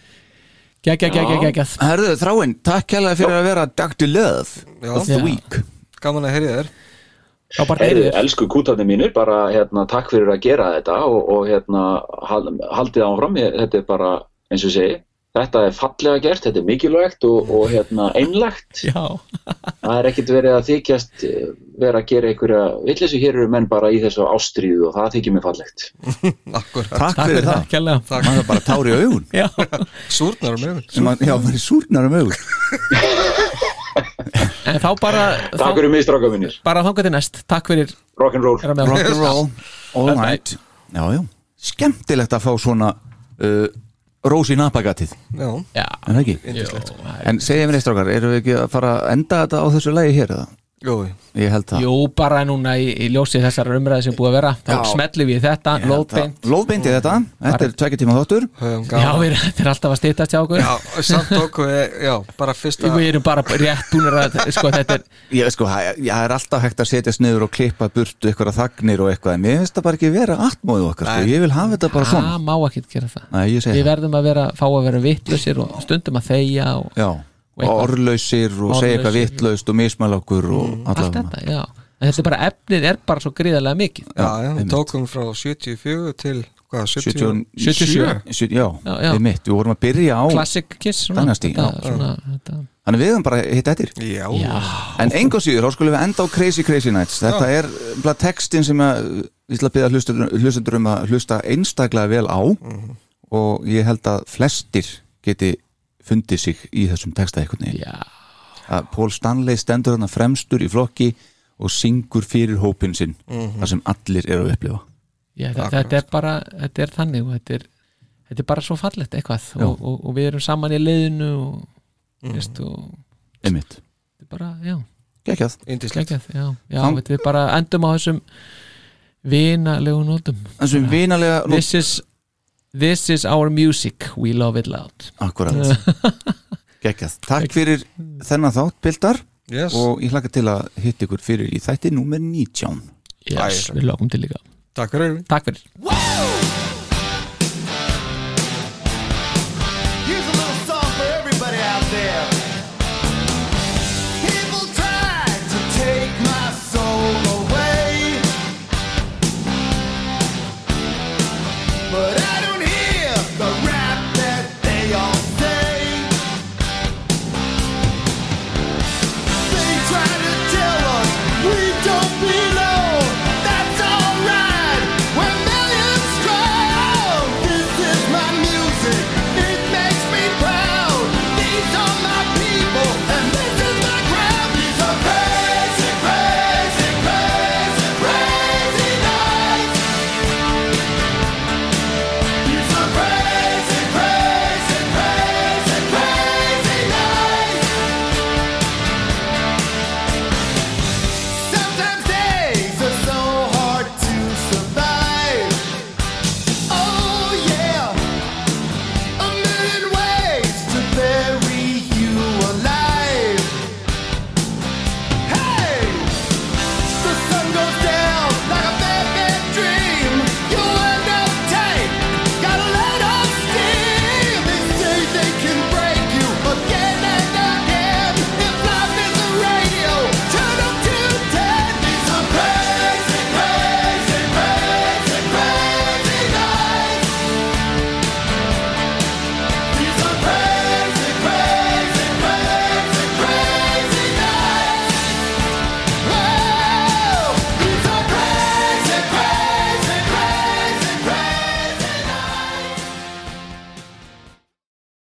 geggjað, geggjað, geggjað Herðu, þráinn, takk hérlega fyrir að vera Dr. Love Já. of the Já. week gaman að heyrja þér heyrðir elsku kútarnir mínir, bara hérna, takk fyrir að gera þetta og, og hérna, hal, haldið áfram, þetta er bara, eins og segi, þetta er fallega gert, þetta er mikilvægt og, og hérna, einlægt. já, Það er ekkert verið að þykjast eh, vera að gera einhverja villessu hér eru menn bara í þessu ástríðu og það þykir mér fallegt. Akkurat, Takk, takk fyrir það kærlega. Man er bara tár í augun. Já, súrnar um augun. Já, man er súrnar um augun. En þá bara Takk þá, fyrir mig, stráka mínir. bara þangað til næst, takk fyrir Rock'n'roll. er. Rock'n'roll, all night skemmtilegt að fá svona uh, Rós í napagatið. Já, En En segja mér eitt strákar, erum við ekki að fara að enda þetta á þessu lagi hér eða? Jú, Ég held það. Jú, bara núna í, í ljósi þessar umræði sem búið að vera þá Já. smellum við í þetta, Ég lóðbeint. Lóðbeint í þetta, þetta er tvekja tíma þáttur. Já, við, þetta er alltaf að stýttast hjá okkur. Já, samt okkur, já, bara fyrsta við erum bara rétt búinir að sko, þetta er, Ég, sko, það er alltaf hægt að setjast niður og klippa burtu eitthvað þagnir og eitthvað en mér finnst það bara ekki vera atmóðu okkar sko. Ég vil hafa þetta bara svona. Það má ekki gera það. Nei, ég við verðum að vera, Já, orðlausir og segja eitthvað vitlaust og mismæla okkur og allt þetta, já. En þetta er bara, efnið er bara svo gríðarlega mikið. Já, já, við tókum frá 74 til, hvað, 70 77. 70 Já, Já, já. einmitt, við vorum að byrja á classic kiss svona, þetta, já. svona, þetta, Þannig við höfum bara hitt eftir. Já, já, En enga síður, þá skulum við enda á Crazy Crazy Nights. Þetta er bara textin sem að ég ætla að byrja hlustendur, hlustendur um að hlusta einstaklega vel á. Og ég held að flestir geti fundið sig í þessum texta veginn. Já. Að Paul Stanley stendur þarna fremstur í flokki og syngur fyrir hópin sinn þar sem allir eru að upplifa. Já, þetta, þetta er bara, þetta er þannig og þetta er, þetta er bara svo fallegt eitthvað og, og, og við erum saman í leiðinu og, veist, og einmitt, þetta er bara, já, indislegt geggjað, já, já, Þang- við bara endum á þessum vinalegu nótum. Þessum vinalega this is, this is our music we love it loud. Akkurat. Takk fyrir þennan þátt Bildar. Yes, og ég hlaka til að hitta ykkur fyrir í þætti númer 19 yes, við lofum til líka. Takk fyrir. Takk fyrir